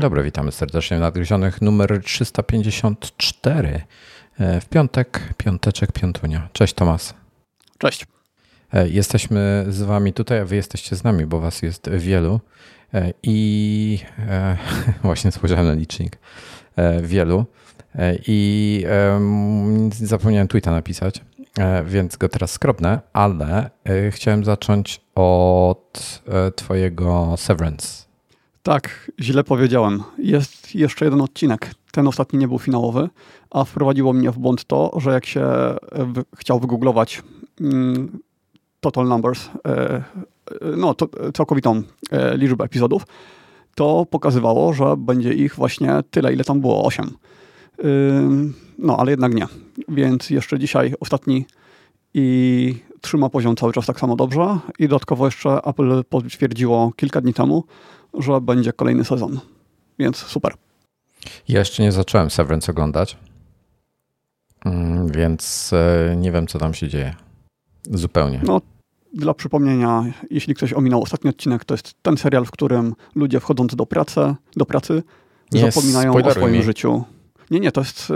Dzień dobry, witamy serdecznie w Nadgryzionych numer 354. E, w piątek, piąteczek, piątunia. Cześć Tomas. Cześć. E, jesteśmy z wami tutaj, a wy jesteście z nami, bo was jest wielu. E, I e, właśnie spojrzałem na licznik. E, wielu. E, I zapomniałem tweeta napisać, więc go teraz skrobnę, ale chciałem zacząć od twojego Severance. Tak, źle powiedziałem. Jest jeszcze jeden odcinek. Ten ostatni nie był finałowy, a wprowadziło mnie w błąd to, że jak się w, chciał wygooglować mm, total numbers, e, e, no to, całkowitą e, liczbę epizodów, to pokazywało, że będzie ich właśnie tyle, ile tam było, 8. No, ale jednak nie. Więc jeszcze dzisiaj ostatni i trzyma poziom cały czas tak samo dobrze. I dodatkowo jeszcze Apple potwierdziło kilka dni temu, że będzie kolejny sezon. Więc super. Ja jeszcze nie zacząłem Severance oglądać, mm, więc e, nie wiem, co tam się dzieje. Zupełnie. No, dla przypomnienia, jeśli ktoś ominął ostatni odcinek, to jest ten serial, w którym ludzie wchodząc do pracy, do pracy nie zapominają o swoim mi. życiu. Nie, nie, to jest y,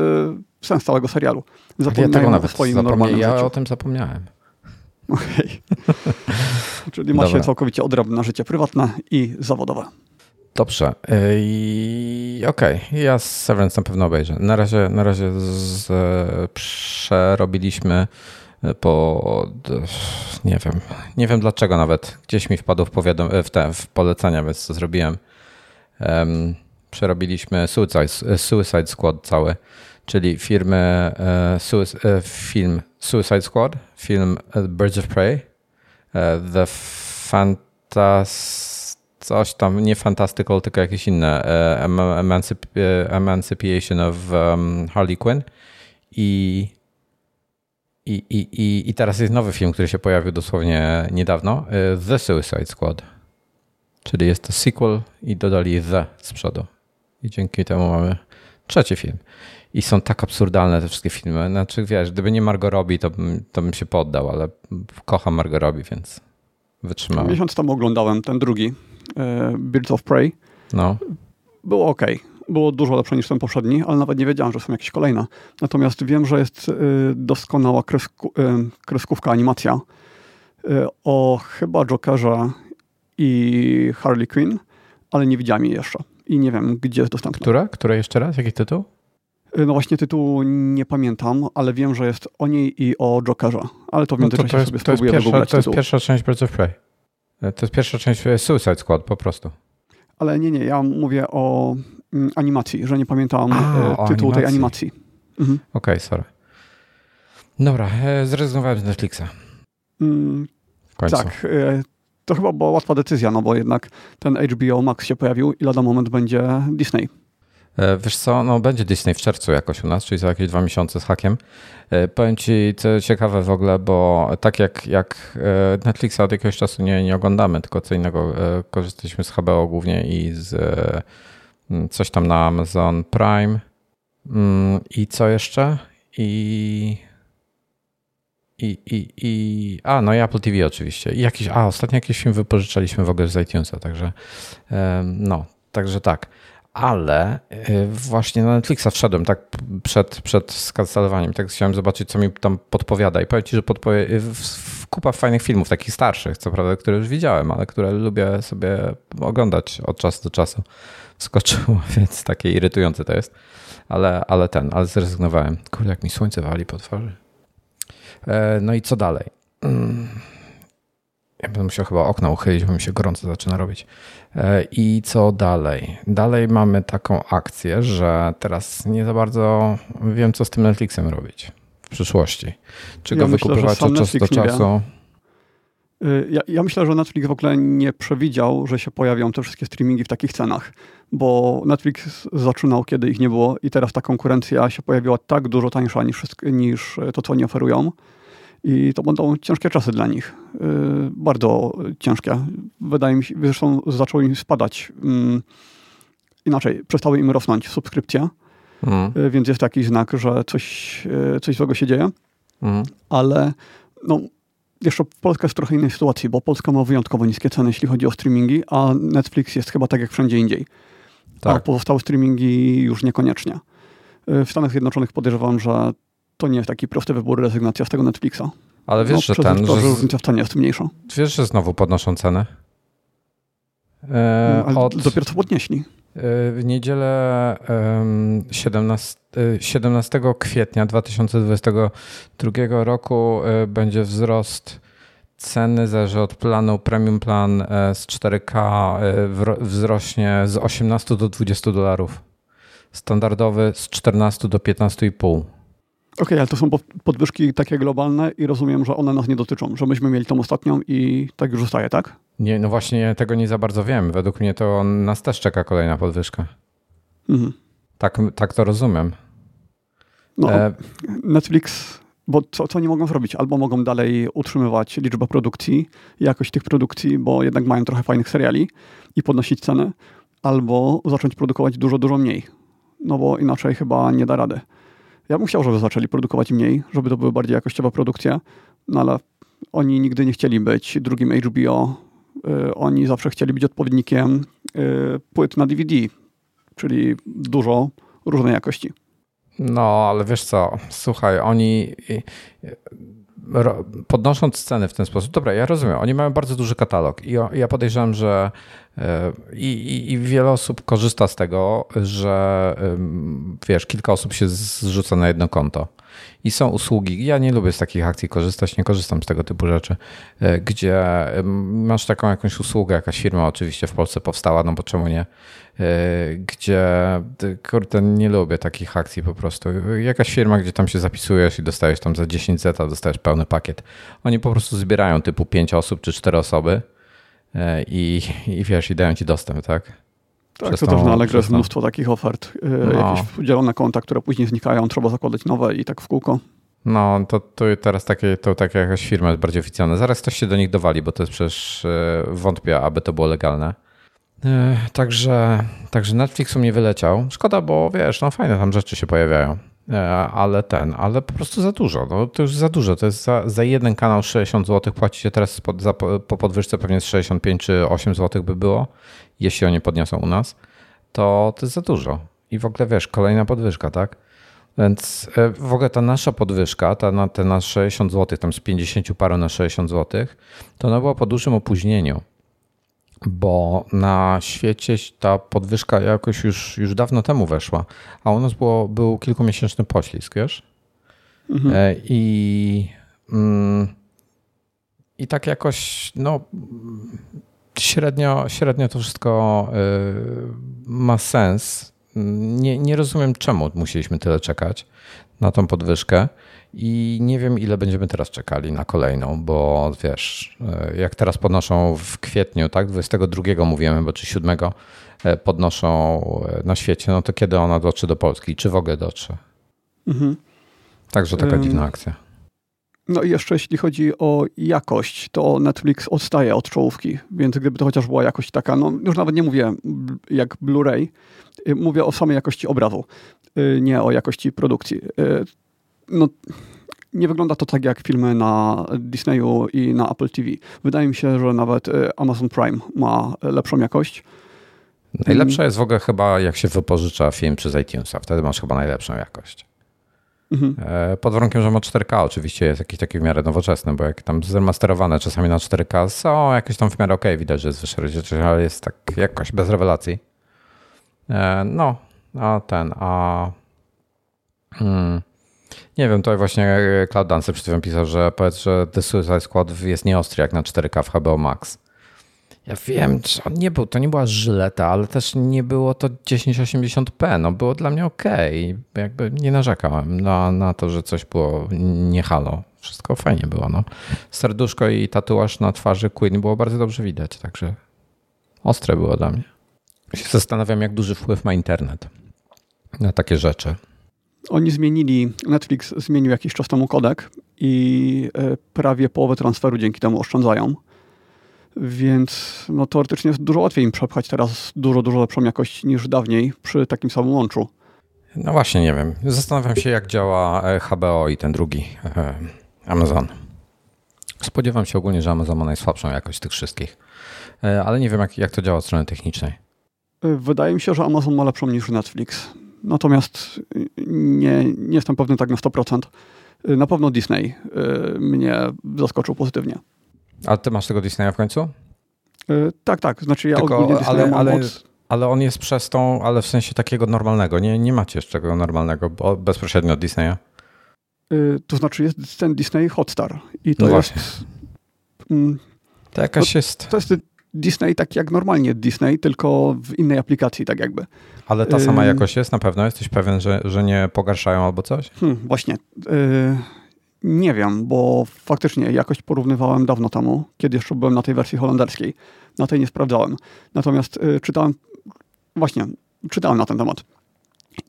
sens całego serialu. Zapominają ja o swoim normalnym ja życiu. Ja o tym zapomniałem. Okej. Okay. Czyli macie całkowicie odrębne życie prywatne i zawodowe. Dobrze. Okej, okay. ja Severance na pewno obejrzę. Na razie, na razie z, przerobiliśmy po nie wiem, nie wiem dlaczego nawet. Gdzieś mi wpadło w, powiadom- w, te, w polecenia, więc to zrobiłem. Um, przerobiliśmy Suicide, Suicide Squad cały, czyli firmy, e, e, film Suicide Squad, film Birds of Prey, e, The Fantas coś tam, nie Fantastical, tylko jakieś inne, Emancip Emancipation of um, Harley Quinn i i, i, i, I teraz jest nowy film, który się pojawił dosłownie niedawno, The Suicide Squad. Czyli jest to sequel i dodali The z przodu. I dzięki temu mamy trzeci film. I są tak absurdalne te wszystkie filmy. Znaczy, wiesz, gdyby nie Margot Robbie, to bym, to bym się poddał, ale kocham Margot Robbie, więc wytrzymałem. Miesiąc temu oglądałem ten drugi, e, Birds of Prey. No. Było ok. Było dużo lepsze niż ten poprzedni, ale nawet nie wiedziałem, że są jakieś kolejne. Natomiast wiem, że jest e, doskonała kresku, e, kreskówka, animacja o chyba Jokerze i Harley Quinn, ale nie widziałem jej jeszcze i nie wiem, gdzie jest dostępna. Która? Która jeszcze raz? Jaki tytuł? Y, no właśnie tytułu nie pamiętam, ale wiem, że jest o niej i o Jokerze. Ale to w międzyczasie no to, to jest, sobie to spróbuję jest pierwsza, To jest pierwsza część Birds of Prey. Y, to jest pierwsza część y, Suicide Squad po prostu. Ale nie, nie, ja mówię o mm, animacji, że nie pamiętam A, tytułu tej animacji. Mhm. Okej, okay, sorry. Dobra, zrezygnowałem z Netflixa. Mm, tak, to chyba była łatwa decyzja, no bo jednak ten HBO Max się pojawił i lada moment będzie Disney. E, wiesz co, no będzie Disney w czerwcu jakoś u nas, czyli za jakieś dwa miesiące z hakiem. E, powiem ci, co ciekawe w ogóle, bo tak jak, jak e, Netflixa od jakiegoś czasu nie, nie oglądamy, tylko co innego korzystaliśmy z HBO głównie i z coś tam na Amazon Prime mm, i co jeszcze? I i, i, i, a, no i Apple TV oczywiście. I jakiś, a, ostatnio jakiś film wypożyczaliśmy w ogóle z iTunesa, także no, także tak. Ale y, właśnie na Netflixa wszedłem tak przed, przed skancelowaniem, tak chciałem zobaczyć, co mi tam podpowiada i powiem Ci, że podpowie, y, kupa fajnych filmów, takich starszych, co prawda, które już widziałem, ale które lubię sobie oglądać od czasu do czasu. Skoczyło, więc takie irytujące to jest. Ale, ale ten, ale zrezygnowałem. Kurde, jak mi słońce wali po twarzy. E, no i co dalej? Ja będę musiał chyba okno uchylić, bo mi się gorąco zaczyna robić. E, I co dalej? Dalej mamy taką akcję, że teraz nie za bardzo wiem, co z tym Netflixem robić w przyszłości. Czy ja go myślę, wykupywać od czasu do czasu? Y, ja, ja, myślę, że Netflix w ogóle nie przewidział, że się pojawią te wszystkie streamingi w takich cenach, bo Netflix zaczynał, kiedy ich nie było i teraz ta konkurencja się pojawiła tak dużo tańsza niż, niż to, co oni oferują. I to będą ciężkie czasy dla nich. Y, bardzo ciężkie. Wydaje mi się, zresztą zaczęły im spadać. Mm, inaczej, przestały im rosnąć subskrypcje, mm. więc jest taki znak, że coś, coś złego się dzieje. Mm. Ale no, jeszcze Polska jest w trochę innej sytuacji, bo Polska ma wyjątkowo niskie ceny, jeśli chodzi o streamingi, a Netflix jest chyba tak jak wszędzie indziej. tak. a pozostałe streamingi już niekoniecznie. W Stanach Zjednoczonych podejrzewam, że to nie jest taki prosty wybór rezygnacja z tego Netflixa. Ale wiesz, no, że ten... To, że różnica w cenie jest mniejsza. Wiesz, że znowu podnoszą cenę? E, Ale od... dopiero co podnieśli. W niedzielę 17, 17 kwietnia 2022 roku e, będzie wzrost ceny, zależy od planu. Premium plan e, z 4K e, wzrośnie z 18 do 20 dolarów. Standardowy z 14 do 15,5. Okej, okay, ale to są podwyżki takie globalne i rozumiem, że one nas nie dotyczą, że myśmy mieli tą ostatnią i tak już zostaje, tak? Nie, no właśnie tego nie za bardzo wiem. Według mnie to nas też czeka kolejna podwyżka. Mhm. Tak, tak to rozumiem. No, e... Netflix, bo co, co nie mogą zrobić? Albo mogą dalej utrzymywać liczbę produkcji, jakość tych produkcji, bo jednak mają trochę fajnych seriali i podnosić ceny, albo zacząć produkować dużo, dużo mniej. No bo inaczej chyba nie da rady. Ja bym chciał, żeby zaczęli produkować mniej, żeby to były bardziej jakościowe produkcje, no ale oni nigdy nie chcieli być drugim HBO. Y, oni zawsze chcieli być odpowiednikiem y, płyt na DVD, czyli dużo różnej jakości. No, ale wiesz co, słuchaj, oni podnosząc ceny w ten sposób, dobra, ja rozumiem, oni mają bardzo duży katalog i ja podejrzewam, że e, i, i, i, wiele osób korzysta z tego, że wiesz, kilka osób się zrzuca na jedno konto. I są usługi, ja nie lubię z takich akcji korzystać, nie korzystam z tego typu rzeczy, e, gdzie masz taką jakąś usługę, jakaś firma oczywiście w Polsce powstała, no bo czemu nie, e, gdzie, kurde, nie lubię takich akcji po prostu. Jakaś firma, gdzie tam się zapisujesz i dostajesz tam za 10 zeta, dostajesz pełny pakiet. Oni po prostu zbierają typu 5 osób czy 4 osoby e, i, i wiesz, i dają ci dostęp, tak? Tak, to też na Allegro jest mnóstwo takich ofert. Y, no. Jakieś dzielone konta, które później znikają, trzeba zakładać nowe i tak w kółko. No, to, to teraz takie, to taka jakaś firma jest bardziej oficjalna. Zaraz ktoś się do nich dowali, bo to jest przecież y, wątpię, aby to było legalne. Y, także, także Netflix u mnie wyleciał. Szkoda, bo wiesz, no fajne tam rzeczy się pojawiają. Ale ten, ale po prostu za dużo. No, to już za dużo. To jest za, za jeden kanał 60 zł. Płacicie teraz pod, za, po podwyżce pewnie 65 czy 8 zł by było jeśli oni podniosą u nas, to to jest za dużo. I w ogóle wiesz, kolejna podwyżka, tak? Więc e, w ogóle ta nasza podwyżka, ta na, te na 60 zł, tam z 50 paru na 60 zł, to ona była po dużym opóźnieniu, bo na świecie ta podwyżka jakoś już, już dawno temu weszła, a u nas było, był kilkumiesięczny poślizg, wiesz? Mhm. E, I, mm, I tak jakoś, no średnio, średnio to wszystko y, ma sens. Nie, nie rozumiem, czemu musieliśmy tyle czekać na tą podwyżkę. I nie wiem, ile będziemy teraz czekali na kolejną, bo wiesz, y, jak teraz podnoszą w kwietniu, tak, 22 mówimy, bo czy 7 y, podnoszą na świecie, no to kiedy ona dotrze do Polski? Czy w ogóle dotrze? Mhm. Także taka um, dziwna akcja. No i jeszcze jeśli chodzi o jakość, to Netflix odstaje od czołówki, więc gdyby to chociaż była jakość taka, no już nawet nie mówię jak Blu-ray, y, mówię o samej jakości obrazu, y, nie o jakości produkcji. No, nie wygląda to tak jak filmy na Disneyu i na Apple TV. Wydaje mi się, że nawet Amazon Prime ma lepszą jakość. Najlepsza jest w ogóle chyba jak się wypożycza film przez iTunesa, wtedy masz chyba najlepszą jakość. Mhm. E, pod warunkiem, że ma 4K oczywiście jest jakiś taki w miarę nowoczesny, bo jak tam zremasterowane czasami na 4K są jakieś tam w miarę ok, widać, że jest wyższe rozdzielczość, ale jest tak jakoś bez rewelacji. E, no, a ten, a hmm, nie wiem, tutaj właśnie Cloud Dancer przed chwilą pisał, że powiedz, że The Suicide Squad jest nieostry jak na 4K w HBO Max. Ja wiem, on nie był, to nie była żyleta, ale też nie było to 1080p. No było dla mnie ok. Jakby nie narzekałem na, na to, że coś było nie halo. Wszystko fajnie było. No. Serduszko i tatuaż na twarzy Queen było bardzo dobrze widać, także ostre było dla mnie. Się zastanawiam, jak duży wpływ ma internet na takie rzeczy. Oni zmienili, Netflix zmienił jakiś czas temu kodek i e, prawie połowę transferu dzięki temu oszczędzają. Więc no, teoretycznie jest dużo łatwiej im przepchać teraz dużo, dużo lepszą jakość niż dawniej przy takim samym łączu. No właśnie, nie wiem. Zastanawiam się, jak działa e, HBO i ten drugi e, Amazon. Spodziewam się ogólnie, że Amazon ma najsłabszą jakość tych wszystkich, ale nie wiem, jak, jak to działa od strony technicznej. Wydaje mi się, że Amazon ma lepszą niż Netflix. Natomiast nie, nie jestem pewny tak na 100%. Na pewno Disney mnie zaskoczył pozytywnie. A ty masz tego Disneya w końcu? Tak, tak. Znaczy ja Tylko, ogólnie Disneya ale, mam ale, od... ale on jest przez tą, ale w sensie takiego normalnego. Nie, nie macie jeszcze tego normalnego, bezpośrednio od Disneya. To znaczy jest ten Disney Hotstar. I to no jest... Mm, to jakaś to, jest... To jest Disney tak jak normalnie Disney, tylko w innej aplikacji tak jakby. Ale ta sama jakość jest na pewno? Jesteś pewien, że, że nie pogarszają albo coś? Hmm, właśnie. Yy, nie wiem, bo faktycznie jakość porównywałem dawno temu, kiedy jeszcze byłem na tej wersji holenderskiej. Na tej nie sprawdzałem. Natomiast yy, czytałem, właśnie, czytałem na ten temat.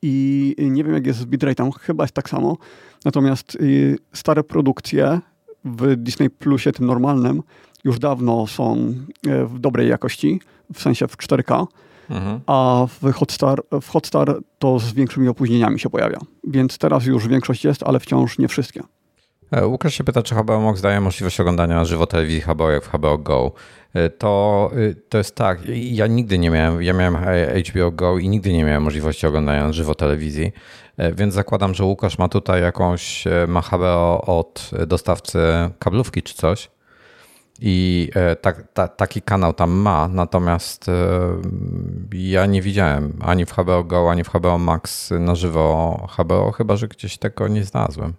I nie wiem, jak jest z bitrate'em, chyba jest tak samo. Natomiast yy, stare produkcje w Disney Plusie, tym normalnym, już dawno są e, w dobrej jakości, w sensie w 4K, mhm. a w Hotstar, w Hotstar to z większymi opóźnieniami się pojawia. Więc teraz już większość jest, ale wciąż nie wszystkie. E, Łukasz się pyta, czy HBO Max daje możliwość oglądania na żywo telewizji HBO jak w HBO Go. E, to, to jest tak, ja nigdy nie miałem, ja miałem HBO Go i nigdy nie miałem możliwości oglądania na żywo telewizji, więc zakładam, że Łukasz ma tutaj jakąś, ma HBO od dostawcy kablówki czy coś i e, tak, ta, taki kanał tam ma, natomiast e, ja nie widziałem ani w HBO Go, ani w HBO Max na żywo HBO, chyba że gdzieś tego nie znalazłem.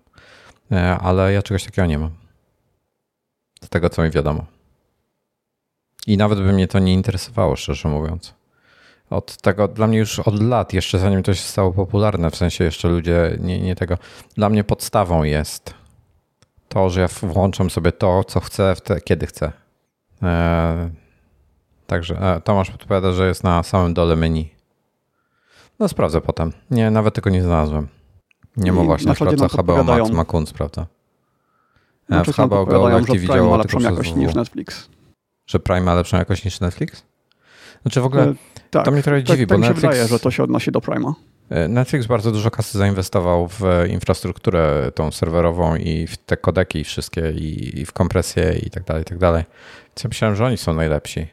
E, ale ja czegoś takiego nie mam. Z tego, co mi wiadomo. I nawet by mnie to nie interesowało, szczerze mówiąc. Od tego, dla mnie już od lat, jeszcze zanim to się stało popularne, w sensie jeszcze ludzie nie, nie tego, dla mnie podstawą jest to, że ja włączam sobie to, co chcę, te, kiedy chcę. Eee, także e, Tomasz podpowiada, że jest na samym dole menu. No sprawdzę potem. Nie, nawet tego nie znalazłem. Nie ma właśnie, sprawdza HBO Max, ma Kunz, prawda? E, w HBO Galactic widziało ma lepszą jakość niż Netflix. Że Prime ma lepszą jakość niż Netflix? Znaczy w ogóle e, tak, to mnie trochę tak, dziwi, tak bo Netflix... wydaje, że to się odnosi do Prime'a. E, Netflix bardzo dużo kasy zainwestował w infrastrukturę tą serwerową i w te kodeki wszystkie i, w kompresję i tak dalej, i tak dalej. Więc ja myślałem, że oni są najlepsi.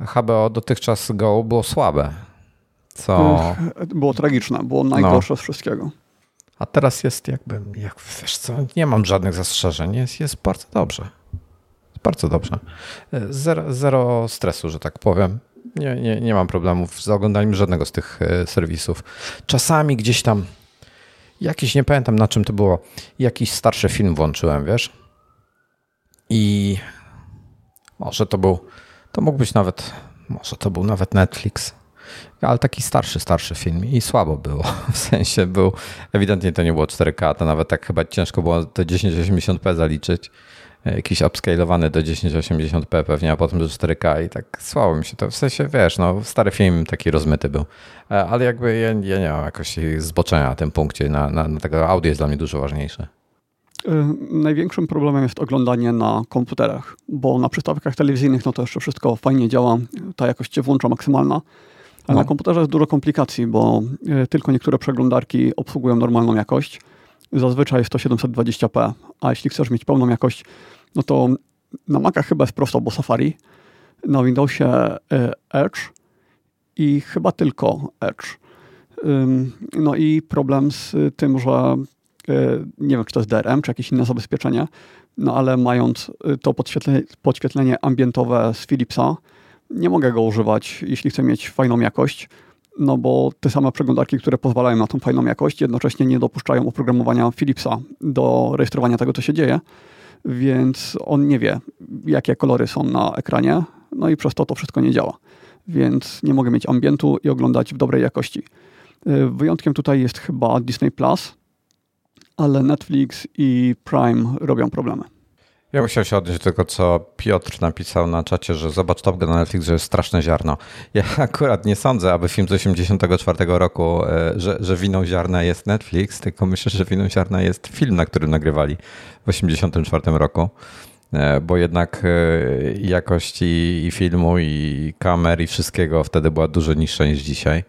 HBO dotychczas Go było słabe. Co... Było tragiczne, było najgorsze no. z wszystkiego. A teraz jest jakby, jak wiesz co, nie mam żadnych zastrzeżeń, jest, jest bardzo dobrze. Bardzo dobrze. E, zero, zero stresu, że tak powiem. Nie, nie, nie mam problemów z oglądaniem żadnego z tych e, serwisów. Czasami gdzieś tam jakiś, nie pamiętam na czym to było, jakiś starszy film włączyłem, wiesz? I może to był, to mógł być nawet, może to był nawet Netflix, ale taki starszy, starszy film i słabo było. W sensie był, ewidentnie to nie było 4K, to nawet tak chyba ciężko było to 1080p zaliczyć. E, jakiś upscalowany do 1080p pewnie, a potem do 4K i tak słabo mi się to, w sensie wiesz, no stary film taki rozmyty był, e, ale jakby ja, ja nie mam jakoś zboczenia na tym punkcie, na, na, na tego audio jest dla mnie dużo ważniejsze. E, największym problemem jest oglądanie na komputerach, bo na przystawkach telewizyjnych no to jeszcze wszystko fajnie działa, ta jakość się włącza maksymalna, ale no. na komputerze jest dużo komplikacji, bo tylko niektóre przeglądarki obsługują normalną jakość, zazwyczaj jest to 720p, a jeśli chcesz mieć pełną jakość, no to na Macach chyba jest prosto, bo Safari, na Windowsie e, Edge i chyba tylko Edge. No i problem z tym, że e, nie wiem, czy to jest DRM, czy jakieś inne zabezpieczenie, no ale mając e, to podświetlenie, podświetlenie ambientowe z Philipsa, nie mogę go używać, jeśli chcę mieć fajną jakość, no bo te same przeglądarki, które pozwalają na tą fajną jakość, jednocześnie nie dopuszczają oprogramowania Philipsa do rejestrowania tego, co się dzieje, więc on nie wie, jakie kolory są na ekranie, no i przez to to wszystko nie działa. Więc nie mogę mieć ambientu i oglądać w dobrej jakości. Y, wyjątkiem tutaj jest chyba Disney Plus, ale Netflix i Prime robią problemy. Ja bym chciał się odnieść do tego, co Piotr napisał na czacie, że zobacz Top Gun Netflix, że jest straszne ziarno. Ja akurat nie sądzę, aby film z 1984 roku, e, że, że winą ziarna jest Netflix, tylko myślę, że winą ziarna jest film, na którym nagrywali w 1984 roku e, bo jednak e, jakość i, i, filmu, i kamer, i wszystkiego wtedy była dużo niższa niż dzisiaj.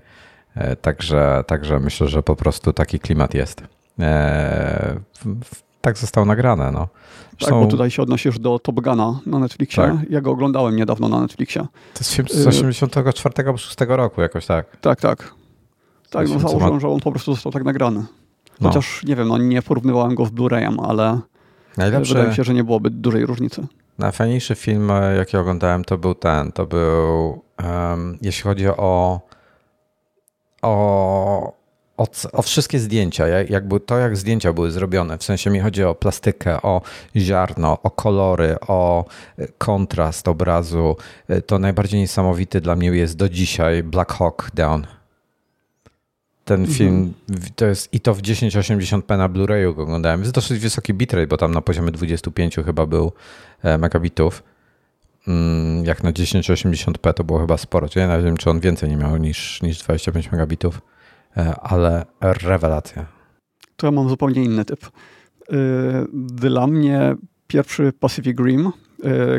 Także, także myślę, że po prostu taki klimat jest tak zostało nagrane. No. Zresztą, tak, bo tutaj się odnosisz do Top Guna na Netflixie. Tak. Ja go oglądałem niedawno na Netflixie. To jest film z 84 albo 6 roku jakoś tak. Tak, tak. Tak, no założyłem, że on po prostu został tak nagrany. No. Chociaż no. nie wiem, no nie porównywałem go z Blu-rayem, ale Najlepszy... wydaje mi się, że nie byłoby dużej różnicy. Najfajniejszy film, e, jaki oglądałem, to był ten. To był, um, jeśli chodzi o, o, o, o, wszystkie zdjęcia, jakby to, jak zdjęcia były zrobione. W sensie mi chodzi o plastykę, o ziarno, o kolory, o e, kontrast obrazu. E, to najbardziej niesamowity dla mnie jest do dzisiaj Black Hawk Down ten mhm. film, to jest i to w 1080p na Blu-rayu go oglądałem. Jest dosyć wysoki bitrate, bo tam na poziomie 25 chyba był e, megabitów. Mm, jak na 1080p to było chyba sporo. Ja nie wiem, czy on więcej nie miał niż, niż 25 megabitów, ale rewelacja. To ja mam zupełnie inny typ. E, dla mnie pierwszy Pacific Rim,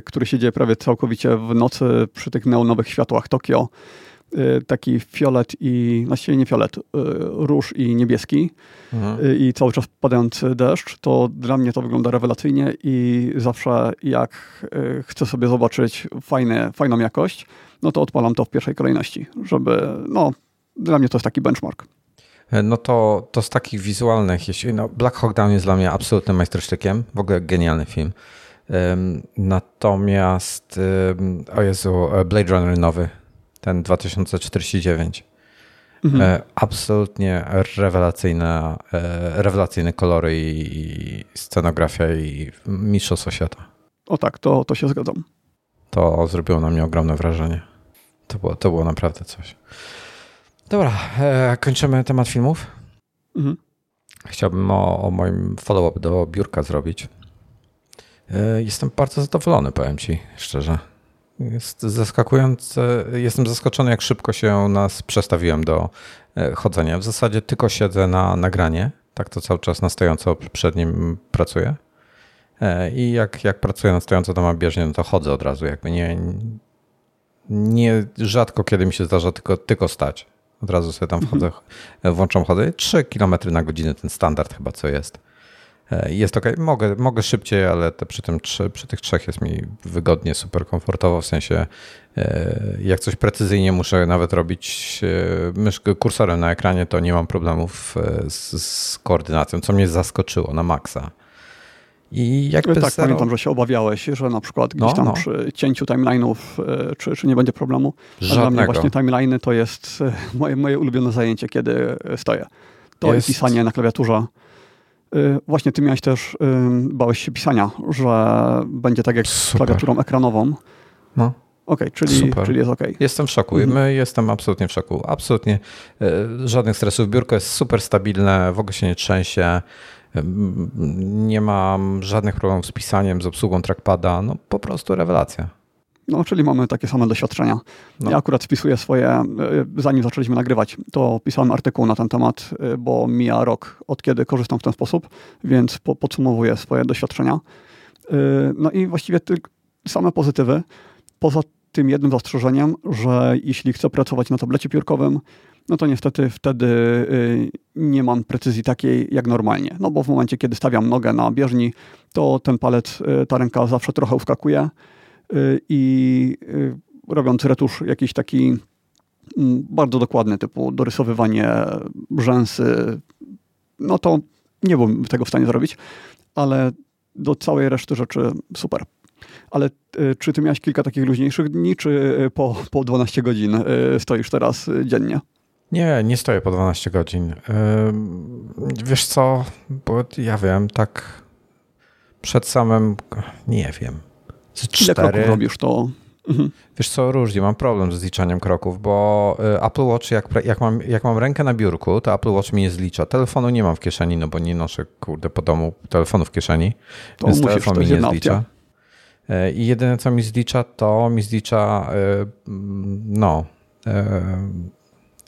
który się dzieje prawie całkowicie w nocy przy tych neonowych światłach Tokio, taki fiolet i, właściwie nie fiolet, róż i niebieski mhm. I cały czas padający deszcz, to dla mnie to wygląda rewelacyjnie i zawsze jak chcę sobie zobaczyć fajne, fajną jakość, no to odpalam to w pierwszej kolejności, żeby, no, dla mnie to jest taki benchmark. E, no to, to z takich wizualnych, jeśli, no Black Hawk Down jest dla mnie absolutnym majstersztykiem, w ogóle genialny film. Um, natomiast, um, o Jezu, e, Blade Runner nowy, ten 2049. Mhm. E, absolutnie rewelacyjne, e, rewelacyjne kolory i scenografia i mistrzostwo świata. O tak, to, to się zgadzam. To zrobiło na mnie ogromne wrażenie. To było, to było naprawdę coś. Dobra, e, kończymy temat filmów. Mhm. Chciałbym o, o moim follow-up do biurka zrobić. Jestem bardzo zadowolony, powiem Ci szczerze. Jest zaskakujące. Jestem zaskoczony, jak szybko się nas przestawiłem do e, chodzenia. W zasadzie tylko siedzę na nagranie. Tak to cały czas na stojąco przed nim pracuję. E, I jak, jak pracuję na stojąco, to mam bieżnie, no to chodzę od razu. Jakby nie, nie rzadko kiedy mi się zdarza tylko, tylko stać. Od razu sobie tam wchodzę, mhm. włączam chodzę. 3 km na godzinę ten standard chyba co jest. E, jest ok. Mogę, mogę szybciej, ale przy, tym, przy tych trzech jest mi wygodnie, super komfortowo. W sensie, e, jak coś precyzyjnie muszę nawet robić e, myszkę kursorem na ekranie, to nie mam problemów z, z koordynacją, co mnie zaskoczyło na maksa. I jakby tak, zero... pamiętam, że się obawiałeś, że na przykład gdzieś no, tam no. przy cięciu timeline'ów, czy, czy nie będzie problemu. Żadnego. Dla mnie właśnie timeline'y to jest moje, moje ulubione zajęcie, kiedy stoję. To jest pisanie na klawiaturze właśnie ty miałeś też, bałeś się pisania, że będzie tak jak z klawiaturą ekranową. No. Okej, okay, czyli, czyli jest ok. Jestem w szoku. Mhm. Jestem absolutnie w szoku. Absolutnie żadnych stresów. Biurko jest super stabilne, w ogóle się nie trzęsie. Nie mam żadnych problemów z pisaniem, z obsługą trackpada. No po prostu rewelacja. No, czyli mamy takie same doświadczenia. No. Ja akurat spisuję swoje, e, zanim zaczęliśmy nagrywać, to pisałem artykuł na ten temat, e, bo mija rok od kiedy korzystam w ten sposób, więc po, podsumowuję swoje doświadczenia. E, no i właściwie tylko same pozytywy. Poza tym jednym zastrzeżeniem, że jeśli chcę pracować na tablecie piórkowym, no to niestety wtedy nie mam precyzji takiej jak normalnie. No bo w momencie, kiedy stawiam nogę na bieżni, to ten palec, ta ręka zawsze trochę uskakuje Y, i y, robiąc retusz jakiś taki mm, bardzo dokładny, typu dorysowywanie rzęsy, no to nie byłem tego w stanie zrobić, ale do całej reszty rzeczy super. Ale y, czy ty miałeś kilka takich luźniejszych dni, czy po, po 12 godzin stoisz teraz dziennie? Nie, nie stoję po 12 godzin. Wiesz co, bo ja wiem, tak przed samym, nie wiem, z kroków robisz to? Mhm. Wiesz co, różnie, mam problem z zliczaniem kroków, bo y, Apple Watch, jak, jak, mam, jak mam rękę na biurku, to Apple Watch mi nie zlicza. Telefonu nie mam w kieszeni, no bo nie noszę, kurde, po domu telefonu w kieszeni, to więc telefon mi nie zlicza. Y, I jedyne, co mi zlicza, to mi zlicza, y, no,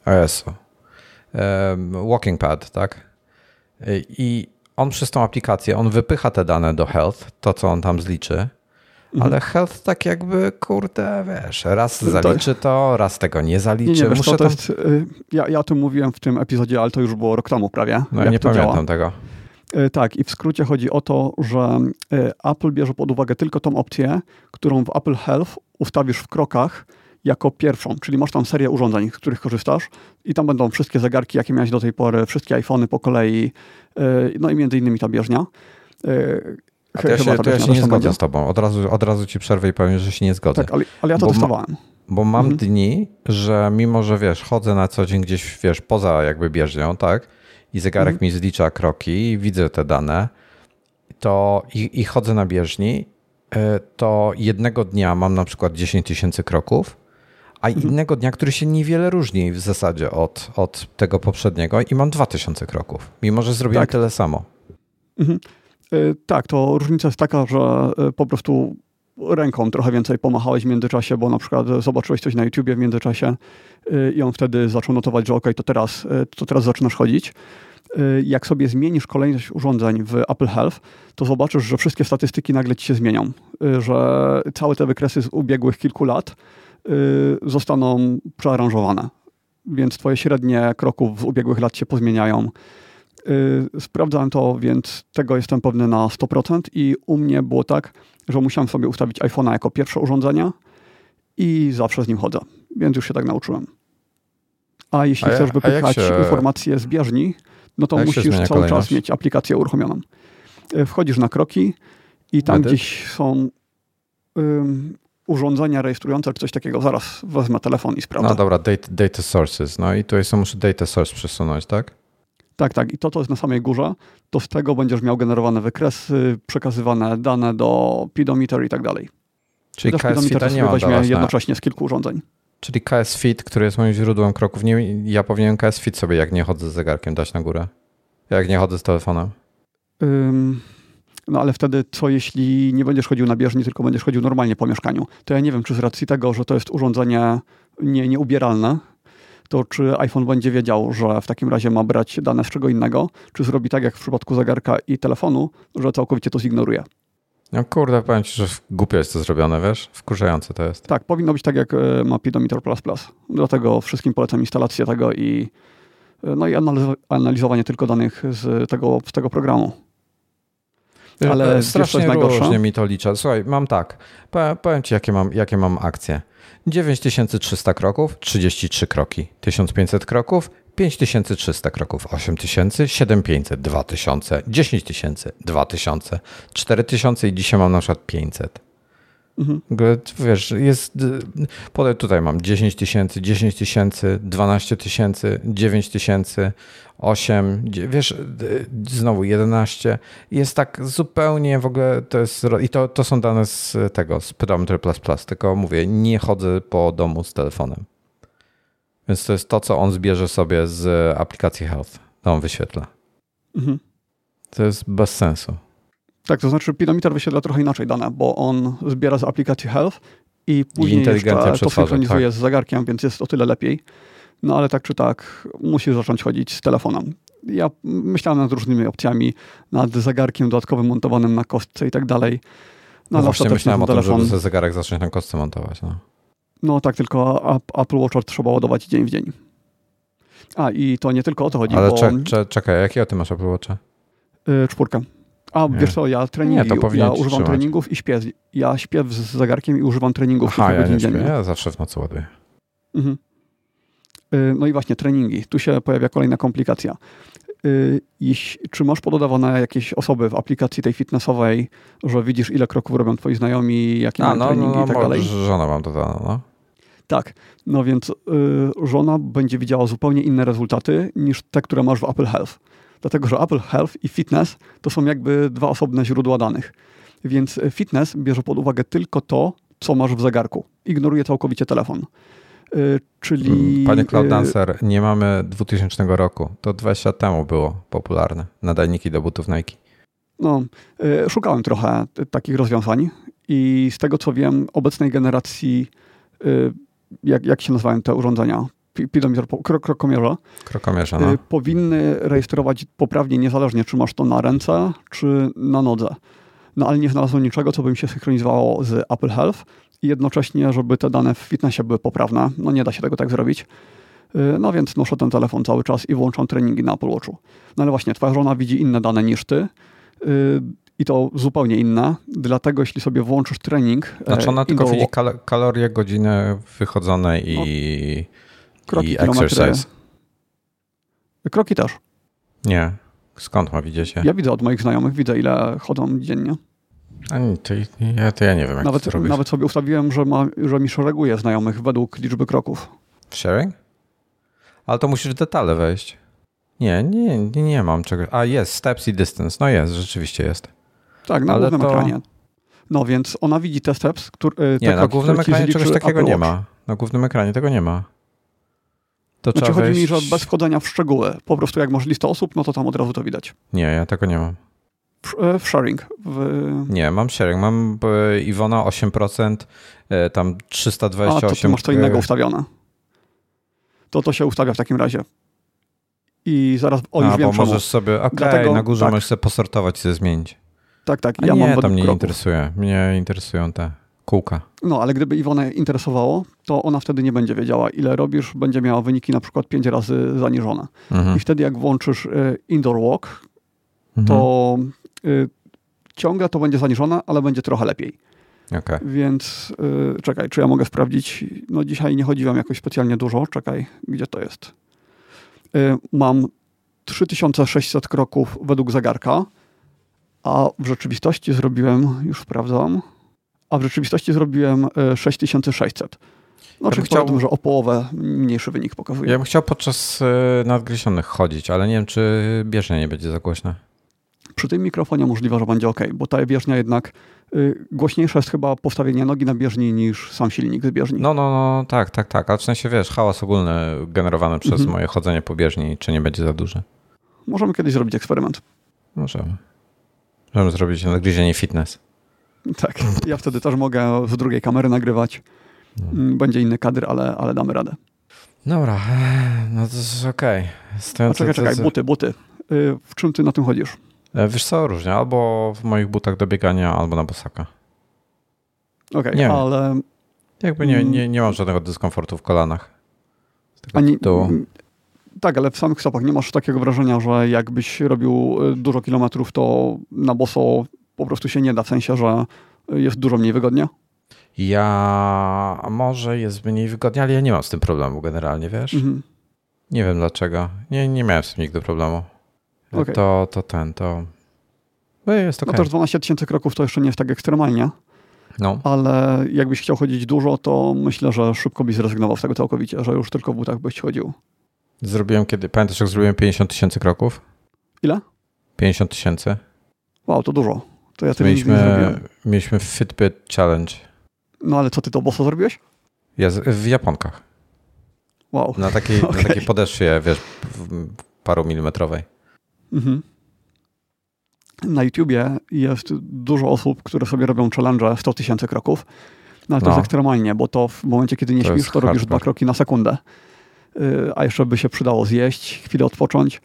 ESO, Walking Pad, tak? I on przez tą aplikację, on wypycha te dane do Health, to co on tam zliczy, Mhm. Ale health tak jakby, kurde, wiesz, raz zaliczy to, raz tego nie zaliczy. Nie, nie, wiesz, Muszę to, to jest, y, ja, ja o tym mówiłem w tym epizodzie, ale to już było rok temu prawie. No ja nie pamiętam działa. tego. Tak, i w skrócie chodzi o to, że Apple bierze pod uwagę tylko tą opcję, którą w Apple Health ustawisz w krokach jako pierwszą, czyli masz tam serię urządzeń, z których korzystasz i tam będą wszystkie zegarki, jakie miałeś do tej pory, wszystkie iPhony po kolei, no i między innymi ta bieżnia. A to ja się, to ja się nie zgodzę z tobą. Od razu, od razu ci przerwę i powiem, że się nie zgodzę. Tak, ale, ale ja to bo testowałem. Ma, bo mam mhm. dni, że mimo, że wiesz, chodzę na co dzień gdzieś, wiesz, poza jakby bieżnią, tak? I zegarek mhm. mi zlicza kroki i widzę te dane, to i, i chodzę na bieżni, e, to jednego dnia mam na przykład 10 tysięcy kroków, a mhm. innego dnia, który się niewiele różni w zasadzie od, od tego poprzedniego i mam 2000 kroków, mimo że zrobiłem tak. tyle samo. Mhm. E, tak, to różnica jest taka, że e, po prostu ręką trochę więcej pomachałeś w międzyczasie, bo na przykład zobaczyłeś coś na YouTubie w międzyczasie e, i on wtedy zaczął notować, że ok, to teraz, to teraz zaczynasz chodzić. Jak sobie zmienisz kolejność urządzeń w Apple Health, to zobaczysz, że wszystkie statystyki nagle ci się zmienią, że całe te wykresy z ubiegłych kilku lat zostaną przearanżowane. Więc twoje średnie kroków z ubiegłych lat się pozmieniają Y, sprawdzałem to, więc tego jestem pewny na 100% i u mnie było tak, że musiałem sobie ustawić iPhone'a jako pierwsze urządzenie i zawsze z nim chodzę, więc już się tak nauczyłem. A jeśli a chcesz wypychać się... informacje z bieżni, no to musisz cały kolejność? czas mieć aplikację uruchomioną. Y, wchodzisz na kroki i tam gdzieś są urządzenia rejestrujące coś takiego. Zaraz wezmę telefon i sprawdzę. No dobra, data, data sources. No i tutaj są, muszę data source przesunąć, tak? Tak, tak. I to, co jest na samej górze, to z tego będziesz miał generowane wykresy, przekazywane dane do pedometer i tak dalej. Czyli KS Fita nie weźmie jednocześnie z kilku urządzeń. Czyli KS Fit, który jest moim źródłem kroków, nie, ja powinienem KS Fit sobie, jak nie chodzę z zegarkiem, dać na górę. Jak nie chodzę z telefonem. Ym, no ale wtedy co jeśli nie będziesz chodził na bieżni, tylko będziesz chodził normalnie po mieszkaniu? To ja nie wiem, czy z racji tego, że to jest urządzenie nie, nieubieralne, to czy iPhone będzie wiedział, że w takim razie ma brać dane z czego innego, czy zrobi tak jak w przypadku zegarka i telefonu, że całkowicie to zignoruje. No kurde, powiem ci, że głupio jest to zrobione, wiesz? Wkurzające to jest. Tak, powinno być tak jak e, ma Pedometer++. Dlatego wszystkim polecam instalację tego i e, no i analizowanie tylko danych z tego, z tego programu. Ale strasznie różnie mi to liczę. Słuchaj, mam tak. Powiem ci, jakie mam, jakie mam akcje. 9300 kroków, 33 kroki. 1500 kroków, 5300 kroków, 8000, 7500, 2000, 10000, 2000, 4000 i dzisiaj mam na przykład 500. Mhm. Wiesz, jest. Podaj tutaj mam 10 tysięcy, 10 tysięcy, 12 tysięcy, 9 tysięcy, 8, wiesz, znowu 11. Jest tak zupełnie w ogóle to jest. I to, to są dane z tego, z Pedometer, tylko mówię, nie chodzę po domu z telefonem. Więc to jest to, co on zbierze sobie z aplikacji Health. To on wyświetla. Mhm. To jest bez sensu. Tak, to znaczy Pedometer wyświetla trochę inaczej dane, bo on zbiera z aplikacji Health i później I jeszcze to synchronizuje tak. z zegarkiem, więc jest o tyle lepiej. No ale tak czy tak, musisz zacząć chodzić z telefonem. Ja myślałem nad różnymi opcjami, nad zegarkiem dodatkowym montowanym na kostce i tak dalej. No, no właśnie myślałem o telefon... tym, żeby zegarek zacząć na kostce montować. No, no tak, tylko Apple Watch trzeba ładować dzień w dzień. A i to nie tylko o to chodzi. Ale bo... czekaj, jakie ty masz Apple Watcha? Yy, czwórkę. A nie. wiesz co, ja treningi, nie, to ja używam trzymać. treningów i śpię. Ja śpię z zegarkiem i używam treningów Aha, ja nie śpię. Ja zawsze w nocy ładuję. Mhm. Y, no i właśnie treningi. Tu się pojawia kolejna komplikacja. Y, czy masz pododawane jakieś osoby w aplikacji tej fitnessowej, że widzisz ile kroków robią twoi znajomi, jakie A, mają no, treningi no, i tak dalej? Żona mam dodane, no. Tak, no więc y, żona będzie widziała zupełnie inne rezultaty niż te, które masz w Apple Health dlatego że Apple Health i Fitness to są jakby dwa osobne źródła danych. Więc fitness bierze pod uwagę tylko to, co masz w zegarku. Ignoruje całkowicie telefon. Y, czyli. Mm, panie Cloud y, Dancer, nie mamy 2000 roku. To 20 lat temu było popularne. Nadajniki do butów Nike. No, szukałem trochę takich rozwiązań i z tego co wiem, obecnej generacji, jak, jak się nazywają te urządzenia? Pidometer, krokomierza, krokomierza no. Y, powinny rejestrować poprawnie, niezależnie czy masz to na ręce, czy na nodze. No ale nie znalazłem niczego, co by mi się synchronizowało z Apple Health i jednocześnie, żeby te dane w fitnessie były poprawne. No nie da się tego tak zrobić. No więc noszę ten telefon cały czas i włączam treningi na Apple Watchu. No ale właśnie, twoja żona widzi inne dane niż ty i to zupełnie inne. Dlatego jeśli sobie włączysz trening... Znaczy ona tylko widzi kal kalorie, godziny wychodzone i, no, kroki, i exercise. Kroki też. Nie. Skąd ma widzieć? Ja widzę od moich znajomych, widzę ile chodzą dziennie. A to, ja, to ja nie wiem, jak nawet, to Nawet sobie ustawiłem, że, ma, że mi szereguje znajomych według liczby kroków. Sharing? Ale to musisz w detale wejść. Nie, nie, nie, nie mam czegoś. A jest, steps i distance. No jest, rzeczywiście jest. Tak, na Ale głównym to... ekranie. No więc ona widzi te steps, które. Nie, kroki, na głównym ekranie czegoś takiego nie ma. Na głównym ekranie tego nie ma. To znaczy chodzi wejść... mi, że bez wchodzenia w szczegóły. Po prostu jak masz listę osób, no to tam od razu to widać. Nie, ja tego nie mam. W, e, sharing. W... Nie, mam sharing. Mam e, Iwona 8%, e, tam 328. A, to ty masz to innego ustawione. To to się ustawia w takim razie. I zaraz o już A, wiem bo czemu. możesz sobie, okej, okay, na górze tak. możesz sobie posortować i sobie zmienić. Tak, tak. Ja nie, mam to mnie nie interesuje. Mnie interesują te kółka. No, ale gdyby Iwonę interesowało, to ona wtedy nie będzie wiedziała, ile robisz, będzie miała wyniki na przykład 5 razy zaniżone. Mhm. I wtedy jak włączysz y, indoor walk, mhm. to y, ciągle to będzie zaniżone, ale będzie trochę lepiej. Okay. Więc y, czekaj, czy ja mogę sprawdzić? No dzisiaj nie chodziłem jakoś specjalnie dużo. Czekaj, gdzie to jest? Y, mam 3600 kroków według zegarka, a w rzeczywistości zrobiłem, już sprawdzam, a w rzeczywistości zrobiłem 6600. No, ja chciał... tym, że o połowę mniejszy wynik pokazuje. Ja bym chciał podczas y, nadgryzionych chodzić, ale nie wiem, czy bieżnia nie będzie za głośna. Przy tym mikrofonie możliwe, że będzie ok, bo ta bieżnia jednak y, głośniejsze jest chyba postawienie nogi na bieżni niż sam silnik z bieżni. No, no, no, tak, tak, tak. Ale w sensie, wiesz, hałas ogólny generowany przez mhm. moje chodzenie po bieżni, czy nie będzie za duży? Możemy kiedyś zrobić eksperyment. Możemy. Możemy zrobić nadgryzienie fitness. Tak, ja wtedy też mogę z drugiej kamery nagrywać. No. Będzie inny kadr, ale, ale damy radę. Dobra, no to jest okej. Okay. Czekaj, czekaj, buty, buty. Y, w czym ty na tym chodzisz? E, wiesz co, różnie. Albo w moich butach do biegania, albo na bosaka. Okej, okay, ale... Jakby nie, nie, nie mam żadnego dyskomfortu w kolanach. Ani... Tak, ale w samych stopach nie masz takiego wrażenia, że jakbyś robił y, dużo kilometrów, to na boso po prostu się nie da, w sensie, że jest dużo mniej wygodnie? Ja może jest mniej wygodnie, ale ja nie mam z tym problemu generalnie, wiesz? Mhm. Nie wiem dlaczego. Nie, nie miałem z tym nigdy problemu. Okay. To, to ten, to. No jest okay. No też 12 tysięcy kroków to jeszcze nie jest tak ekstremalnie. No. Ale jakbyś chciał chodzić dużo, to myślę, że szybko byś zrezygnował z tego całkowicie, że już tylko w butach byś chodził. Zrobiłem kiedy? Pamiętasz, jak zrobiłem 50 tysięcy kroków? Ile? 50 tysięcy. Wow, to dużo. To ja tyle mieliśmy, mieliśmy Fitbit Challenge. No ale co, ty to boso zrobiłeś? Ja z, w Japonkach. Wow. Na takiej, okay. na takiej podeszwie, wiesz, paru milimetrowej. Mhm. Na YouTubie jest dużo osób, które sobie robią challenge 100 tysięcy kroków. No ale to no. jest ekstremalnie, bo to w momencie, kiedy nie to śpisz, to robisz dwa kroki na sekundę. Y, a jeszcze by się przydało zjeść, chwilę odpocząć.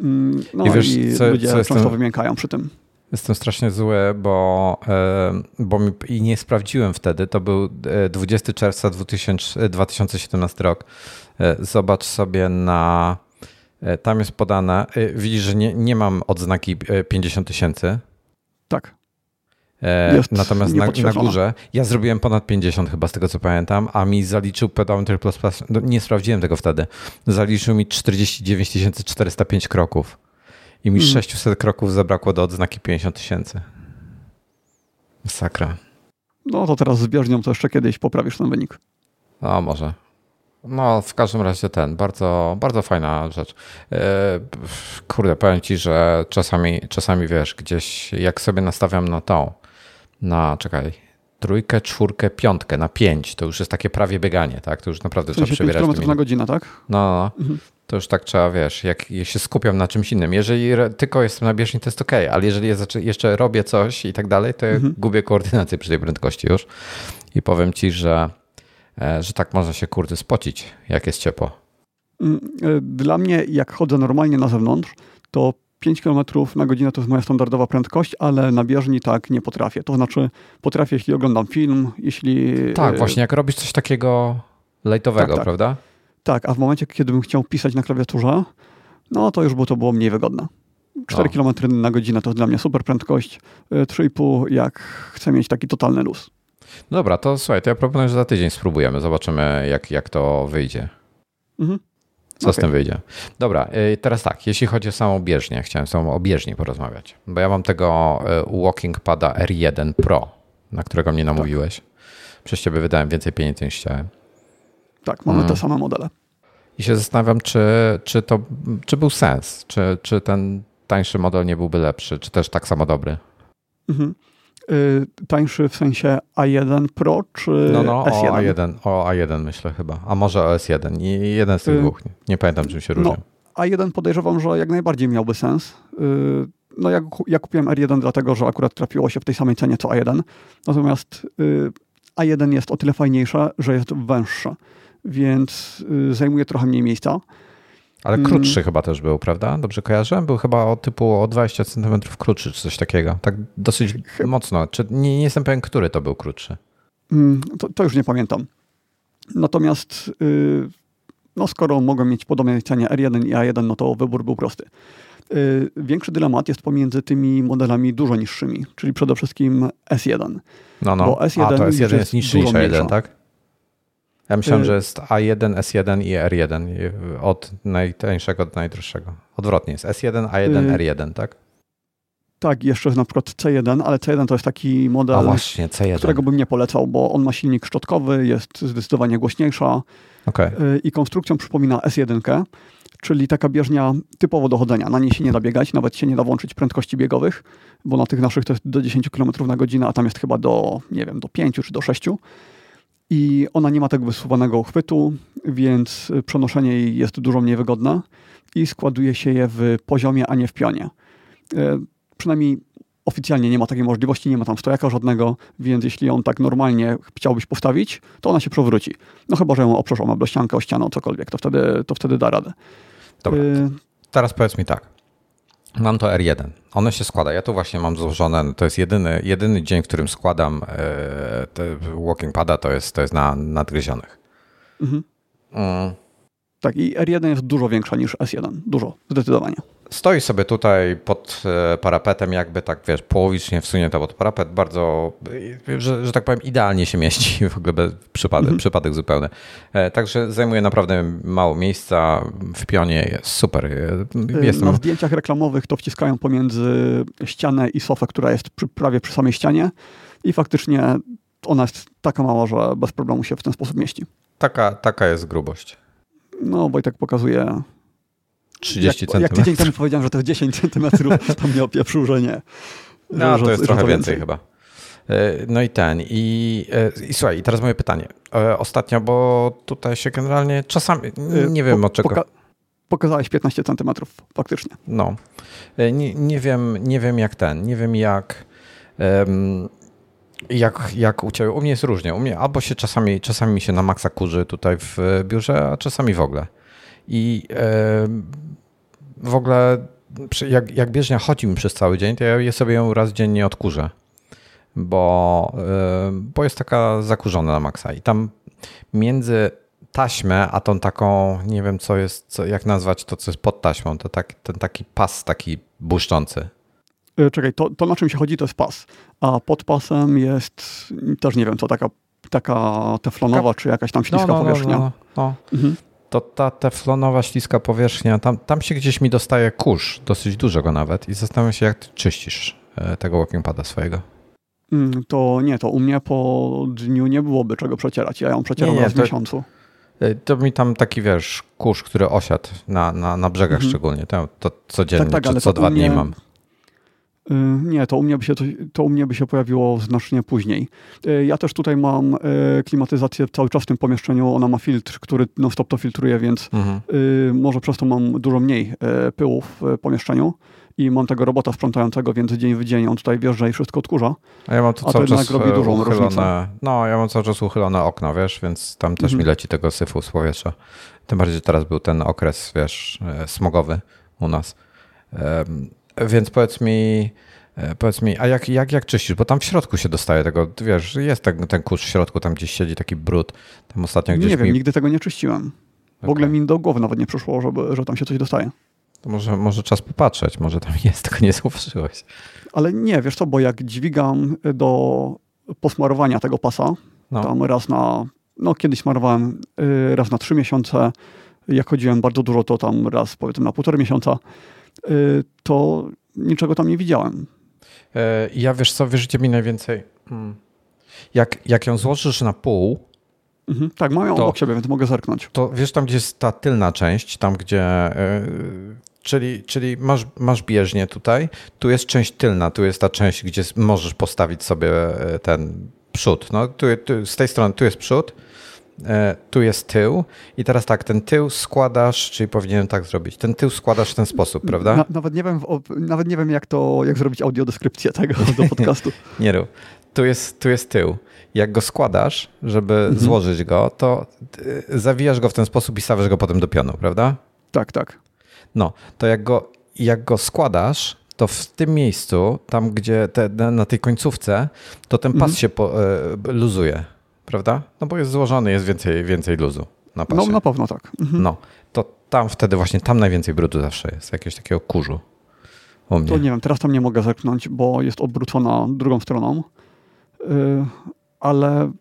Mm, no i, wiesz, i co, ludzie co często jestem... wymiękają przy tym. Jestem strasznie zły, bo, e, bo mi, i nie sprawdziłem wtedy. To był 20 e, czerwca 2000, 2017 rok. E, zobacz sobie na. Tam jest podane. Widzisz, że nie, nie mam odznaki 50 tysięcy. Tak. Jest Natomiast na, na, górze ja zrobiłem ponad 50 chyba z tego co pamiętam, a mi zaliczył pedometry plus plus, no nie sprawdziłem tego wtedy, zaliczył mi 49 405 kroków i mi hmm. 600 kroków zabrakło do odznaki 50 tysięcy. Sakra. No to teraz z bieżnią to jeszcze kiedyś poprawisz ten wynik. No może. No, w każdym razie ten, bardzo, bardzo fajna rzecz. E, kurde, powiem ci, że czasami, czasami wiesz, gdzieś jak sobie nastawiam na tą, na, czekaj, trójkę, czwórkę, piątkę, na pięć, to już jest takie prawie bieganie, tak? To już naprawdę trzeba przebierać. 5 km na godzinę, tak? No, no, no. Mhm to już tak trzeba, wiesz, jak się skupiam na czymś innym. Jeżeli tylko jestem na bieżni, to jest ok, ale jeżeli jeszcze robię coś i tak dalej, to mhm. gubię koordynację przy tej prędkości już. I powiem ci, że, e, że tak można się kurde spocić, jak jest ciepło. Mm, e, dla mnie, jak chodzę normalnie na zewnątrz, to 5 km na godzinę to jest moja standardowa prędkość, ale na bieżni tak nie potrafię. To znaczy, potrafię, jeśli oglądam film, jeśli. Tak, e, właśnie, jak robisz coś takiego lejtowego, tak, tak. prawda? Tak, a w momencie, kiedy bym chciał pisać na klawiaturze, no to już było, to było mniej wygodne. 4 O. km na godzinę to dla mnie super prędkość. y, 3,5 jak chcę mieć taki totalny luz. No dobra, to słuchaj, to ja proponuję, że za tydzień spróbujemy, zobaczymy jak, jak to wyjdzie. Mhm. Co z Okej. tym wyjdzie? Dobra, y, teraz tak, jeśli chodzi o samą bieżnię, chciałem z tobą o bieżni porozmawiać, bo ja mam tego y, Walking Pada R1 Pro, na którego mnie namówiłeś. Przez ciebie wydałem więcej pieniędzy niż chciałem. Tak, mamy Mm. te same modele. I się zastanawiam, czy, czy to czy był sens, czy, czy ten tańszy model nie byłby lepszy, czy też tak samo dobry. Mhm. Y, tańszy w sensie A1 Pro czy No, no, S1? o A1, o A1 myślę chyba, a może o S1, I jeden z tych Y, dwóch, nie, pamiętam czym się no, różnią. A1 podejrzewam, że jak najbardziej miałby sens. Y, No ja, ja kupiłem R1 dlatego, że akurat trafiło się w tej samej cenie co A1. Natomiast y, A1 jest o tyle fajniejsze, że jest węższe, więc y, zajmuje trochę mniej miejsca. Ale Mm. krótszy chyba też był, prawda? Dobrze kojarzę? Był chyba o typu o 20 cm krótszy, czy coś takiego. Tak dosyć Chy- mocno. Czy, nie, nie jestem pewien, który to był krótszy. Mm, To, to już nie pamiętam. Natomiast y, no skoro mogą mieć podobnej cenie R1 i A1, no to wybór był prosty. Y, Większy dylemat jest pomiędzy tymi modelami dużo niższymi, czyli przede wszystkim S1. No, no. Bo S1 a to już S1 jest jest niższy niż dużo A1, mniejsza. tak? Ja myślałem, Y- że jest A1, S1 i R1 i od najtańszego do najdroższego. Odwrotnie jest S1, A1, Y- R1, tak? Tak, jeszcze jest na przykład C1, ale C1 to jest taki model, A właśnie, C1. którego bym nie polecał, bo on ma silnik szczotkowy, jest zdecydowanie głośniejsza Okej. y, i konstrukcją przypomina S1, czyli taka bieżnia typowo do chodzenia. Na niej się nie da biegać, nawet się nie da włączyć prędkości biegowych, bo na tych naszych to jest do 10 km na godzinę, a tam jest chyba do, nie wiem, do 5 czy do 6. I ona nie ma tego wysuwanego uchwytu, więc przenoszenie jej jest dużo mniej wygodne i składuje się je w poziomie, a nie w pionie. E, Przynajmniej oficjalnie nie ma takiej możliwości, nie ma tam stojaka żadnego, więc jeśli ją tak normalnie chciałbyś postawić, to ona się przewróci. No chyba, że ją oprzesz o meblościankę, o ścianę, o cokolwiek, to wtedy, to wtedy da radę. Dobra. Y, Teraz powiedz mi tak. Mam to R1. Ono się składa. Ja tu właśnie mam złożone. To jest jedyny, jedyny dzień, w którym składam e, te walking pada, to jest, to jest na nadgryzionych. mhm. Mm. Tak, i R1 jest dużo większa niż S1. Dużo, zdecydowanie. Stoi sobie tutaj pod e, parapetem, jakby tak, wiesz, połowicznie wsunięta pod parapet, bardzo, e, że, że tak powiem, idealnie się mieści, w ogóle bez przypadek, przypadek zupełny. E, Także zajmuje naprawdę mało miejsca, w pionie jest super. Jestem, Na zdjęciach reklamowych to wciskają pomiędzy ścianę i sofę, która jest przy, prawie przy samej ścianie i faktycznie ona jest taka mała, że bez problemu się w ten sposób mieści. taka, taka jest grubość. No, Wojtek pokazuje 30 jak, jak tydzień temu powiedziałem, że to jest 10 centymetrów, to mnie opieprzył, że nie. No, że- to jest że trochę więcej chyba. E, No i ten. I, e, I słuchaj, i teraz moje pytanie. E, Ostatnio, bo tutaj się generalnie czasami, nie wiem po- od czego. poka- pokazałeś 15 centymetrów, faktycznie. No. Nie, nie, wiem, nie wiem jak ten, nie wiem jak. em, jak, jak u Ciebie, u mnie jest różnie. U mnie albo się czasami, czasami mi się na maksa kurzy tutaj w biurze, a czasami w ogóle. I w ogóle jak, jak bieżnia chodzi mi przez cały dzień, to ja sobie ją raz dziennie odkurzę, bo, bo jest taka zakurzona na maksa. I tam między taśmę, a tą taką, nie wiem co jest, co, jak nazwać to, co jest pod taśmą, to tak, ten taki pas taki błyszczący. Y, Czekaj, to, to na czym się chodzi, to jest pas. A pod pasem jest, też nie wiem, co taka, taka teflonowa, czy jakaś tam śliska powierzchnia. No, no. Mhm. To ta teflonowa śliska powierzchnia, tam, tam się gdzieś mi dostaje kurz, dosyć dużego nawet i zastanawiam się, jak ty czyścisz e, tego walking pada swojego. Mm, To nie, to u mnie po dniu nie byłoby czego przecierać. Ja ją przecieram Nie, nie, raz w to- miesiącu. E, To mi tam taki, wiesz, kurz, który osiadł na, na, na brzegach Mhm. szczególnie, to, to codziennie, Tak, tak, ale co dwa mnie- dni mam. Y, Nie, to u, mnie by się to, to u mnie by się pojawiło znacznie później. Y, Ja też tutaj mam y, klimatyzację cały czas w tym pomieszczeniu. Ona ma filtr, który non-stop to filtruje, więc Mhm. może przez to mam dużo mniej pyłu w pomieszczeniu. I mam tego robota sprzątającego, więc dzień w dzień on tutaj wjeżdża i wszystko odkurza. A ja mam tu cały czas robi e, dużą uchylone, różnicę. no ja mam cały czas uchylone okno, wiesz, więc tam też Mhm. mi leci tego syfu z powietrza. Tym bardziej, że teraz był ten okres, wiesz, e, smogowy u nas. Więc powiedz mi, e, powiedz mi, a jak, jak, jak czyścisz? Bo tam w środku się dostaje tego, wiesz, jest ten, ten kurz w środku, tam gdzieś siedzi taki brud. Tam ostatnio gdzieś Nie wiem, mi... nigdy tego nie czyściłem. W ogóle mi do głowy nawet nie przyszło, żeby, że tam się coś dostaje. To może, może czas popatrzeć, może tam jest, tylko nie zauważyłeś. Ale nie, wiesz co, bo jak dźwigam do posmarowania tego pasa, no. tam raz na, no kiedyś smarowałem y, raz na trzy miesiące, jak chodziłem bardzo dużo, to tam raz powiedzmy na półtorej miesiąca, to niczego tam nie widziałem. E, ja wiesz co, wierzycie mi najwięcej. Hmm. Jak, jak ją złożysz na pół, Mhm, tak, mają to, obok siebie, więc mogę zerknąć. To wiesz tam, gdzie jest ta tylna część, tam gdzie. Yy, czyli czyli masz, masz bieżnię tutaj, tu jest część tylna, tu jest ta część, gdzie możesz postawić sobie e, ten przód. No, tu, tu, z tej strony tu jest przód, tu jest tył i teraz tak, ten tył składasz, czyli powinienem tak zrobić, ten tył składasz w ten sposób, prawda? Na, nawet, nie wiem, nawet nie wiem, jak to, jak zrobić audiodeskrypcję tego do podcastu. nie rób. Tu jest, tu jest tył jak go składasz, żeby mhm. złożyć go, to zawijasz go w ten sposób i stawiasz go potem do pionu, prawda? Tak, tak. No, to jak go, jak go składasz, to w tym miejscu, tam gdzie te, na tej końcówce, to ten pas mhm. się po, e, luzuje, prawda? No bo jest złożony, jest więcej, więcej luzu na pasie. No na pewno tak. Mhm. No, to tam wtedy właśnie, tam najwięcej brudu zawsze jest, jakiegoś takiego kurzu. To nie wiem, teraz tam nie mogę zerknąć, bo jest odwrócona drugą stroną. Yy, ale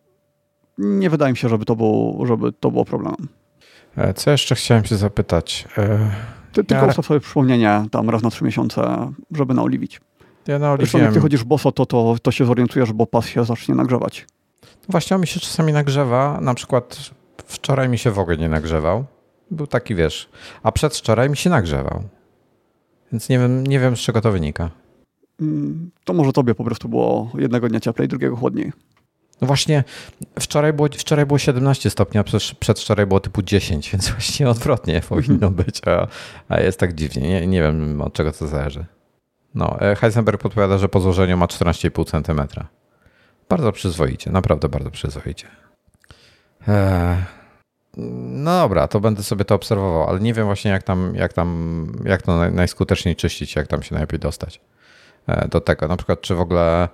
nie wydaje mi się, żeby to było, żeby to było problemem. E, co jeszcze chciałem się zapytać? E, ty, tylko ja... sobie przypomnienie tam raz na trzy miesiące, żeby naoliwić. Ja naoliwiłem. Zresztą jak ty chodzisz boso, to, to, to się zorientujesz, bo pas się zacznie nagrzewać. Właśnie on mi się czasami nagrzewa. Na przykład wczoraj mi się w ogóle nie nagrzewał. Był taki, wiesz, a przedwczoraj mi się nagrzewał. Więc nie wiem, nie wiem z czego to wynika. Mm, to może tobie po prostu było jednego dnia cieplej, drugiego chłodniej. No właśnie, wczoraj było, wczoraj było 17 stopni, a przedwczoraj było typu 10, więc właśnie odwrotnie powinno być, a, a jest tak dziwnie. Nie, nie wiem od czego to zależy. No, e, Heisenberg podpowiada, że po złożeniu ma 14,5 cm. Bardzo przyzwoicie, naprawdę bardzo przyzwoicie. Eee, no dobra, to będę sobie to obserwował, ale nie wiem właśnie jak tam, jak tam, jak to najskuteczniej czyścić, jak tam się najlepiej dostać e, do tego. Na przykład, czy w ogóle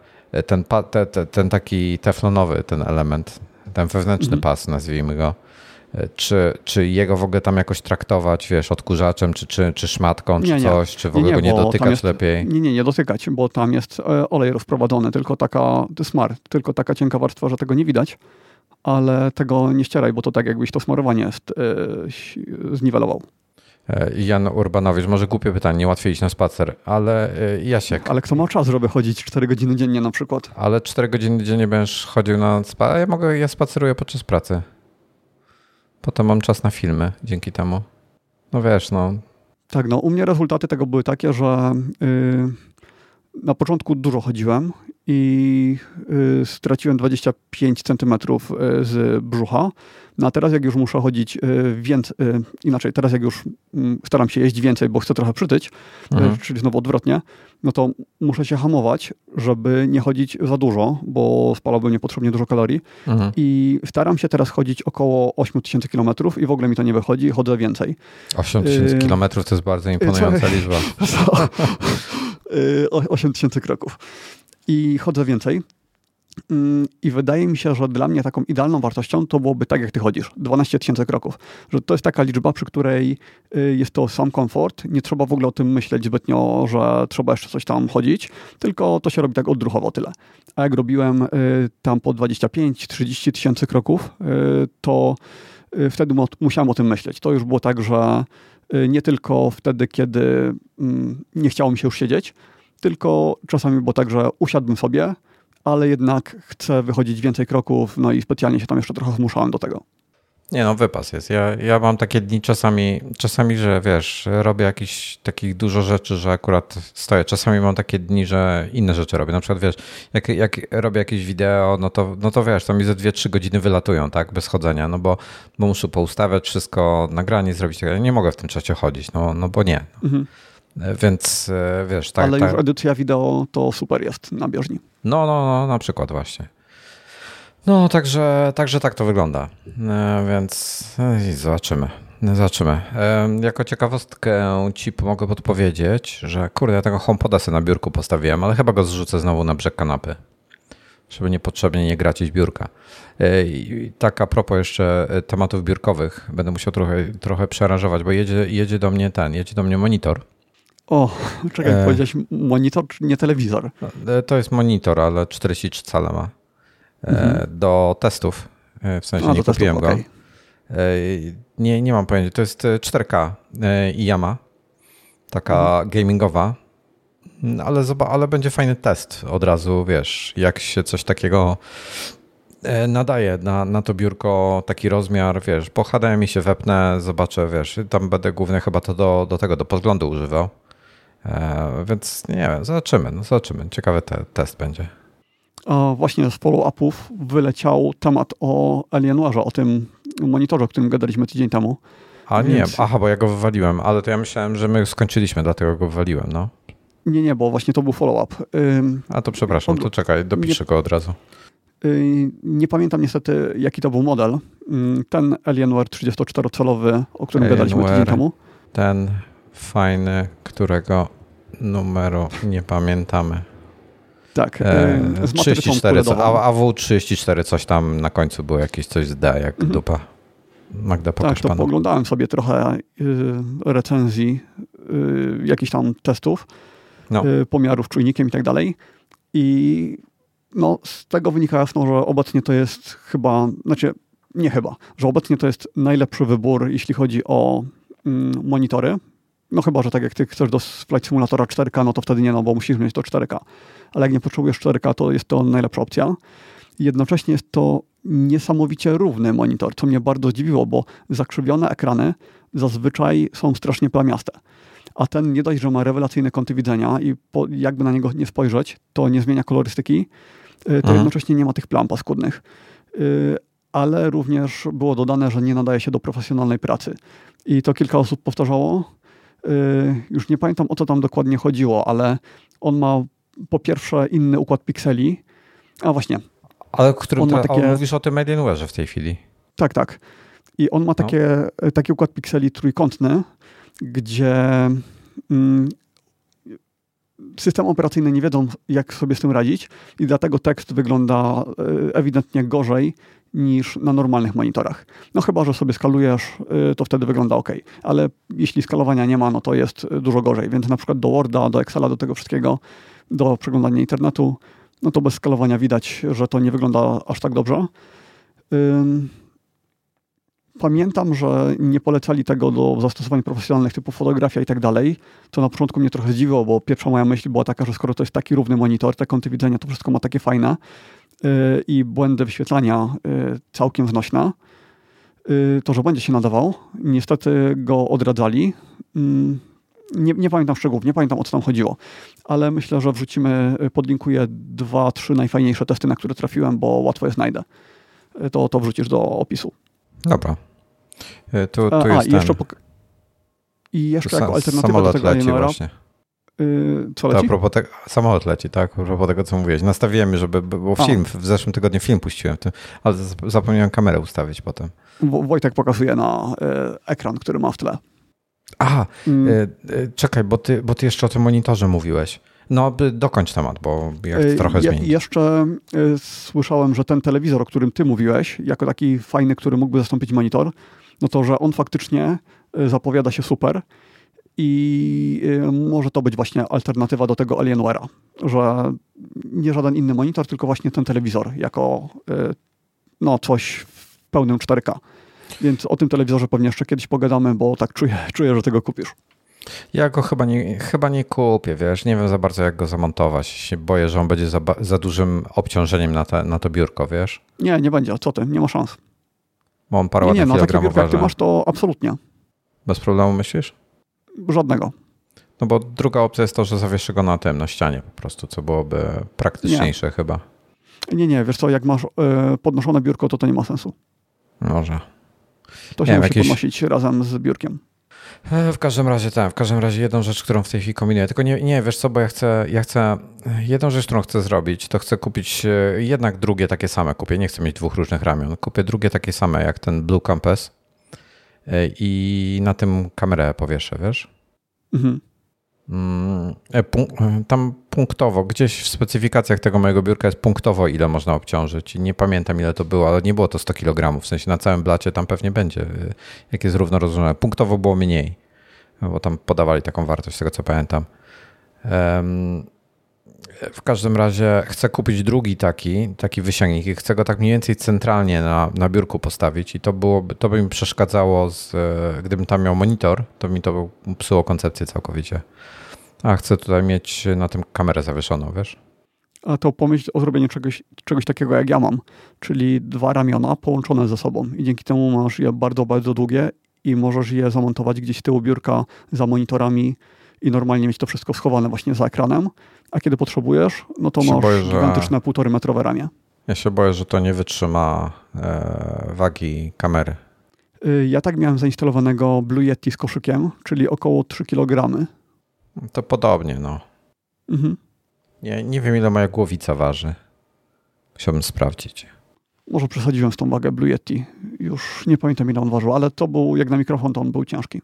ten, te, te, ten taki teflonowy ten element, ten wewnętrzny mhm. pas, nazwijmy go, czy, czy jego w ogóle tam jakoś traktować, wiesz, odkurzaczem, czy, czy, czy szmatką, czy nie, coś, czy w ogóle nie, nie, go nie dotykać jest, lepiej? Nie, nie, nie dotykać, bo tam jest e, olej rozprowadzony, tylko taka, smar, tylko taka cienka warstwa, że tego nie widać, ale tego nie ścieraj, bo to tak jakbyś to smarowanie jest, yy, zniwelował. E, Jan Urbanowicz, może głupie pytanie, nie łatwiej iść na spacer, ale e, Jasiek. Ale kto ma czas, żeby chodzić 4 godziny dziennie na przykład? Ale 4 godziny dziennie będziesz chodził na spacer? Ja mogę, ja spaceruję podczas pracy. Potem mam czas na filmy dzięki temu. No wiesz, no. Tak, no u mnie rezultaty tego były takie, że yy, na początku dużo chodziłem i y, straciłem 25 centymetrów y, z brzucha. No a teraz jak już muszę chodzić y, więcej, inaczej, teraz jak już mm, staram się jeść więcej, bo chcę trochę przytyć, mhm. czyli znowu odwrotnie, no to muszę się hamować, żeby nie chodzić za dużo, bo spalałbym niepotrzebnie dużo kalorii. Mhm. I staram się teraz chodzić około 8000 km i w ogóle mi to nie wychodzi, chodzę więcej. 8000 y km to jest bardzo imponująca liczba. 8000 kroków i chodzę więcej. Mm, I wydaje mi się, że dla mnie taką idealną wartością to byłoby tak, jak ty chodzisz, 12 tysięcy kroków. Że to jest taka liczba, przy której y, jest to sam komfort. Nie trzeba w ogóle o tym myśleć zbytnio, że trzeba jeszcze coś tam chodzić, tylko to się robi tak odruchowo tyle. A jak robiłem y, tam po 25-30 tysięcy kroków, y, to wtedy musiałem o tym myśleć. To już było tak, że nie tylko wtedy, kiedy mm, nie chciało mi się już siedzieć, tylko czasami było tak, że usiadłbym sobie, ale jednak chcę wychodzić więcej kroków, no i specjalnie się tam jeszcze trochę zmuszałem do tego. Nie no, wypas jest. Ja, ja mam takie dni czasami, czasami, że wiesz, robię jakichś takich dużo rzeczy, że akurat stoję. Czasami mam takie dni, że inne rzeczy robię. Na przykład wiesz, jak, jak robię jakieś wideo, no to, no to wiesz, to mi ze 2-3 godziny wylatują, tak, bez chodzenia, no bo, bo muszę poustawiać wszystko, nagranie zrobić. Ja nie mogę w tym czasie chodzić, no, no bo nie. Mhm. Więc e, wiesz, tak. Ale tak. już edycja wideo to super jest na bieżni. No, no, no, na przykład właśnie. No, także, także tak to wygląda. E, więc e, zobaczymy. Zobaczymy. Jako ciekawostkę ci mogę podpowiedzieć, że kurde, ja tego HomePoda sobie na biurku postawiłem, ale chyba go zrzucę znowu na brzeg kanapy. żeby niepotrzebnie nie gracić biurka. I tak a propos jeszcze tematów biurkowych, będę musiał trochę, trochę przerażować, bo jedzie, jedzie do mnie ten, jedzie do mnie monitor. O, czekaj, e... powiedziałeś monitor, czy nie telewizor? No, to jest monitor, ale 43 cale ma. Mhm. Do testów, w sensie a, nie kupiłem testów, go. Okay. Nie, nie mam pojęcia, to jest 4K i Yama, taka mhm. gamingowa, ale, ale będzie fajny test od razu, wiesz, jak się coś takiego e, nadaje na, na to biurko taki rozmiar, wiesz, po HDMI się wepnę, zobaczę, wiesz, tam będę głównie chyba to do, do tego, do podglądu używał. E, więc nie wiem, zobaczymy, no zobaczymy. Ciekawy te, test będzie. A właśnie z follow-upów wyleciał temat o Alienwarze, o tym monitorze, o którym gadaliśmy tydzień temu. A Więc... nie, aha, bo ja go wywaliłem, ale to ja myślałem, że my skończyliśmy, dlatego go wywaliłem, no. Nie, nie, bo właśnie to był follow-up. A to przepraszam, to czekaj, dopiszę nie, go od razu. Nie pamiętam niestety, jaki to był model. Ten Alienware 34-calowy, o którym Alienware, gadaliśmy tydzień temu. Ten fajny, którego numeru nie pamiętamy. Tak, e, 34, a, a W34 coś tam na końcu było jakieś coś z D, jak mhm. dupa. Magda, pokaż Tak, to panu. poglądałem sobie trochę y, recenzji, y, jakichś tam testów, no. pomiarów czujnikiem i tak dalej. I no, z tego wynika jasno, że obecnie to jest chyba, znaczy nie chyba, że obecnie to jest najlepszy wybór, jeśli chodzi o mm, monitory. No chyba, że tak jak ty chcesz do Flight Simulatora 4K, no to wtedy nie, no bo musisz mieć to 4K. Ale jak nie potrzebujesz 4K, to jest to najlepsza opcja. Jednocześnie jest to niesamowicie równy monitor, co mnie bardzo zdziwiło, bo zakrzywione ekrany zazwyczaj są strasznie plamiaste. A ten nie dość, że ma rewelacyjne kąty widzenia i po, jakby na niego nie spojrzeć, to nie zmienia kolorystyki, y, to mhm. jednocześnie nie ma tych plam paskudnych. Y, ale również było dodane, że nie nadaje się do profesjonalnej pracy. I to kilka osób powtarzało. Y, już nie pamiętam o co tam dokładnie chodziło, ale on ma po pierwsze inny układ pikseli. A właśnie, ale którym on ma takie... mówisz o tym Alienware'ze w tej chwili. Tak, tak. I on ma no. takie, no. taki układ pikseli trójkątny, gdzie mm, system operacyjny nie wiedzą, jak sobie z tym radzić i dlatego tekst wygląda e, ewidentnie gorzej niż na normalnych monitorach. No chyba, że sobie skalujesz, e, to wtedy wygląda ok, ale jeśli skalowania nie ma, no to jest dużo gorzej. Więc na przykład do Worda, do Excela, do tego wszystkiego, do przeglądania internetu no to bez skalowania widać, że to nie wygląda aż tak dobrze. Pamiętam, że nie polecali tego do zastosowań profesjonalnych typu fotografia i tak dalej, co na początku mnie trochę zdziwiło, bo pierwsza moja myśl była taka, że skoro to jest taki równy monitor, te kąty widzenia, to wszystko ma takie fajne y, i błędy wyświetlania y, całkiem znośne, y, to że będzie się nadawał. Niestety go odradzali nie, nie, pamiętam szczegółów, nie pamiętam o co tam chodziło, ale myślę, że wrzucimy, y, podlinkuję dwa, trzy najfajniejsze testy, na które trafiłem, bo łatwo je znajdę. Y, to, to wrzucisz do opisu. Dobra. Y, tu, tu A, jest i jeszcze, i jeszcze jako alternatywa do tego właśnie. Yy, co leci? To a propos te... Samolot leci, tak? A propos tego, co mówiłeś. Nastawiłem, żeby, bo film, w zeszłym tygodniu film puściłem, ale zapomniałem kamerę ustawić potem. Wojtek pokazuje na y, ekran, który ma w tle. Aha, mm. E, e, czekaj, bo ty, bo ty jeszcze o tym monitorze mówiłeś. No, dokończ temat, bo ja chcę e, trochę zmienić. Jeszcze słyszałem, że ten telewizor, o którym ty mówiłeś, jako taki fajny, który mógłby zastąpić monitor, no to, że on faktycznie zapowiada się super i może to być właśnie alternatywa do tego Alienware'a, że nie żaden inny monitor, tylko właśnie ten telewizor jako no, coś w pełnym 4K. Więc o tym telewizorze pewnie jeszcze kiedyś pogadamy, bo tak czuję, czuję że tego kupisz. Ja go chyba nie, chyba nie kupię, wiesz, nie wiem za bardzo jak go zamontować. Się boję, że on będzie za, za dużym obciążeniem na, te, na to biurko, wiesz? Nie, nie będzie, co ty, nie ma szans. Mam parę nie, nie, na takie biurko jak ty masz to absolutnie. Bez problemu myślisz? Żadnego. No bo druga opcja jest to, że zawieszę go na tym, na ścianie po prostu, co byłoby praktyczniejsze nie. chyba. Nie, nie, wiesz co, jak masz y, podnoszone biurko, to to nie ma sensu. Może. To się nie musi jakieś... podnosić razem z biurkiem. E, w każdym razie tak, w każdym razie jedną rzecz, którą w tej chwili kombinuję, tylko nie, nie wiesz co, bo ja chcę, ja chcę, jedną rzecz, którą chcę zrobić, to chcę kupić e, jednak drugie takie same, kupię, nie chcę mieć dwóch różnych ramion, kupię drugie takie same jak ten Blue Compass e, i na tym kamerę powieszę, wiesz? Mhm. Mm, e, e, tam punktowo, gdzieś w specyfikacjach tego mojego biurka jest punktowo, ile można obciążyć. Nie pamiętam, ile to było, ale nie było to 100 kg. W sensie na całym blacie tam pewnie będzie, e, jak jest równo rozłożone. Punktowo było mniej, bo tam podawali taką wartość, z tego co pamiętam. W każdym razie chcę kupić drugi taki, taki wysięgnik i chcę go tak mniej więcej centralnie na, na biurku postawić i to, byłoby, to by mi przeszkadzało, z, gdybym tam miał monitor, to mi to psuło koncepcję całkowicie. A chcę tutaj mieć na tym kamerę zawieszoną, wiesz? A to pomyśl o zrobieniu czegoś, czegoś takiego jak ja mam, czyli dwa ramiona połączone ze sobą i dzięki temu masz je bardzo, bardzo długie i możesz je zamontować gdzieś tyłu biurka za monitorami i normalnie mieć to wszystko schowane właśnie za ekranem, a kiedy potrzebujesz, no to masz boję, gigantyczne półtorej metrowe ramię. Ja się boję, że to nie wytrzyma e, wagi kamery. Y, ja tak miałem zainstalowanego Blue Yeti z koszykiem, czyli około 3 kg to podobnie, no. Mhm. Nie, nie wiem, ile moja głowica waży. Musiałbym sprawdzić. Może przesadziłem z tą wagę Blue Yeti. Już nie pamiętam, ile on ważył, ale to był, jak na mikrofon, to on był ciężki.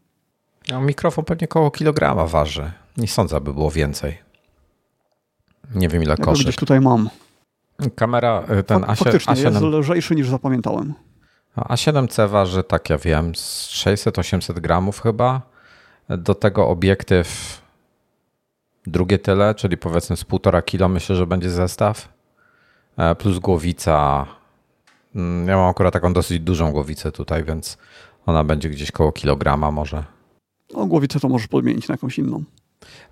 No, mikrofon pewnie około kilograma waży. Nie sądzę, aby było więcej. Nie wiem, ile ja koszyk. gdzieś tutaj mam. Kamera, y, ten A7... Faktycznie, A7... jest lżejszy niż zapamiętałem. A7C waży, tak ja wiem, 600-800 gramów chyba. Do tego obiektyw drugie tyle, czyli powiedzmy z półtora kilo myślę, że będzie zestaw. E, plus głowica. Mm, ja mam akurat taką dosyć dużą głowicę tutaj, więc ona będzie gdzieś koło kilograma może. No, głowicę to możesz podmienić na jakąś inną.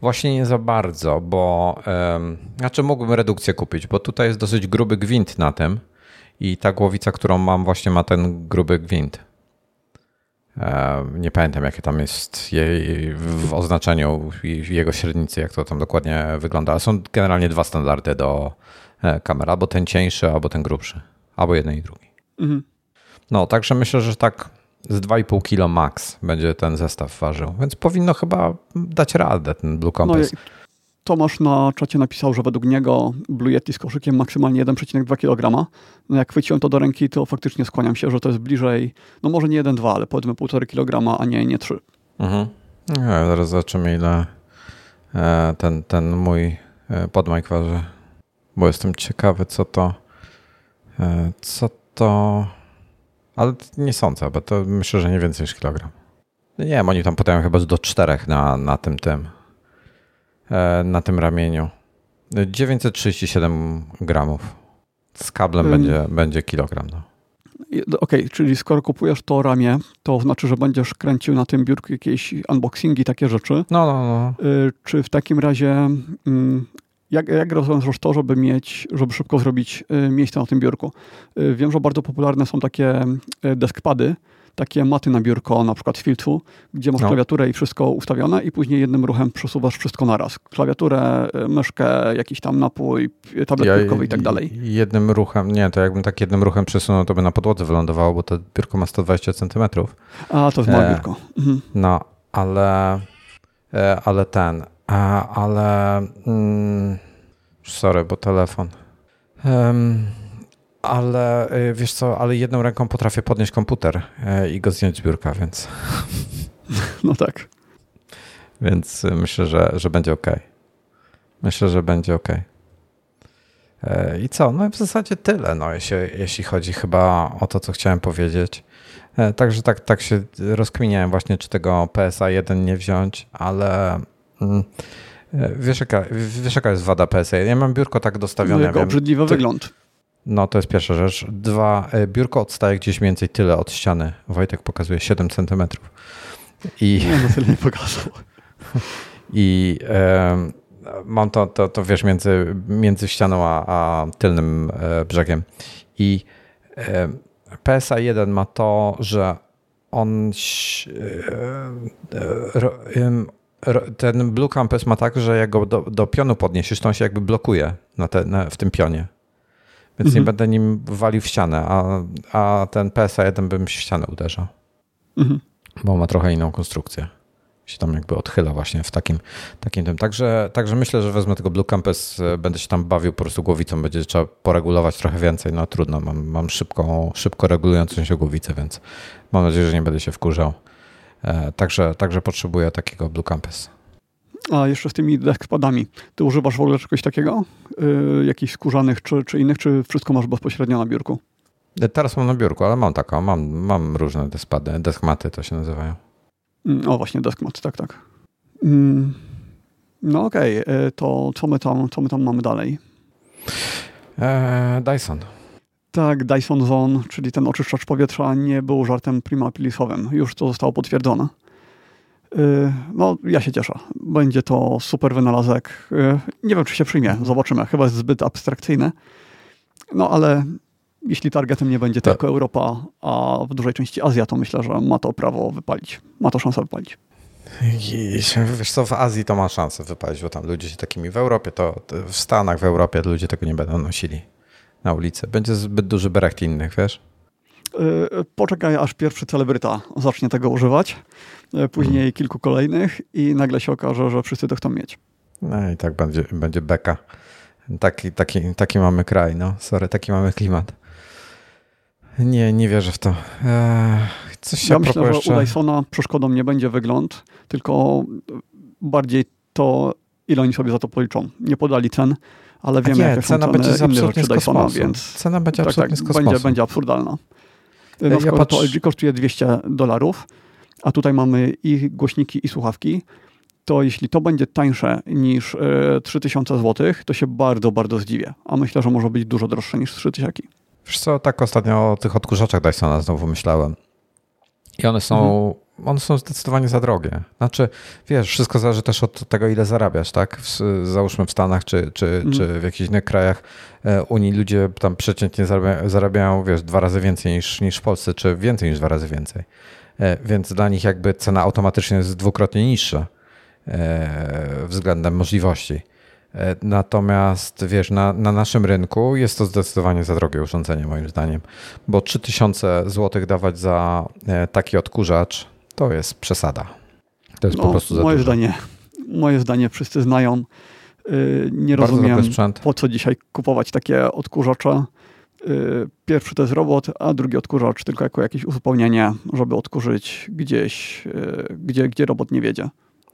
Właśnie nie za bardzo, bo um, znaczy mógłbym redukcję kupić, bo tutaj jest dosyć gruby gwint na tym i ta głowica, którą mam, właśnie ma ten gruby gwint. Nie pamiętam, jakie tam jest jej w oznaczeniu jego średnicy, jak to tam dokładnie wygląda. Ale są generalnie dwa standardy do e, kamer, albo ten cieńszy, albo ten grubszy. Albo jeden i drugi. Mhm. No, także myślę, że tak z 2,5 kilo max będzie ten zestaw ważył, więc powinno chyba dać radę ten Blue Compass. No, Tomasz na czacie napisał, że według niego Blue Yeti z koszykiem maksymalnie 1,2 kg. No jak chwyciłem to do ręki, to faktycznie skłaniam się, że to jest bliżej, no może nie 1,2, ale powiedzmy 1,5 kg, a nie, nie 3. Mhm. Ja zaraz zobaczymy ile e, ten, ten mój e, podmajk waży, bo jestem ciekawy co to e, co to ale nie sądzę, bo to myślę, że nie więcej niż kilogram. Nie wiem, oni tam podają chyba do 4 na, na tym tym E, na tym ramieniu. 937 gramów. Z kablem hmm. będzie, będzie kilogram. No. Okej, okay, czyli skoro kupujesz to ramię, to znaczy, że będziesz kręcił na tym biurku jakieś unboxingi, takie rzeczy. No, no, no. Y, czy w takim razie, mm, jak, jak rozwiążesz to, żeby mieć, żeby szybko zrobić y, miejsce na tym biurku? Y, wiem, że bardzo popularne są takie deskpady, takie maty na biurko, na przykład filtru, gdzie masz no. klawiaturę i wszystko ustawione i później jednym ruchem przesuwasz wszystko naraz. Klawiaturę, y, myszkę, jakiś tam napój, tablet ja, biurkowy i tak dalej. Jednym ruchem, nie, to jakbym tak jednym ruchem przesunął, to by na podłodze wylądowało, bo to biurko ma 120 cm. A, to jest małe e, biurko. Mhm. No, ale, e, ale ten, ale mm, sorry, bo telefon. Um, ale y, wiesz co, ale jedną ręką potrafię podnieść komputer y, i go zdjąć z biurka, więc. No tak. Więc myślę, że, że będzie ok. Myślę, że będzie ok. E, I co? No w zasadzie tyle, no, jeśli, jeśli chodzi chyba o to, co chciałem powiedzieć. E, także tak, tak się rozkminiałem właśnie, czy tego PSA 1 nie wziąć, ale e, wiesz jaka, wiesz jaka jest wada PSA? Ja mam biurko tak dostawione. Jego obrzydliwy wygląd. No to jest pierwsza rzecz. Dwa, e, biurko odstaje gdzieś mniej więcej tyle od ściany. Wojtek pokazuje 7 centymetrów. I, nie, no tyle nie pokazał. I e, mam to, to, to wiesz, między, między ścianą a, a tylnym e, brzegiem. I e, PSA 1 ma to, że on e, ten Blue Campus ma tak, że jak go do, do pionu podniesiesz, to on się jakby blokuje na te, na, w tym pionie więc mhm. nie będę nim walił w ścianę, a, a ten PSA 1 bym się w ścianę uderzał. Mhm. Bo ma trochę inną konstrukcję. Się tam jakby odchyla właśnie w takim, takim tym. Także, także myślę, że wezmę tego Blue Campus, e, będę się tam bawił po prostu głowicą, będzie trzeba poregulować trochę więcej. No trudno, mam, mam szybką, szybko regulującą się głowicę, więc mam nadzieję, że nie będę się wkurzał. E, także, także potrzebuję takiego Blue Campus. A jeszcze z tymi deskpadami. Ty używasz w ogóle czegoś takiego? Yy, jakichś skórzanych czy, czy innych, czy wszystko masz bezpośrednio na biurku? Teraz mam na biurku, ale mam taką, mam, mam różne deskpady, deskmaty to się nazywają. Mm, o właśnie, deskmat, tak, tak. Mm, no okej, okay. to co my, tam, co my tam mamy dalej? Eee, Dyson. Tak, Dyson Zone, czyli ten oczyszczacz powietrza nie był żartem prima aprilisowym. Już to zostało potwierdzone. Y, no, ja się cieszę. Będzie to super wynalazek. Y, nie wiem, czy się przyjmie. Zobaczymy. Chyba jest zbyt abstrakcyjny. No, ale jeśli targetem nie będzie tylko Europa, a w dużej części Azja, to myślę, że ma to prawo wypalić. Ma to szansę wypalić. Wiesz co, w Azji to ma szansę wypalić, bo tam ludzie się takimi w Europie, to w Stanach, w Europie ludzie tego nie będą nosili na ulicy. Będzie zbyt duży berecht innych, wiesz? Y, poczekaj, aż pierwszy celebryta zacznie tego używać, y, później hmm. kilku kolejnych i nagle się okaże, że wszyscy to chcą mieć. No i tak będzie, będzie beka. Taki, taki, taki mamy kraj, no. Sorry, taki mamy klimat. Nie, nie wierzę w to. Eee, coś ja myślę, że jeszcze... u Dysona przeszkodą nie będzie wygląd, tylko bardziej to, ile oni sobie za to policzą. Nie podali cen, ale wiemy, jakie cena są będzie inne rzeczy Dysona, więc cena będzie tak, tak, będzie, będzie absurdalna. Na ja przykład patrz... to LG kosztuje 200 dolarów, a tutaj mamy i głośniki, i słuchawki. To jeśli to będzie tańsze niż 3000 zł, to się bardzo, bardzo zdziwię. A myślę, że może być dużo droższe niż 3000. Wiesz co, tak ostatnio o tych odkurzaczach Dysona znowu myślałem. I one są, mhm. one są zdecydowanie za drogie. Znaczy, wiesz, wszystko zależy też od tego, ile zarabiasz, tak? W, załóżmy w Stanach czy, czy, mhm. czy w jakichś innych krajach e, Unii ludzie tam przeciętnie zarabiają, zarabiają, wiesz, dwa razy więcej niż, niż w Polsce, czy więcej niż dwa razy więcej. E, więc dla nich jakby cena automatycznie jest dwukrotnie niższa e, względem możliwości. E, natomiast wiesz, na, na naszym rynku jest to zdecydowanie za drogie urządzenie, moim zdaniem, bo 3000 zł dawać za e, taki odkurzacz to jest przesada. To jest no, po prostu za moje dużo. zdanie. Moje zdanie wszyscy znają. Y, nie Bardzo rozumiem, po co dzisiaj kupować takie odkurzacze. Y, pierwszy to jest robot, a drugi odkurzacz tylko jako jakieś uzupełnienie, żeby odkurzyć gdzieś, y, gdzie, gdzie robot nie wiedzie.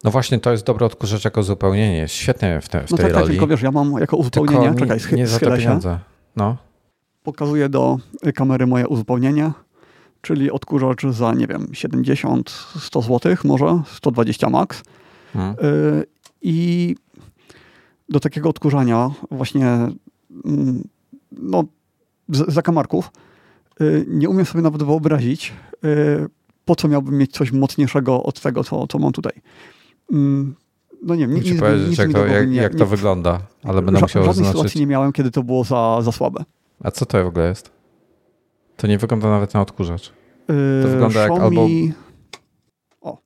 No właśnie, to jest dobre odkurzacz jako uzupełnienie. Jest świetnie w, te, w no tej tak, roli. Tak, tylko wiesz, ja mam jako uzupełnienie, tylko czekaj, schy, nie za te pieniądze. Się. No. Pokazuję do kamery moje uzupełnienie, czyli odkurzacz za, nie wiem, 70, 100 zł, może 120 max. Hmm. Y I do takiego odkurzania właśnie mm, no, zakamarków y nie umiem sobie nawet wyobrazić, y po co miałbym mieć coś mocniejszego od tego, co, co mam tutaj. Mm, no nie wiem, nic, nic, powiedzieć, nic jak, to, jak, jak to wygląda, ale będę musiał żadnej zaznaczyć. sytuacji nie miałem, kiedy to było za, za słabe. A co to w ogóle jest? To nie wygląda nawet na odkurzacz. To yy, wygląda Xiaomi... jak albo... O.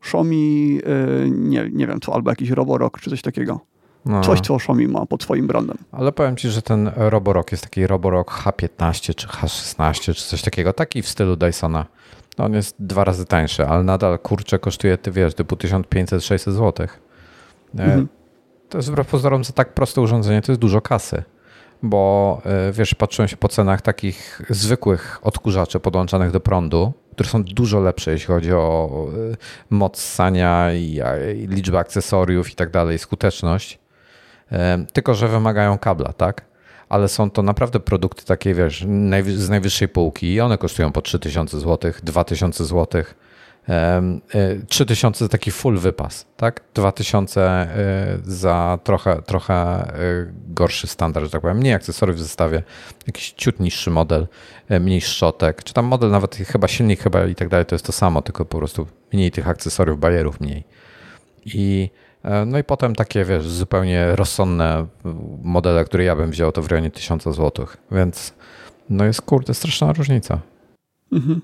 Xiaomi, yy, nie, nie wiem co, albo jakiś Roborock czy coś takiego. No. Coś, co Xiaomi ma pod swoim brandem. Ale powiem Ci, że ten Roborock jest taki Roborock H15 czy H16 czy coś takiego, taki w stylu Dysona. No on jest dwa razy tańszy, ale nadal kurczę kosztuje, ty wiesz, typu 1500-600 zł. E, mhm. To jest wbrew pozorom za tak proste urządzenie, to jest dużo kasy. Bo e, wiesz, patrzyłem się po cenach takich zwykłych odkurzaczy podłączanych do prądu, które są dużo lepsze, jeśli chodzi o e, moc sania i, i liczbę akcesoriów i tak dalej, skuteczność. Tylko, że wymagają kabla, tak? Ale są to naprawdę produkty takie, wiesz, z najwyższej półki i one kosztują po 3000 zł, 2000 zł. 3000 za taki full wypas, tak? 2000 e, za trochę, trochę e, gorszy standard, że tak powiem. Mniej akcesoriów w zestawie, jakiś ciut niższy model, e, mniej szczotek, czy tam model nawet chyba silnik chyba i tak dalej, to jest to samo, tylko po prostu mniej tych akcesoriów, bajerów mniej. I no i potem takie, wiesz, zupełnie rozsądne modele, które ja bym wziął, to w rejonie 1000 zł. Więc no jest kurde straszna różnica. Mhm.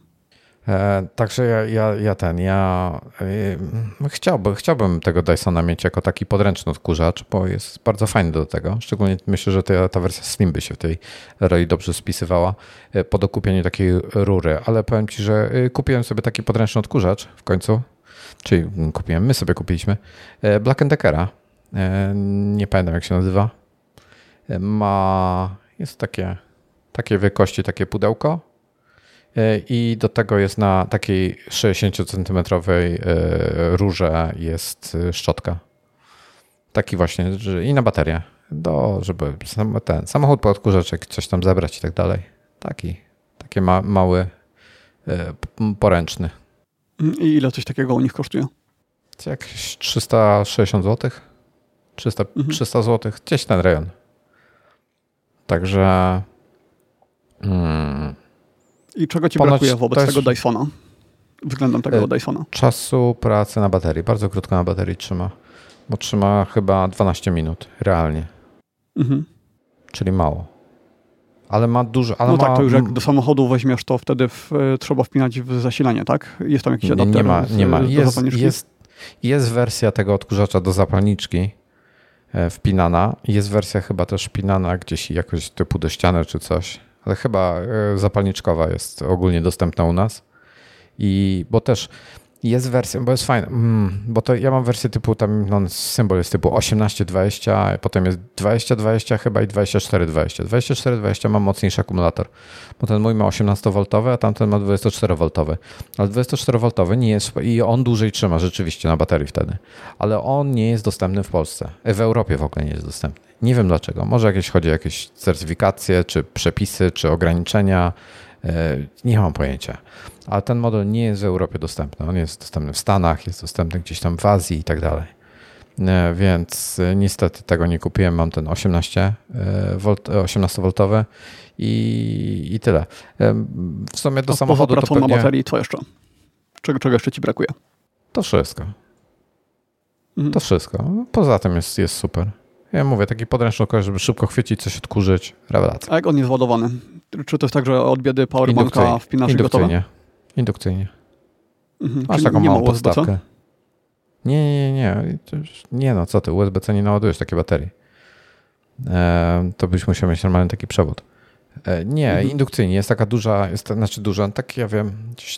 E, także ja, ja, ja ten, ja e, chciałbym, chciałbym tego Dysona mieć jako taki podręczny odkurzacz, bo jest bardzo fajny do tego. Szczególnie myślę, że ta, ta wersja Slim by się w tej roli dobrze spisywała e, po dokupieniu takiej rury. Ale powiem Ci, że e, kupiłem sobie taki podręczny odkurzacz w końcu czyli kupiłem, my sobie kupiliśmy, e, Black Deckera. E, nie pamiętam jak się nazywa. E, ma, jest takie, takie wielkości, takie pudełko i do tego jest na takiej 60 cm rurze jest szczotka. taki właśnie, i na baterię, do, żeby ten samochód po odkurzaczek coś tam zebrać i tak dalej. Taki, taki ma, mały, poręczny. I ile coś takiego u nich kosztuje? Jakieś 360 zł. 300, mhm. 300 zł, gdzieś ten rejon. Także. Hmm, I czego ci brakuje wobec tego Dysona? Względem tego e, Dysona? Czasu pracy na baterii. Bardzo krótko na baterii trzyma. Bo trzyma chyba 12 minut realnie. Mhm. Czyli mało. Ale ma dużo. Ale no ma... tak, to już jak do samochodu weźmiesz, to wtedy w, e, trzeba wpinać w zasilanie, tak? Jest tam jakiś adapter? Nie, nie ma, nie ma. Jest, jest, jest wersja tego odkurzacza do zapalniczki e, wpinana. Jest wersja chyba też wpinana gdzieś jakoś typu do ściany czy coś. Ale chyba zapalniczkowa jest ogólnie dostępna u nas. I bo też jest wersja, bo jest fajna, mm, bo to ja mam wersję typu, tam no, symbol jest typu 1820, potem jest 2020 chyba i 2420. 2420 ma mocniejszy akumulator, bo ten mój ma 18V, a tamten ma 24V. Ale 24V nie jest, i on dłużej trzyma rzeczywiście na baterii wtedy, ale on nie jest dostępny w Polsce. W Europie w ogóle nie jest dostępny. Nie wiem dlaczego. Może jakieś chodzi o jakieś certyfikacje, czy przepisy, czy ograniczenia, E, nie mam pojęcia. Ale ten model nie jest w Europie dostępny. On jest dostępny w Stanach, jest dostępny gdzieś tam w Azji i tak dalej. E, więc e, niestety tego nie kupiłem. Mam ten 18 18V i, i tyle. W sumie do A samochodu poza to pewnie... na baterii co jeszcze? Czego, czego jeszcze ci brakuje? To wszystko. Mhm. To wszystko. Poza tym jest, jest super. Ja mówię, taki podręczny żeby szybko chwycić, coś odkurzyć. Rewelacja. A jak on jest ładowany? Czy to jest tak, że od biedy powerbanka wpinasz Indukcyjnie. gotowe? Indukcyjnie. Mhm. Masz taką małą podstawkę. Nie, nie, nie. Nie no, co ty, USB-C nie naładujesz takiej baterii. E, to byś musiał mieć normalny taki przewód. E, nie, mhm. indukcyjnie. Jest taka duża, jest, znaczy duża, tak ja wiem,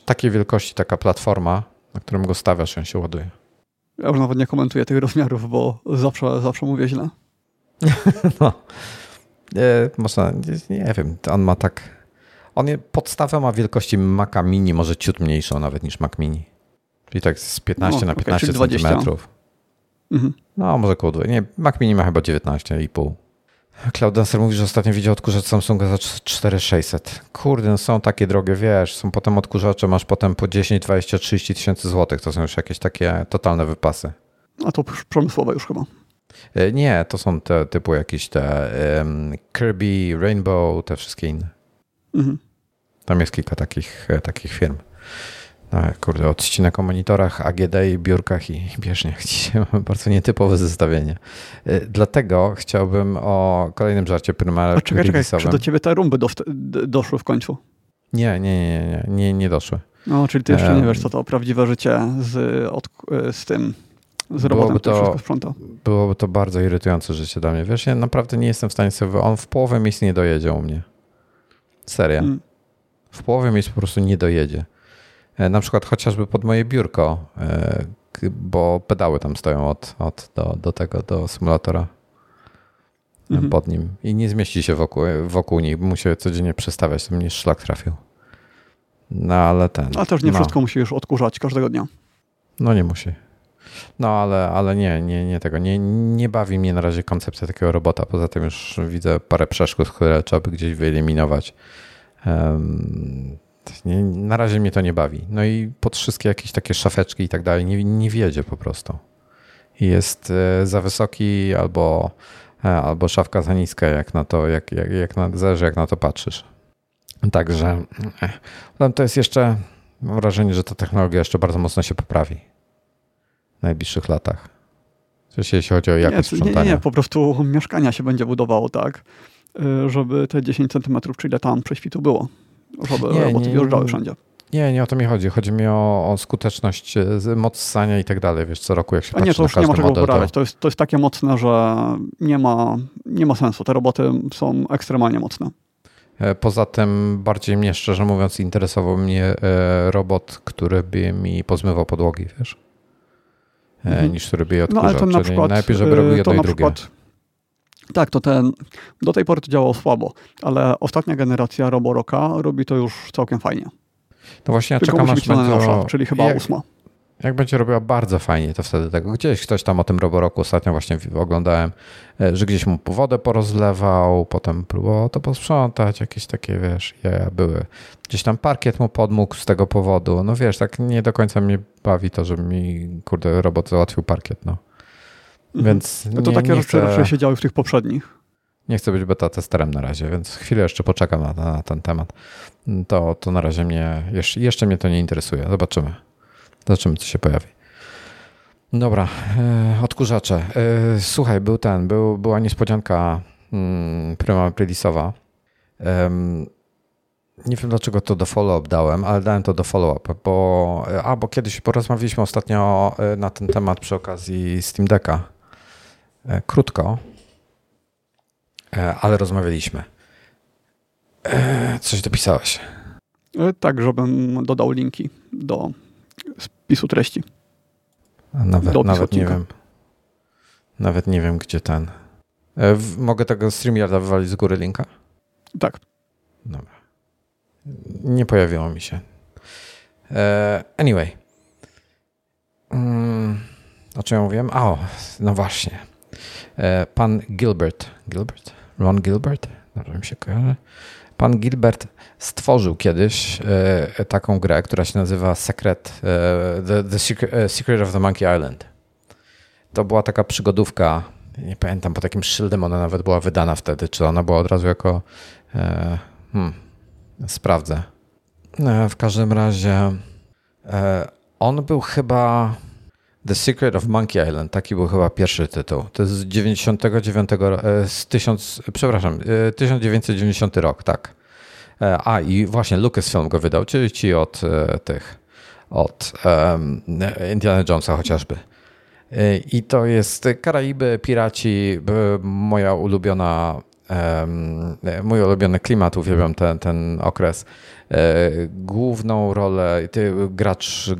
takiej wielkości taka platforma, na którym go stawiasz i on się ładuje. Ja już nawet nie komentuję tych rozmiarów, bo zawsze, zawsze mówię źle. no. Nie, można, nie, nie, wiem, on ma tak. On je, podstawę ma wielkości Maca Mini, może ciut mniejszą nawet niż Mac Mini. Czyli tak z 15 no, na 15 okay, centymetrów. Mhm. No, może koło Nie, Mac Mini ma chyba 19,5. Cloud Dancer mówi, że ostatnio widział odkurzacz Samsunga za 4600. Kurde, no są takie drogie, wiesz, są potem odkurzacze, masz potem po 10, 20, 30 tysięcy złotych. To są już jakieś takie totalne wypasy. A to przemysłowe już chyba. E, nie, to są te typu jakieś te um, Kirby, Rainbow, te wszystkie inne. Mhm. Tam jest kilka takich, e, takich firm. No, kurde, odcinek o monitorach, AGD i biurkach i bieżniach. Dzisiaj mamy bardzo nietypowe zestawienie. E, dlatego chciałbym o kolejnym żarcie A czekaj, czekaj, czy do ciebie te rumby do, doszły w końcu? Nie, nie, nie, nie, nie, nie doszły. No, czyli ty jeszcze nie wiesz, co to prawdziwe życie z, od, z tym z robotem, byłoby to, sprząta. Byłoby to bardzo irytujące życie dla mnie. Wiesz, ja naprawdę nie jestem w stanie sobie... On w połowę miejsc nie dojedzie u mnie. Serio. Hmm. W połowie miejsc po prostu nie dojedzie. E, na przykład chociażby pod moje biurko, e, bo pedały tam stoją od, od do, do tego, do symulatora e, mhm. pod nim i nie zmieści się wokół, wokół nich. Muszę codziennie przestawiać, to mnie szlak trafił. No ale ten. Ale też nie no. wszystko musi już odkurzać każdego dnia. No nie musi. No ale, ale nie, nie, nie tego. Nie, nie bawi mnie na razie koncepcja takiego robota. Poza tym już widzę parę przeszkód, które trzeba by gdzieś wyeliminować. Um, nie, na razie mnie to nie bawi. No i pod wszystkie jakieś takie szafeczki i tak dalej nie, nie wiedzie po prostu. Jest e, za wysoki albo, e, albo szafka za niska, jak na to, jak, jak, jak na, zależy jak na to patrzysz. Także e, to jest jeszcze, mam wrażenie, że ta technologia jeszcze bardzo mocno się poprawi w najbliższych latach. Coś jeśli chodzi o jakość nie, sprzątania. Nie, nie, po prostu mieszkania się będzie budowało tak, żeby te 10 centymetrów, czy ile tam prześwitu było, żeby nie, roboty wjeżdżały wszędzie. Nie, nie o to mi chodzi. Chodzi mi o, o skuteczność, y, moc ssania i tak dalej, wiesz, co roku jak się A nie, to już nie ma czego poprawiać. To... jest, to jest takie mocne, że nie ma, nie ma sensu. Te roboty są ekstremalnie mocne. E, poza tym bardziej mnie, szczerze mówiąc, interesował mnie e, robot, który by mi pozmywał podłogi, wiesz? E, mhm. niż który by je odkurzał. No, ale to na przykład, najpierw, żeby robił jedno i drugie. Przykład, tak, to ten, do tej pory to działało słabo, ale ostatnia generacja Roboroka robi to już całkiem fajnie. No właśnie, ja Tylko czekam aż będzie... Nasza, czyli chyba jak, ósma. Jak będzie robiła bardzo fajnie, to wtedy tego. Gdzieś ktoś tam o tym Roboroku ostatnio właśnie oglądałem, e, że gdzieś mu wodę porozlewał, potem próbował to posprzątać, jakieś takie, wiesz, jaja były. Gdzieś tam parkiet mu podmógł z tego powodu. No wiesz, tak nie do końca mnie bawi to, że mi, kurde, robot załatwił parkiet, no. Mhm. Więc No to nie, takie nie chcę, się działy w tych poprzednich. nie chcę być beta testerem na razie, więc chwilę jeszcze poczekam na, na ten temat. To, to na razie mnie, jeszcze, jeszcze mnie to nie interesuje. Zobaczymy. Zobaczymy, co się pojawi. Dobra, e, odkurzacze. E, słuchaj, był ten, był, była niespodzianka mm, prima aprilisowa. Em, nie wiem dlaczego to do follow-up dałem, ale dałem to do follow-up, bo, a, bo kiedyś porozmawialiśmy ostatnio e, na ten temat przy okazji Steam Decka. E, Krótko, e, ale rozmawialiśmy. E, Coś dopisałeś. Tak, żebym dodał linki do spisu treści. Nawet, Do nawet nie wiem. Nawet nie wiem, gdzie ten. Mogę tego StreamYarda wywalić z góry linka? Tak. Dobra. Nie pojawiło mi się. Anyway. Mm, O czym ja mówiłem? A, O, no właśnie. E, Pan Gilbert. Gilbert? Ron Gilbert? Dobrze mi się kojarzy. Pan Gilbert stworzył kiedyś e, taką grę, która się nazywa Secret, e, the, the Secret, e, of the Monkey Island. To była taka przygodówka, nie pamiętam, pod takim szyldem ona nawet była wydana wtedy, czy ona była od razu jako e, hmm, sprawdzę. E, w każdym razie e, on był chyba The Secret of Monkey Island, taki był chyba pierwszy tytuł. To jest z 99, ro- e, z 1000, przepraszam, e, 1990 rok, tak. E, A i właśnie Lucasfilm go wydał, czyli ci od e, tych, od em, Indiana Jonesa chociażby. E, I to jest Karaiby, piraci, moja ulubiona, e, mój ulubiony klimat, uwielbiam ten, ten okres. E, Główną rolę ty, gracz e,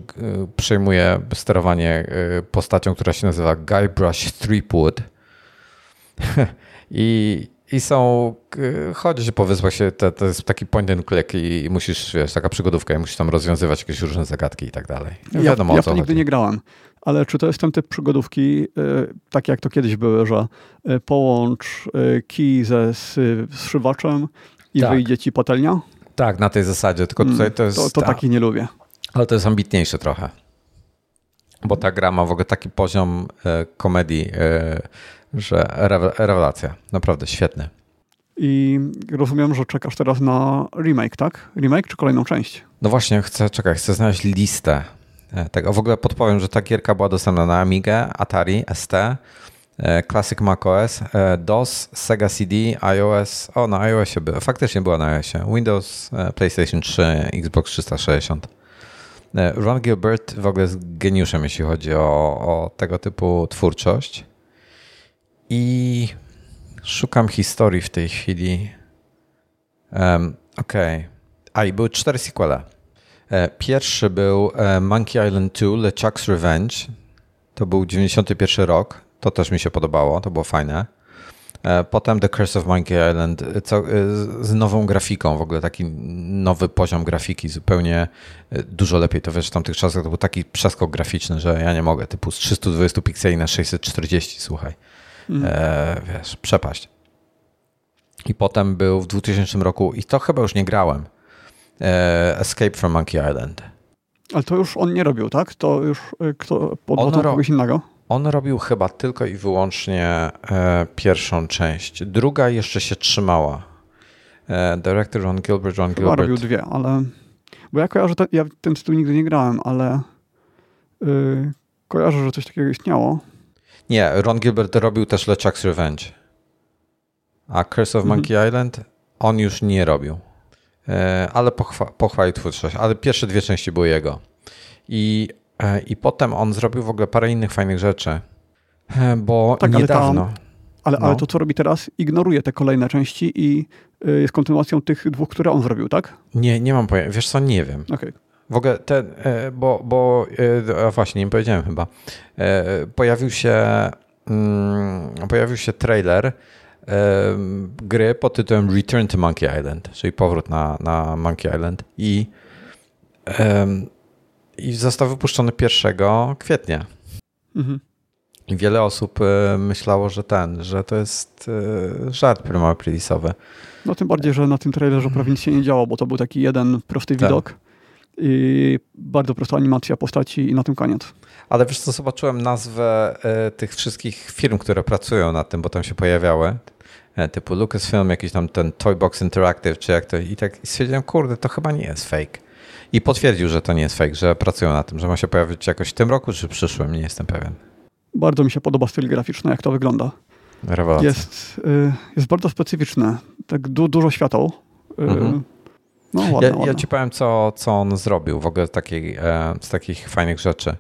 przejmuje sterowanie e, postacią, która się nazywa Guybrush Threepwood. I, I są, e, chodzi po wyspach, się, to, to jest taki point and click i, i musisz, wiesz, taka przygodówka i musisz tam rozwiązywać jakieś różne zagadki i tak dalej. Ja, Wiadomo ja o w co to nigdy chodzi. nie grałem. Ale czy to jest ten typ przygodówki, y, takie jak to kiedyś były, że połącz kij ze zszywaczem i Tak. wyjdzie ci patelnia? Tak, na tej zasadzie, tylko tutaj Mm, to jest... To, to takich nie lubię. Ale to jest ambitniejsze trochę. Bo ta gra ma w ogóle taki poziom e, komedii, e, że rewe- rewelacja. Naprawdę świetny. I rozumiem, że czekasz teraz na remake, tak? Remake czy kolejną część? No właśnie, chcę, czekaj, chcę znaleźć listę e, tego. W ogóle podpowiem, że ta gierka była dostępna na Amigę, Atari, ST, Classic macOS, e, DOS, Sega CD, iOS. O, na iOSie była. Faktycznie była na iOSie. Windows, e, PlayStation 3, Xbox 360. E, Ron Gilbert w ogóle jest geniuszem, jeśli chodzi o, o tego typu twórczość. I szukam historii w tej chwili. Em, Okej. A i były cztery sequele. E, Pierwszy był e, Monkey Island 2 LeChuck's Revenge. To był 91 rok. To też mi się podobało, to było fajne. E, Potem The Curse of Monkey Island e, co, e, z- nową grafiką, w ogóle taki nowy poziom grafiki, zupełnie dużo lepiej. To wiesz, w tamtych czasach to był taki przeskok graficzny, że ja nie mogę, typu z 320 pikseli na 640, słuchaj. E, wiesz, przepaść. I potem był w 2000 roku, i to chyba już nie grałem, e, Escape from Monkey Island. Ale to już on nie robił, tak? To już kto, pod On wodą ro- kogoś innego? On robił chyba tylko i wyłącznie e, pierwszą część. Druga jeszcze się trzymała. E, director Ron Gilbert, Ron Chyba robił Gilbert. dwie, ale... Bo ja kojarzę, te, ja ten tytuł nigdy nie grałem, ale y, kojarzę, że coś takiego istniało. Nie, Ron Gilbert robił też LeChuck's Revenge. A Curse of Mhm. Monkey Island on już nie robił. E, ale pochwa- pochwalił twórczość. Ale pierwsze dwie części były jego. I, I potem on zrobił w ogóle parę innych fajnych rzeczy. E, bo Tak, ale niedawno... Ale, No. ale to, co robi teraz, ignoruje te kolejne części i y, jest kontynuacją tych dwóch, które on zrobił, tak? Nie, nie mam pojęcia. Wiesz co, nie wiem. Okej. W ogóle ten, e, bo, bo e, właśnie, nie powiedziałem chyba, E, pojawił się mm, pojawił się trailer e, gry pod tytułem Return to Monkey Island, czyli powrót na, na Monkey Island i I został wypuszczony 1 kwietnia. Mhm. I wiele osób e, myślało, że ten, że to jest e, żart primały prilisowy. No tym bardziej, że na tym trailerze prawie nic się nie działo, bo to był taki jeden prosty tak. widok i bardzo prosta animacja postaci i na tym koniec. Ale wiesz co, zobaczyłem nazwę e, tych wszystkich firm, które pracują nad tym, bo tam się pojawiały. Typu Lucasfilm, jakiś tam ten Toybox Interactive, czy jak to. I tak i stwierdziłem, kurde, to chyba nie jest fake. I potwierdził, że to nie jest fake, że pracują na tym, że ma się pojawić jakoś w tym roku, czy w przyszłym, nie jestem pewien. Bardzo mi się podoba styl graficzny, jak to wygląda. Rewelacja. Jest, y, jest bardzo specyficzny. Tak du dużo świateł. Y, mhm. No, ładne, ja, ładne. ja ci powiem, co, co on zrobił w ogóle takiej, e, z takich fajnych rzeczy.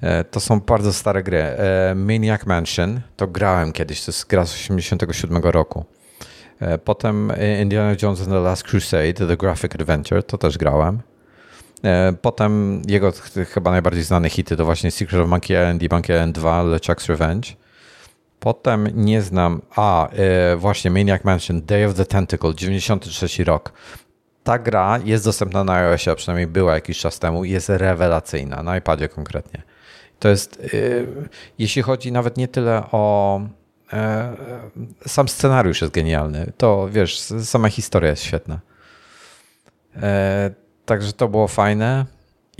E, to są bardzo stare gry. E, Maniac Mansion, to grałem kiedyś, to jest gra z 87 roku. Potem Indiana Jones and the Last Crusade, The Graphic Adventure, to też grałem. Potem jego chyba najbardziej znane hity to właśnie Secret of Monkey Island i Monkey Island 2, LeChuck's Revenge. Potem nie znam, a właśnie Maniac Mansion, Day of the Tentacle, 93 rok ta gra jest dostępna na iOSie, a przynajmniej była jakiś czas temu i jest rewelacyjna, na iPadzie konkretnie. To jest, yy, jeśli chodzi nawet nie tyle o sam scenariusz jest genialny, to wiesz, sama historia jest świetna. Także to było fajne.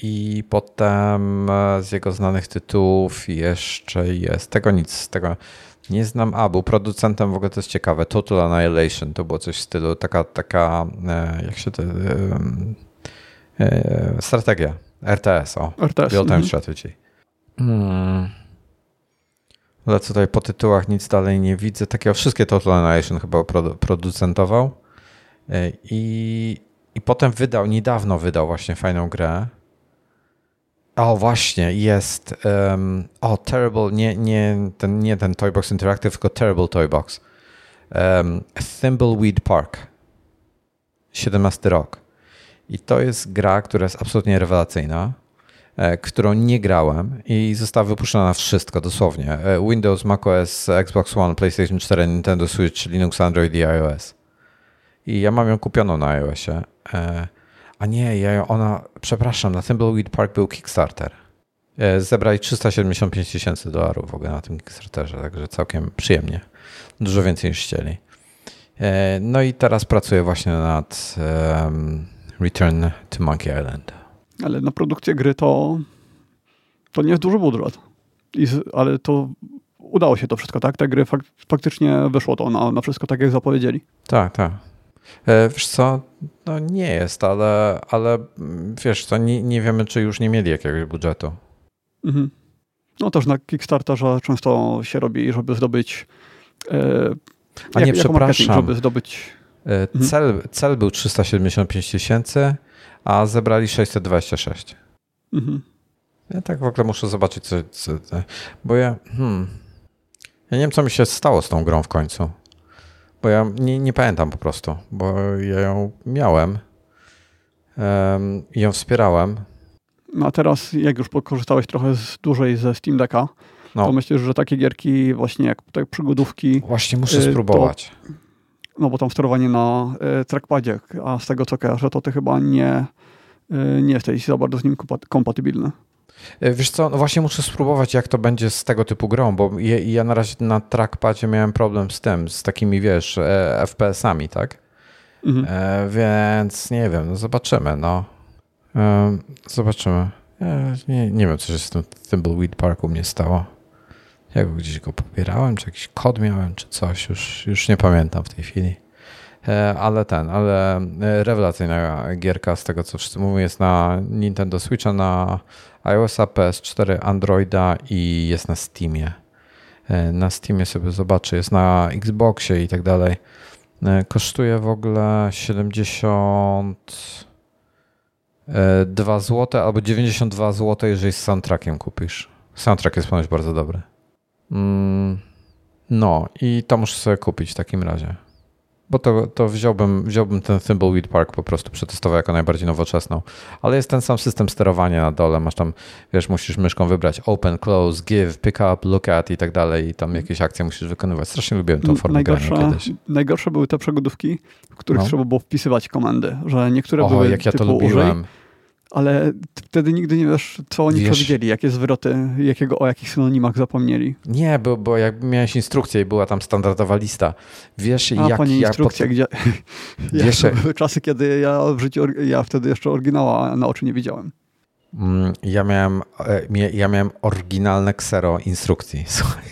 I potem e, z jego znanych tytułów jeszcze jest. Tego nic, tego nie znam. A, był producentem, w ogóle to jest ciekawe. Total Annihilation to było coś w stylu, taka, taka e, jak się to. E, strategia. RTS, o. RTS. Real Time mhm. Strategy. Hmm. Ale tutaj po tytułach nic dalej nie widzę. Takiego wszystkie Total Annihilation chyba producentował. I, I potem wydał, niedawno wydał właśnie fajną grę o, właśnie, jest. Um, o, Terrible, nie, nie, ten, nie ten Toybox Interactive, tylko Terrible Toybox. Um, Thimbleweed Park. 17 rok. I to jest gra, która jest absolutnie rewelacyjna, e, którą nie grałem i została wypuszczona na wszystko, dosłownie. E, Windows, macOS, Xbox One, PlayStation 4, Nintendo Switch, Linux, Android i iOS. I ja mam ją kupioną na iOSie. E, a nie, ja, ona, przepraszam, na Thimbleweed Park był Kickstarter. E, zebrali 375 tysięcy dolarów w ogóle na tym Kickstarterze, także całkiem przyjemnie. Dużo więcej niż chcieli. E, no i teraz pracuję właśnie nad um, Return to Monkey Island. Ale na produkcję gry to, to nie jest duży budżet. I, ale to udało się to wszystko, tak? Te gry fak, faktycznie wyszło to na, na wszystko tak, jak zapowiedzieli. Tak, tak. E, wiesz co, no nie jest, ale, ale wiesz co, nie, nie wiemy, czy już nie mieli jakiegoś budżetu. Mhm. No też na Kickstarterze często się robi, żeby zdobyć e, A nie, jak, przepraszam. żeby zdobyć... E, mhm. cel, cel był 375 tysięcy, a zebrali 626. Mhm. Ja tak w ogóle muszę zobaczyć, co, co bo ja, hmm, ja nie wiem, co mi się stało z tą grą w końcu. Bo ja nie, nie pamiętam po prostu, bo ja ją miałem um, i ją wspierałem. No a teraz, jak już korzystałeś trochę z, dłużej ze Steam Decka, no. to myślisz, że takie gierki właśnie jak tak przygodówki... Właśnie muszę y, spróbować. To, no bo tam sterowanie na y, trackpadzie, a z tego co kojarzę, to ty chyba nie, y, nie jesteś za bardzo z nim kompatybilny. E, wiesz co, no właśnie muszę spróbować, jak to będzie z tego typu grą, bo ja, ja na razie na trackpadzie miałem problem z tym, z takimi, wiesz, e, FPS-ami, tak? Mhm. E, więc nie wiem, no zobaczymy, no. E, zobaczymy. Ja nie, nie wiem, co się z tym Thimbleweed Park u mnie stało. Ja go gdzieś go pobierałem, czy jakiś kod miałem, czy coś, już, już nie pamiętam w tej chwili. E, ale ten, ale e, rewelacyjna gierka z tego, co wszyscy mówią, jest na Nintendo Switcha, na iOSa, PS4, Androida i jest na Steamie. E, na Steamie sobie zobaczę, jest na Xboxie i tak dalej. Kosztuje w ogóle 72 zł albo 92 zł, jeżeli z soundtrackiem kupisz. Soundtrack jest ponoć bardzo dobry. Mm, no i to muszę sobie kupić w takim razie bo to, to wziąłbym, wziąłbym ten Thimbleweed Park po prostu przetestował jako najbardziej nowoczesną. Ale jest ten sam system sterowania na dole. Masz tam, wiesz, musisz myszką wybrać open, close, give, pick up, look at i tak dalej i tam jakieś akcje musisz wykonywać. Strasznie lubiłem tą formę najgorsze, grania kiedyś. Najgorsze były te przygodówki, w których no. trzeba było wpisywać komendy, że niektóre Oho, były jak ja to lubiłem. Użyj, ale wtedy nigdy nie wiesz, co oni wiesz, przewidzieli, jakie zwroty, jakiego, o jakich synonimach zapomnieli. Nie, bo, bo jak miałeś instrukcję i była tam standardowa lista. Wiesz, A, jak... Pani instrukcja, pod... gdzie... Wiesz, były czasy, kiedy ja w życiu, ja wtedy jeszcze oryginała na oczy nie widziałem. Mm, ja miałem, e, ja miałem oryginalne ksero instrukcji, słuchaj.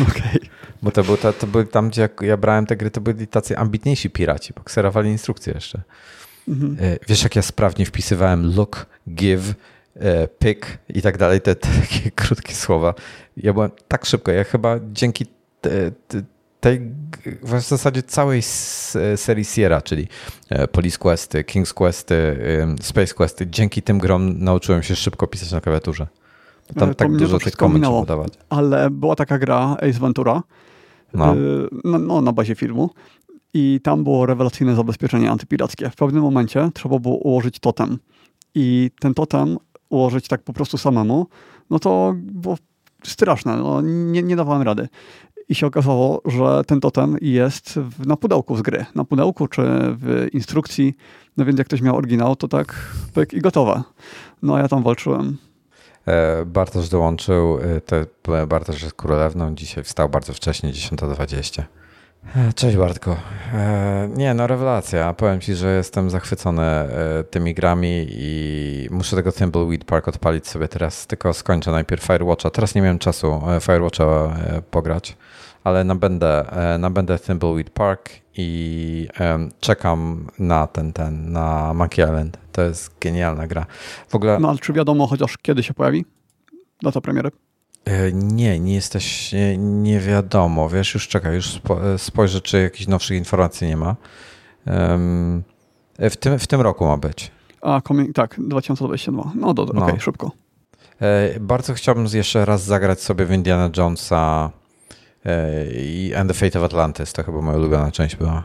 Okej. Okay. Bo to, był, to, to były tam, gdzie ja brałem te gry, to byli tacy ambitniejsi piraci, bo kserowali instrukcje jeszcze. Mhm. E, wiesz, jak ja sprawnie wpisywałem look, give, e, pick i tak dalej, te, te takie krótkie słowa. Ja byłem tak szybko, ja chyba dzięki te, te, tej w zasadzie całej serii Sierra, czyli e, Police Questy, King's Questy, Space Questy, dzięki tym grom nauczyłem się szybko pisać na klawiaturze. Tam to tak dużo tych komend Ale była taka gra Ace Ventura no. no, no, na bazie filmu i tam było rewelacyjne zabezpieczenie antypirackie. W pewnym momencie trzeba było ułożyć totem. I ten totem ułożyć tak po prostu samemu, no to było straszne. No, nie, nie dawałem rady. I się okazało, że ten totem jest na pudełku z gry. Na pudełku czy w instrukcji. No więc jak ktoś miał oryginał, to tak pyk i gotowe. No a ja tam walczyłem. E, Bartosz dołączył. E, te, Bartosz jest królewną. Dzisiaj wstał bardzo wcześnie, 10.20. E, cześć Bartko. E, nie, no rewelacja. Powiem Ci, że jestem zachwycony e, tymi grami i muszę tego Thimbleweed Park odpalić sobie teraz. Tylko skończę najpierw Firewatcha. Teraz nie miałem czasu Firewatcha pograć, ale nabędę, nabędę Thimbleweed Park i czekam na ten, ten, na Monkey Island. To jest genialna gra. W ogóle... No ale czy wiadomo chociaż kiedy się pojawi? Data premiery? E, nie, nie jesteś, nie, nie wiadomo. Wiesz, już czekaj, już spo, e, spojrzę, czy jakichś nowszych informacji nie ma. Um, w, tym, w tym roku ma być. A, tak, 2022. No, do, no. okej, okay, szybko. Bardzo chciałbym jeszcze raz zagrać sobie w Indiana Jonesa i And the Fate of Atlantis. To chyba moja ulubiona część była.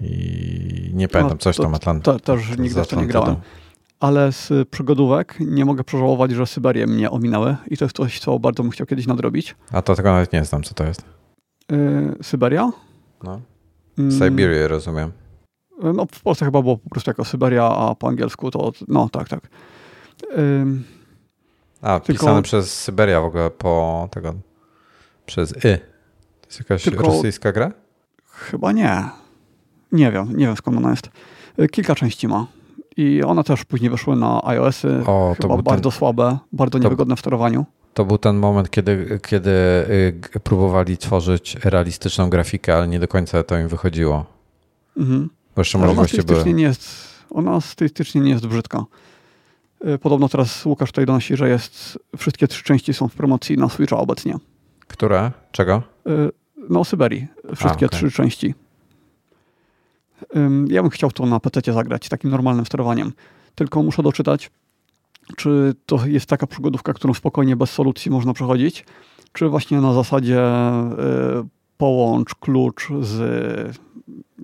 I nie pamiętam, no, coś tam Atlantis. To, też nigdy w to nie grałem ale z przygodówek nie mogę przeżałować, że Syberię mnie ominęły i to jest coś, co bardzo bym chciał kiedyś nadrobić. A to tego nawet nie znam, co to jest. Yy, Syberia? No. Mm. Siberię, rozumiem. Yy, no w Polsce chyba było po prostu jako Syberia, a po angielsku to no tak, tak. A, tylko... pisane przez Syberia w ogóle po tego, przez Y. To jest jakaś tylko... rosyjska gra? Chyba nie. Nie wiem, nie wiem skąd ona jest. Yy, kilka części ma i one też później wyszły na iOSy, o, chyba bardzo ten... słabe, bardzo niewygodne w sterowaniu. To był ten moment, kiedy, kiedy y, próbowali tworzyć realistyczną grafikę, ale nie do końca to im wychodziło. Mhm. Bo jeszcze możliwości były. Nie jest, ona stylistycznie nie jest brzydka. Y, podobno teraz Łukasz tutaj donosi, że jest, wszystkie trzy części są w promocji na Switcha obecnie. Które? Czego? Y, no, Syberii. Wszystkie A, okay. trzy części. Ja bym chciał to na PC zagrać takim normalnym sterowaniem. Tylko muszę doczytać, czy to jest taka przygodówka, którą spokojnie bez solucji można przechodzić, czy właśnie na zasadzie y, połącz klucz z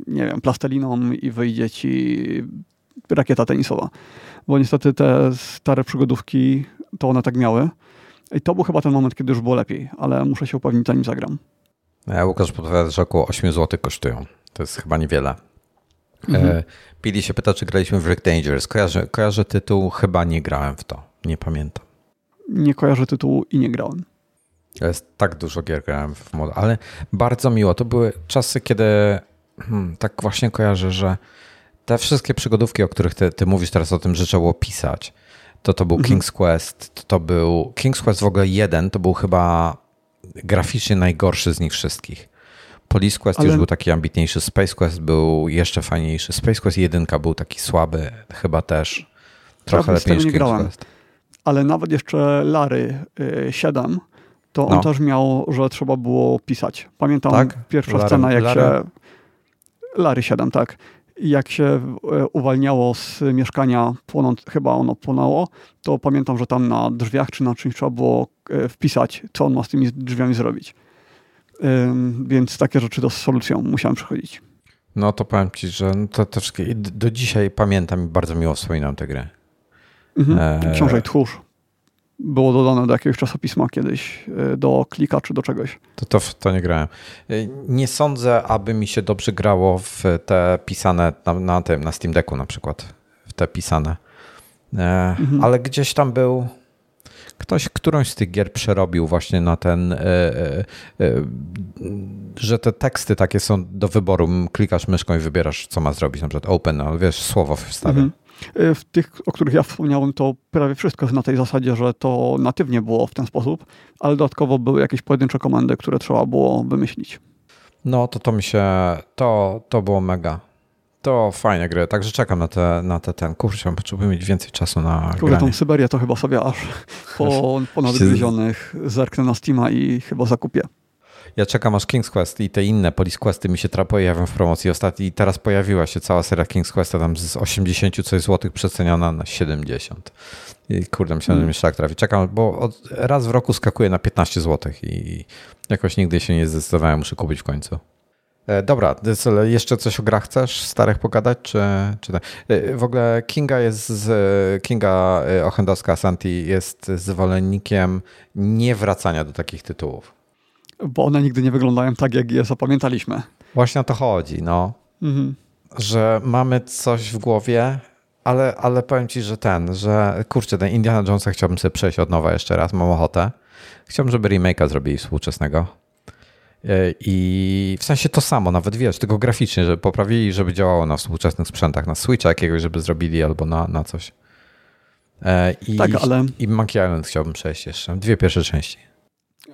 nie wiem, plasteliną i wyjdzie ci rakieta tenisowa. Bo niestety te stare przygodówki, to one tak miały. I to był chyba ten moment, kiedy już było lepiej, ale muszę się upewnić, zanim zagram. Ja Łukasz podpowiada, że około 8 zł kosztują. To jest chyba niewiele. Mhm. E, Pili się pyta, czy graliśmy w Rick Dangerous. Kojarzę, kojarzę tytuł, chyba nie grałem w to. Nie pamiętam. Nie kojarzę tytułu i nie grałem. Jest tak dużo gier grałem w mod, ale bardzo miło. To były czasy, kiedy hmm, tak właśnie kojarzę, że te wszystkie przygodówki, o których ty, ty mówisz teraz o tym, że trzeba było pisać, to to był mhm. King's Quest, to, to był King's Quest w ogóle jeden, to był chyba graficznie najgorszy z nich wszystkich. Police Quest Ale... już był taki ambitniejszy, Space Quest był jeszcze fajniejszy. Space Quest 1 był taki słaby, chyba też. Trochę lepiej niż King's Quest. Ale nawet jeszcze Lary y, 7, to on no. też miał, że trzeba było pisać. Pamiętam tak? pierwsza Larry, scena, jak Larry? się... Lary 7, tak. Jak się y, uwalniało z mieszkania, płonąc, chyba ono płonęło, to pamiętam, że tam na drzwiach czy na czymś trzeba było y, wpisać, co on ma z tymi drzwiami zrobić. Więc takie rzeczy to z solucją musiałem przechodzić. No to powiem ci, że to, to wszystkie, do dzisiaj pamiętam i bardzo miło wspominam tę grę. Mhm. E... Książę tchórz było dodane do jakiegoś czasopisma kiedyś, e, do klika czy do czegoś. To, to, to nie grałem. E, nie sądzę, aby mi się dobrze grało w te pisane na, na tym, na Steam Decku na przykład. W te pisane. E, mhm. Ale gdzieś tam był ktoś którąś z tych gier przerobił właśnie na ten, e, e, e, że te teksty takie są do wyboru. Klikasz myszką i wybierasz, co ma zrobić, na przykład open, ale wiesz, słowo wstawia. Mhm. W tych, o których ja wspomniałem, to prawie wszystko jest na tej zasadzie, że to natywnie było w ten sposób, ale dodatkowo były jakieś pojedyncze komendy, które trzeba było wymyślić. No to to mi się, to, to było mega. To fajne gry, także czekam na te, na te ten. Kurczę, potrzebuję mieć więcej czasu na Kurde, tą Syberię to chyba sobie aż po, po nadgryzionych zerknę na Steama i chyba zakupię. Ja czekam aż King's Quest i te inne Police Questy mi się pojawią w promocji. Ostatni, teraz pojawiła się cała seria King's Questa tam z 80 coś złotych przeceniona na 70. I kurde, myślałem, że mi szlak trafi. Czekam, bo od, raz w roku skakuje na 15 złotych i jakoś nigdy się nie zdecydowałem, muszę kupić w końcu. E, dobra, jeszcze coś o grach chcesz starych pogadać, czy, czy tak? W ogóle Kinga jest z, Kinga e, Ochendowska Santi jest zwolennikiem niewracania do takich tytułów. Bo one nigdy nie wyglądają tak, jak je zapamiętaliśmy. Właśnie o to chodzi, no. Mhm. Że mamy coś w głowie, ale, ale powiem ci, że ten, że kurczę, ten Indiana Jonesa chciałbym sobie przejść od nowa jeszcze raz, mam ochotę. Chciałbym, żeby remake'a zrobili współczesnego. E, I w sensie to samo, nawet wiesz, tylko graficznie, żeby poprawili, żeby działało na współczesnych sprzętach, na Switcha jakiegoś, żeby zrobili albo na, na coś. E, I, tak, ale... I Monkey Island chciałbym przejść jeszcze. Dwie pierwsze części.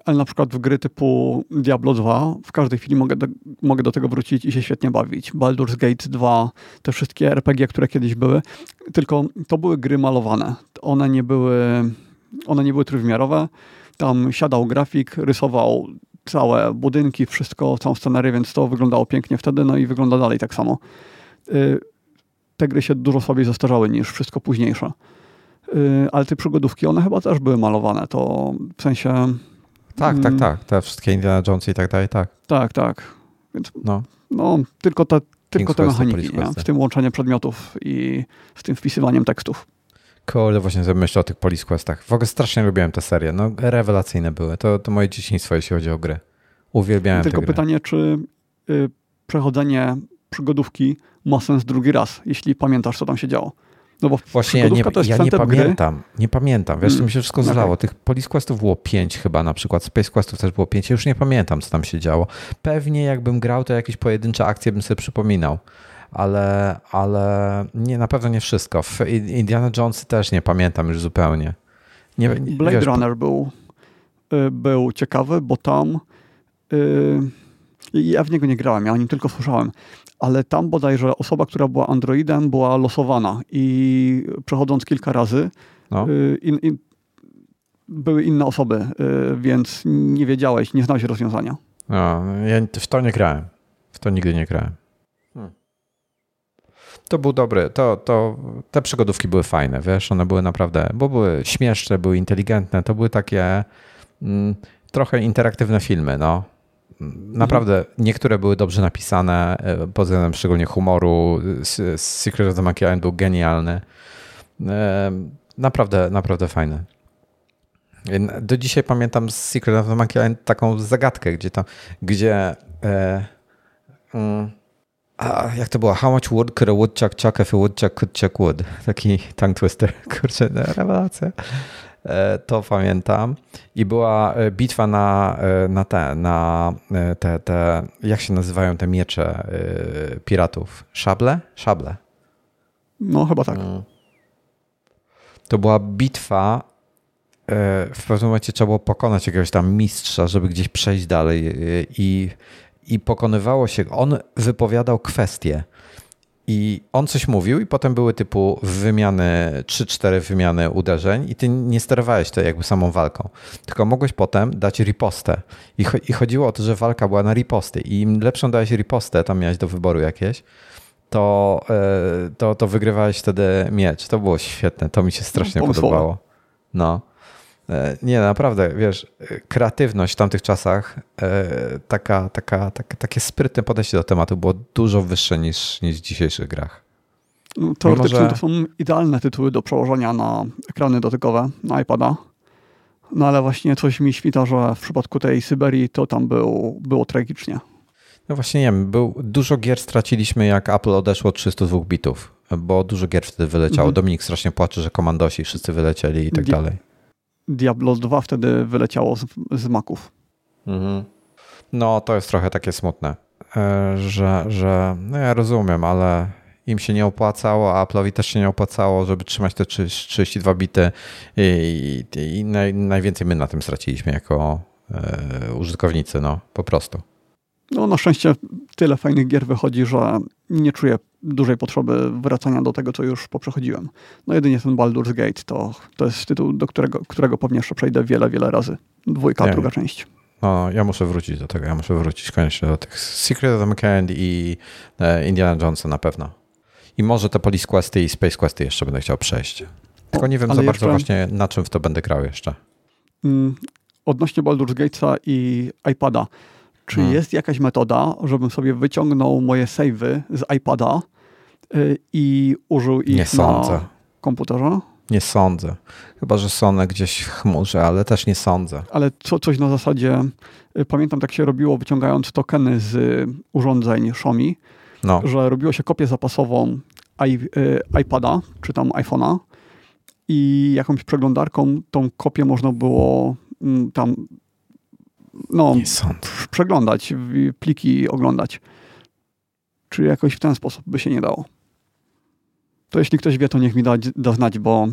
Ale na przykład w gry typu Diablo 2 w każdej chwili mogę do, mogę do tego wrócić i się świetnie bawić. Baldur's Gate 2, te wszystkie RPG, które kiedyś były, tylko to były gry malowane. One nie były, one nie były trójwymiarowe. Tam siadał grafik, rysował całe budynki, wszystko, całą scenerię, więc to wyglądało pięknie wtedy, no i wygląda dalej tak samo. Y, te gry się dużo słabiej zastarzały niż wszystko późniejsze. Y, ale te przygodówki, one chyba też były malowane, to w sensie... Tak, tak, mm, tak. Te wszystkie Indiana Jones i tak dalej, tak. Tak, tak. Więc no, no tylko te, tylko te mechaniki, nie? w tym łączenie przedmiotów i z tym wpisywaniem tekstów. Kurde, właśnie sobie myślę o tych Police Questach. W ogóle strasznie lubiłem te serie. No, rewelacyjne były. To, to moje dzieciństwo, jeśli chodzi o gry. Uwielbiałem Tylko pytanie, czy y, przechodzenie przygodówki ma sens drugi raz, jeśli pamiętasz, co tam się działo. No bo Właśnie ja nie, ja nie pamiętam, gry. nie pamiętam. Wiesz, to mi się wszystko mm, zlało. Okay. Tych Police Questów było pięć chyba na przykład, Space Questów też było pięć. Ja już nie pamiętam, co tam się działo. Pewnie jakbym grał, to jakieś pojedyncze akcje bym sobie przypominał ale, ale nie, na pewno nie wszystko. W Indiana Jones też nie pamiętam już zupełnie. Nie, Blade wiesz, Runner był, y, był ciekawy, bo tam yy, ja w niego nie grałem, ja o nim tylko słyszałem, ale tam bodajże osoba, która była androidem, była losowana i przechodząc kilka razy no. yy, in, in, były inne osoby, yy, więc nie wiedziałeś, nie znałeś rozwiązania. No, ja w to nie grałem. W to nigdy nie grałem. To był dobry, to, to, te przygodówki były fajne, wiesz, one były naprawdę, bo były śmieszne, były inteligentne, to były takie mm, trochę interaktywne filmy, no. Naprawdę niektóre były dobrze napisane, e, pod względem szczególnie humoru. Secret of the Monkey Island był genialny. Naprawdę, naprawdę fajny. Do dzisiaj pamiętam z Secret of the Monkey Island taką zagadkę, gdzie tam, gdzie e, mm, a jak to było? How much wood could a woodchuck chuck if a woodchuck could chuck wood? Taki tongue twister. Kurczę, rewelacja. E, to pamiętam. I była e, bitwa na, e, na te, na te, te, jak się nazywają te miecze piratów? Szable? Szable. No, chyba tak. Mm. To była bitwa. W pewnym momencie trzeba było pokonać jakiegoś tam mistrza, żeby gdzieś przejść dalej. I i pokonywało się, on wypowiadał kwestie. I on coś mówił, i potem były typu wymiany, 3-4 wymiany uderzeń, i ty nie sterowałeś to jakby samą walką, tylko mogłeś potem dać ripostę. I, I chodziło o to, że walka była na riposty. I im lepszą dałeś ripostę, tam miałeś do wyboru jakieś, to, e, to, to wygrywałeś wtedy miecz. To było świetne, to mi się strasznie podobało. No. E, nie, naprawdę, wiesz, kreatywność w tamtych czasach, e, taka, taka, taka, takie sprytne podejście do tematu było dużo wyższe niż, niż w dzisiejszych grach. No, teoretycznie że... to są idealne tytuły do przełożenia na ekrany dotykowe, na iPada. No ale właśnie coś mi świta, że w przypadku tej Syberii to tam był, było tragicznie. No właśnie nie wiem, był, dużo gier straciliśmy jak Apple odeszło od 302 bitów. bo dużo gier wtedy wyleciało. Mhm. Dominik strasznie płacze, że komandosi wszyscy wylecieli i tak dalej. Diablo 2 wtedy wyleciało z, z Maków. Mhm. No, to jest trochę takie smutne, e, że, że no ja rozumiem, ale im się nie opłacało, a Apple'owi też się nie opłacało, żeby trzymać te 32 bity i, i, i naj, najwięcej my na tym straciliśmy jako e, użytkownicy, no po prostu. No na szczęście tyle fajnych gier wychodzi, że nie czuję dużej potrzeby wracania do tego, co już poprzechodziłem. No jedynie ten Baldur's Gate to, to jest tytuł, do którego, którego pewnie jeszcze przejdę wiele, wiele razy. Dwójka, nie. druga część. No, ja muszę wrócić do tego, ja muszę wrócić koniecznie do tych Secret of the Weekend i e, Indiana Jonesa na pewno. I może te Police Questy i Space Questy jeszcze będę chciał przejść. Tylko nie wiem za bardzo właśnie na czym w to będę grał jeszcze. Mm, odnośnie Baldur's Gate'a i iPada. Czy hmm. jest jakaś metoda, żebym sobie wyciągnął moje savey z iPada y, i użył ich nie sądzę. na komputerze? Nie sądzę. Chyba, że są one gdzieś w chmurze, ale też nie sądzę. Ale co, coś na zasadzie, y, pamiętam tak się robiło wyciągając tokeny z urządzeń Xiaomi, no. że robiło się kopię zapasową i, y, iPada czy tam iPhone'a i jakąś przeglądarką tą kopię można było mm, tam no, przeglądać, pliki oglądać. Czy jakoś w ten sposób by się nie dało? To jeśli ktoś wie, to niech mi da, da znać, bo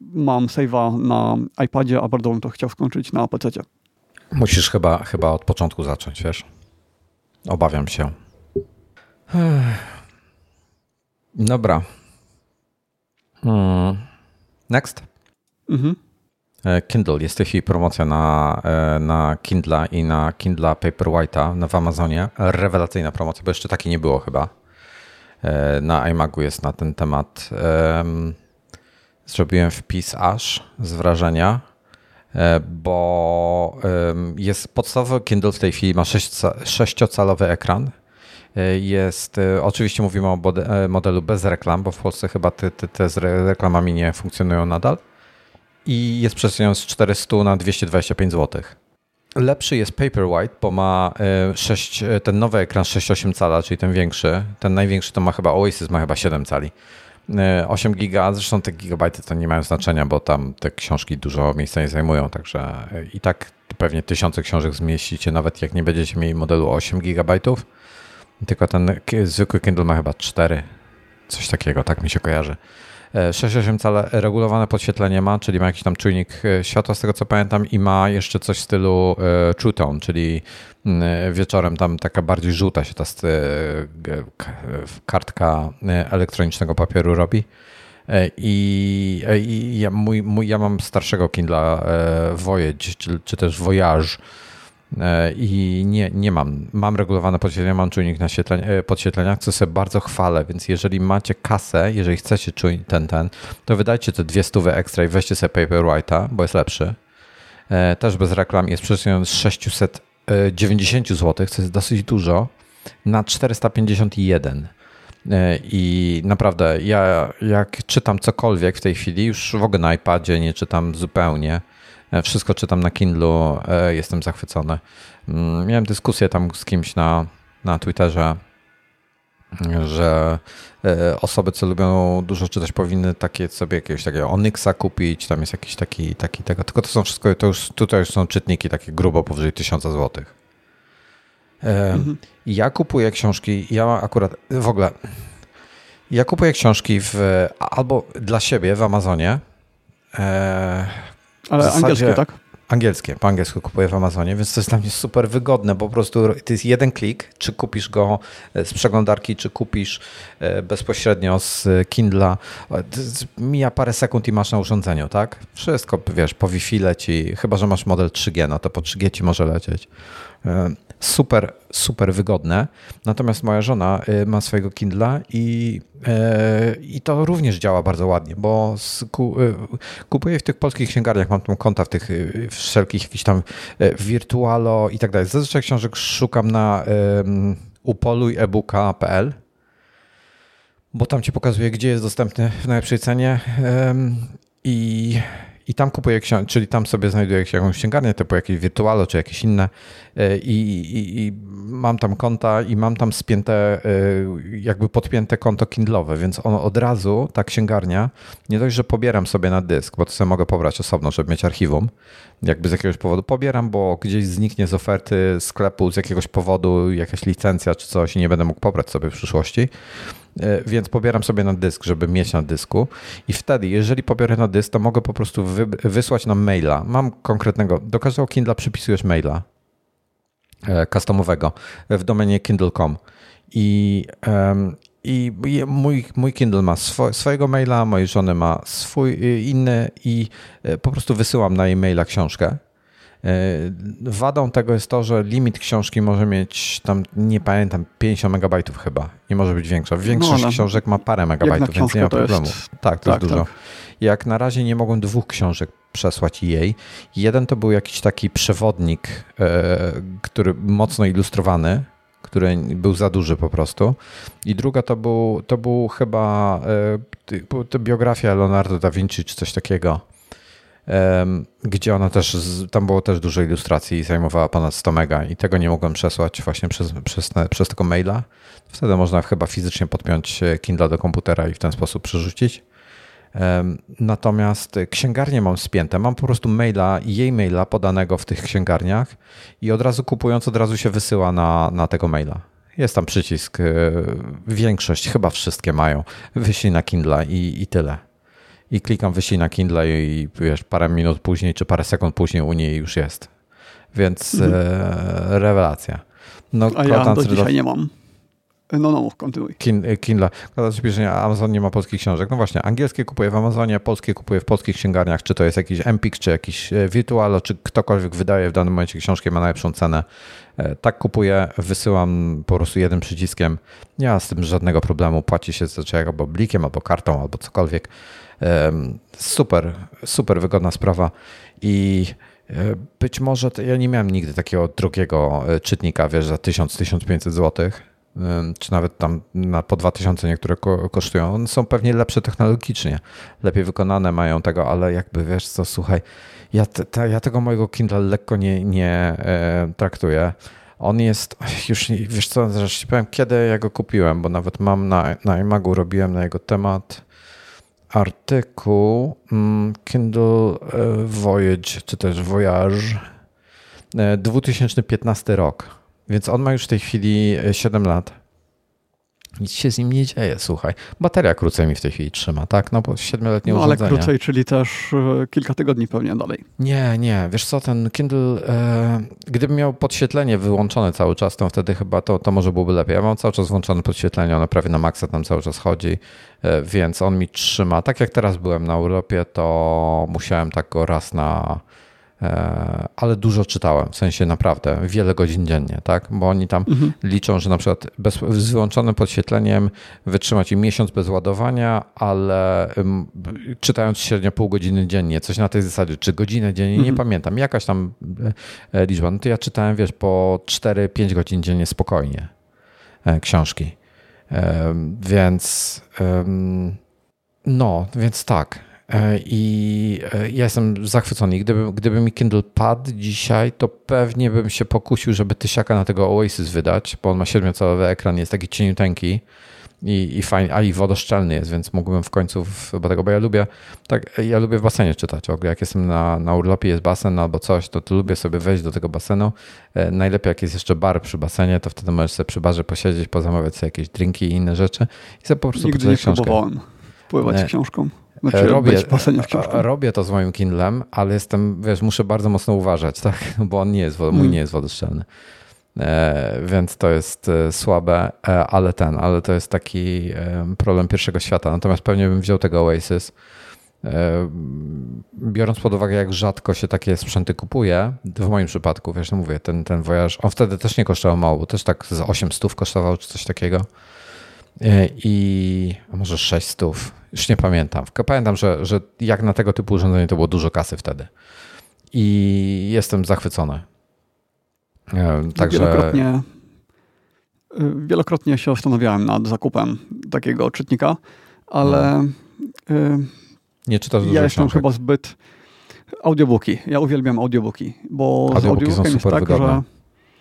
mam save'a na iPadzie, a bardzo bym to chciał skończyć na PC. Musisz chyba, chyba od początku zacząć, wiesz? Obawiam się. Dobra. Hmm. Next. Mhm. E, Kindle. Jest w tej chwili promocja na, e, na Kindle i na Kindle Paperwhite'a w Amazonie. Rewelacyjna promocja, bo jeszcze takiej nie było chyba. E, na iMagu jest na ten temat. Zrobiłem wpis aż z wrażenia, bo jest podstawowy Kindle w tej chwili ma sześciocalowy ekran. Jest, oczywiście mówimy o modelu bez reklam, bo w Polsce chyba te, te, te z reklamami nie funkcjonują nadal i jest przesunięty z 400 na 225 zł. Lepszy jest Paperwhite, bo ma 6, e, e, ten nowy ekran 6,8 cala, czyli ten większy. Ten największy to ma chyba Oasis, ma chyba 7 cali. 8 e, giga, zresztą te gigabajty to nie mają znaczenia, bo tam te książki dużo miejsca nie zajmują, także i tak pewnie tysiące książek zmieścicie, nawet jak nie będziecie mieli modelu 8 gigabajtów. Tylko ten zwykły Kindle ma chyba 4, coś takiego, tak mi się kojarzy. 6,8 cale regulowane podświetlenie ma, czyli ma jakiś tam czujnik e, światła z tego co pamiętam i ma jeszcze coś w stylu e, True Tone, czyli mm, wieczorem tam taka bardziej żółta się ta kartka e, elektronicznego papieru robi. I, i ja, mój, mój, ja mam starszego Kindla Voyage, czy, czy też Voyage i nie, nie mam. Mam regulowane podświetlenie, mam czujnik na e, podświetleniach, co sobie bardzo chwalę, więc jeżeli macie kasę, jeżeli chcecie czujnik ten, ten, to wydajcie te dwie stówy ekstra i weźcie sobie Paperwhite'a, bo jest lepszy. E, też bez reklam jest przeceniony z 690 zł, co jest dosyć dużo, na 451. I naprawdę, ja jak czytam cokolwiek w tej chwili, już w ogóle na iPadzie nie czytam zupełnie, E, wszystko czytam na Kindlu, e, jestem zachwycony. Mm, miałem dyskusję tam z kimś na, na Twitterze, że e, osoby, co lubią dużo czytać, powinny takie sobie jakiegoś takiego Onyxa kupić, tam jest jakiś taki, taki tego, tylko to są wszystko, to już, tutaj już są czytniki takie grubo powyżej 1000 złotych. Mhm. Ja kupuję książki, ja akurat w ogóle, ja kupuję książki w, albo dla siebie w Amazonie, ale angielskie, tak? Angielskie, po angielsku kupuję w Amazonie, więc to jest dla mnie super wygodne, po prostu to jest jeden klik, czy kupisz go e, z przeglądarki, czy kupisz e, bezpośrednio z Kindla. Mija parę sekund i masz na urządzeniu, tak? Wszystko, wiesz, po Wi-Fi leci, chyba, że masz model 3G, no to po 3G ci może lecieć. E, super, super wygodne. Natomiast moja żona y, ma swojego Kindla i, y, i to również działa bardzo ładnie, bo y, kupuję w tych polskich księgarniach, mam tam konta w tych wszelkich jakichś tam Virtualo i tak dalej. Zazwyczaj książek szukam na upoluj.ebuka.pl bo tam ci pokazuje, gdzie jest dostępny w najlepszej cenie i I tam kupuję książki, czyli tam sobie znajduję jakąś księgarnię, typu jakieś wirtualo czy jakieś inne e, i, i, i, mam tam konta i mam tam spięte, e, jakby podpięte konto Kindle'owe, więc ono od razu, ta księgarnia, nie dość, że pobieram sobie na dysk, bo to sobie mogę pobrać osobno, żeby mieć archiwum, jakby z jakiegoś powodu pobieram, bo gdzieś zniknie z oferty sklepu z jakiegoś powodu jakaś licencja czy coś i nie będę mógł pobrać sobie w przyszłości, więc pobieram sobie na dysk, żeby mieć na dysku. I wtedy, jeżeli pobiorę na dysk, to mogę po prostu wy, wysłać nam maila. Mam konkretnego, do każdego Kindle przypisujesz maila e, customowego w domenie kindle.com i, um, i mój, mój Kindle ma swo, swojego maila, mojej żony ma swój inny i e, po prostu wysyłam na e-maila książkę. E, wadą tego jest to, że limit książki może mieć tam, nie pamiętam, 50 megabajtów chyba. Nie może być większa. Większość no, książek ma parę megabajtów, więc nie ma problemu. Jest... Tak, to tak, jest dużo. Tak. Jak na razie nie mogłem dwóch książek przesłać jej. Jeden to był jakiś taki przewodnik, e, który mocno ilustrowany, który był za duży po prostu. I druga to był, to był chyba e, to biografia Leonardo da Vinci czy coś takiego gdzie ona też, tam było też dużo ilustracji i zajmowała ponad 100 mega i tego nie mogłem przesłać właśnie przez, przez, przez tego maila. Wtedy można chyba fizycznie podpiąć e, Kindle do komputera i w ten sposób przerzucić. Natomiast księgarnię mam spięte. Mam po prostu maila, jej maila podanego w tych księgarniach i od razu kupując, od razu się wysyła na, na tego maila. Jest tam przycisk. E, większość, chyba wszystkie mają. Wyślij na Kindle i, i tyle i klikam wyślij na Kindle i wiesz, parę minut później czy parę sekund później u niej już jest. Więc mhm. e, rewelacja. No, A ja do dzisiaj nie mam. No, no, kontynuuj. E, Kindle. Pisze, Amazon nie ma polskich książek. No właśnie, angielskie kupuję w Amazonie, polskie kupuję w polskich księgarniach, czy to jest jakiś Empik, czy jakiś e, Virtualo, czy ktokolwiek wydaje w danym momencie książkę ma najlepszą cenę. E, tak kupuję, wysyłam po prostu jednym przyciskiem. Nie ma z tym żadnego problemu. Płaci się zazwyczaj albo blikiem, albo kartą, albo cokolwiek. Super, super wygodna sprawa i być może ja nie miałem nigdy takiego drugiego czytnika, wiesz, za 1000-1500 zł, czy nawet tam na po 2000 niektóre kosztują. One są pewnie lepsze technologicznie, lepiej wykonane mają tego, ale jakby wiesz co, słuchaj, ja, te, ja tego mojego Kindle lekko nie, nie e, traktuję. On jest, już wiesz co, zresztą powiem, kiedy ja go kupiłem, bo nawet mam na, na iMagu, robiłem na jego temat artykuł mm, Kindle e, Voyage, czy też Voyage 2015 e, rok. Więc on ma już w tej chwili 7 e, lat. Nic się z nim nie dzieje, słuchaj. Bateria krócej mi w tej chwili trzyma, tak? No bo siedmioletnie no, urządzenie. ale krócej, czyli też e, kilka tygodni pewnie dalej. Nie, nie. Wiesz co, ten Kindle, e, gdybym miał podświetlenie wyłączone cały czas, to wtedy chyba to, to może byłoby lepiej. Ja mam cały czas włączone podświetlenie, ono prawie na maksa tam cały czas chodzi, e, więc on mi trzyma. Tak jak teraz byłem na urlopie, to musiałem tak go raz na ale dużo czytałem, w sensie naprawdę, wiele godzin dziennie, tak? Bo oni tam mhm. liczą, że na przykład bez, z wyłączonym podświetleniem wytrzymać im miesiąc bez ładowania, ale um, czytając średnio pół godziny dziennie, coś na tej zasadzie, czy godzinę dziennie, mhm. nie pamiętam, jakaś tam e, liczba. No to ja czytałem, wiesz, po 4-5 godzin dziennie spokojnie e, książki. Więc no, więc tak. E, I e, ja jestem zachwycony. Gdyby, gdyby mi Kindle padł dzisiaj, to pewnie bym się pokusił, żeby tysiaka na tego Oasis wydać, bo on ma 7-calowy ekran, jest taki cieniuteńki i, i fajny, a i wodoszczelny jest, więc mógłbym w końcu, w, bo tego, bo ja lubię, tak, ja lubię w basenie czytać. Ogóle jak jestem na, na urlopie, jest basen albo coś, to, to lubię sobie wejść do tego basenu. E, najlepiej jak jest jeszcze bar przy basenie, to wtedy możesz sobie przy barze posiedzieć, pozamawiać sobie jakieś drinki i inne rzeczy i sobie po prostu Nigdy nie książkę. próbowałem pływać e, książką. Znaczy, robię, robię to z moim Kindlem, ale jestem, wiesz, muszę bardzo mocno uważać, tak? Bo on nie jest, mój hmm. nie jest wodoszczelny. E, więc to jest e, słabe, e, ale ten, ale to jest taki problem pierwszego świata. Natomiast pewnie bym wziął tego Oasis. Biorąc pod uwagę, jak rzadko się takie sprzęty kupuje, w moim przypadku, wiesz, no mówię, ten, ten Voyage, on wtedy też nie kosztował mało, bo też tak z 800 kosztował, czy coś takiego. E, I a może 600 już nie pamiętam. Pamiętam, że, że jak na tego typu urządzenie to było dużo kasy wtedy. I jestem zachwycony. E, także... Wielokrotnie, y, wielokrotnie się zastanawiałem nad zakupem takiego czytnika, ale no. nie czytasz ja jestem chyba zbyt Audiobooki. Ja uwielbiam audiobooki, bo Audiobooki z audiobookiem są jest super tak, wygodne. że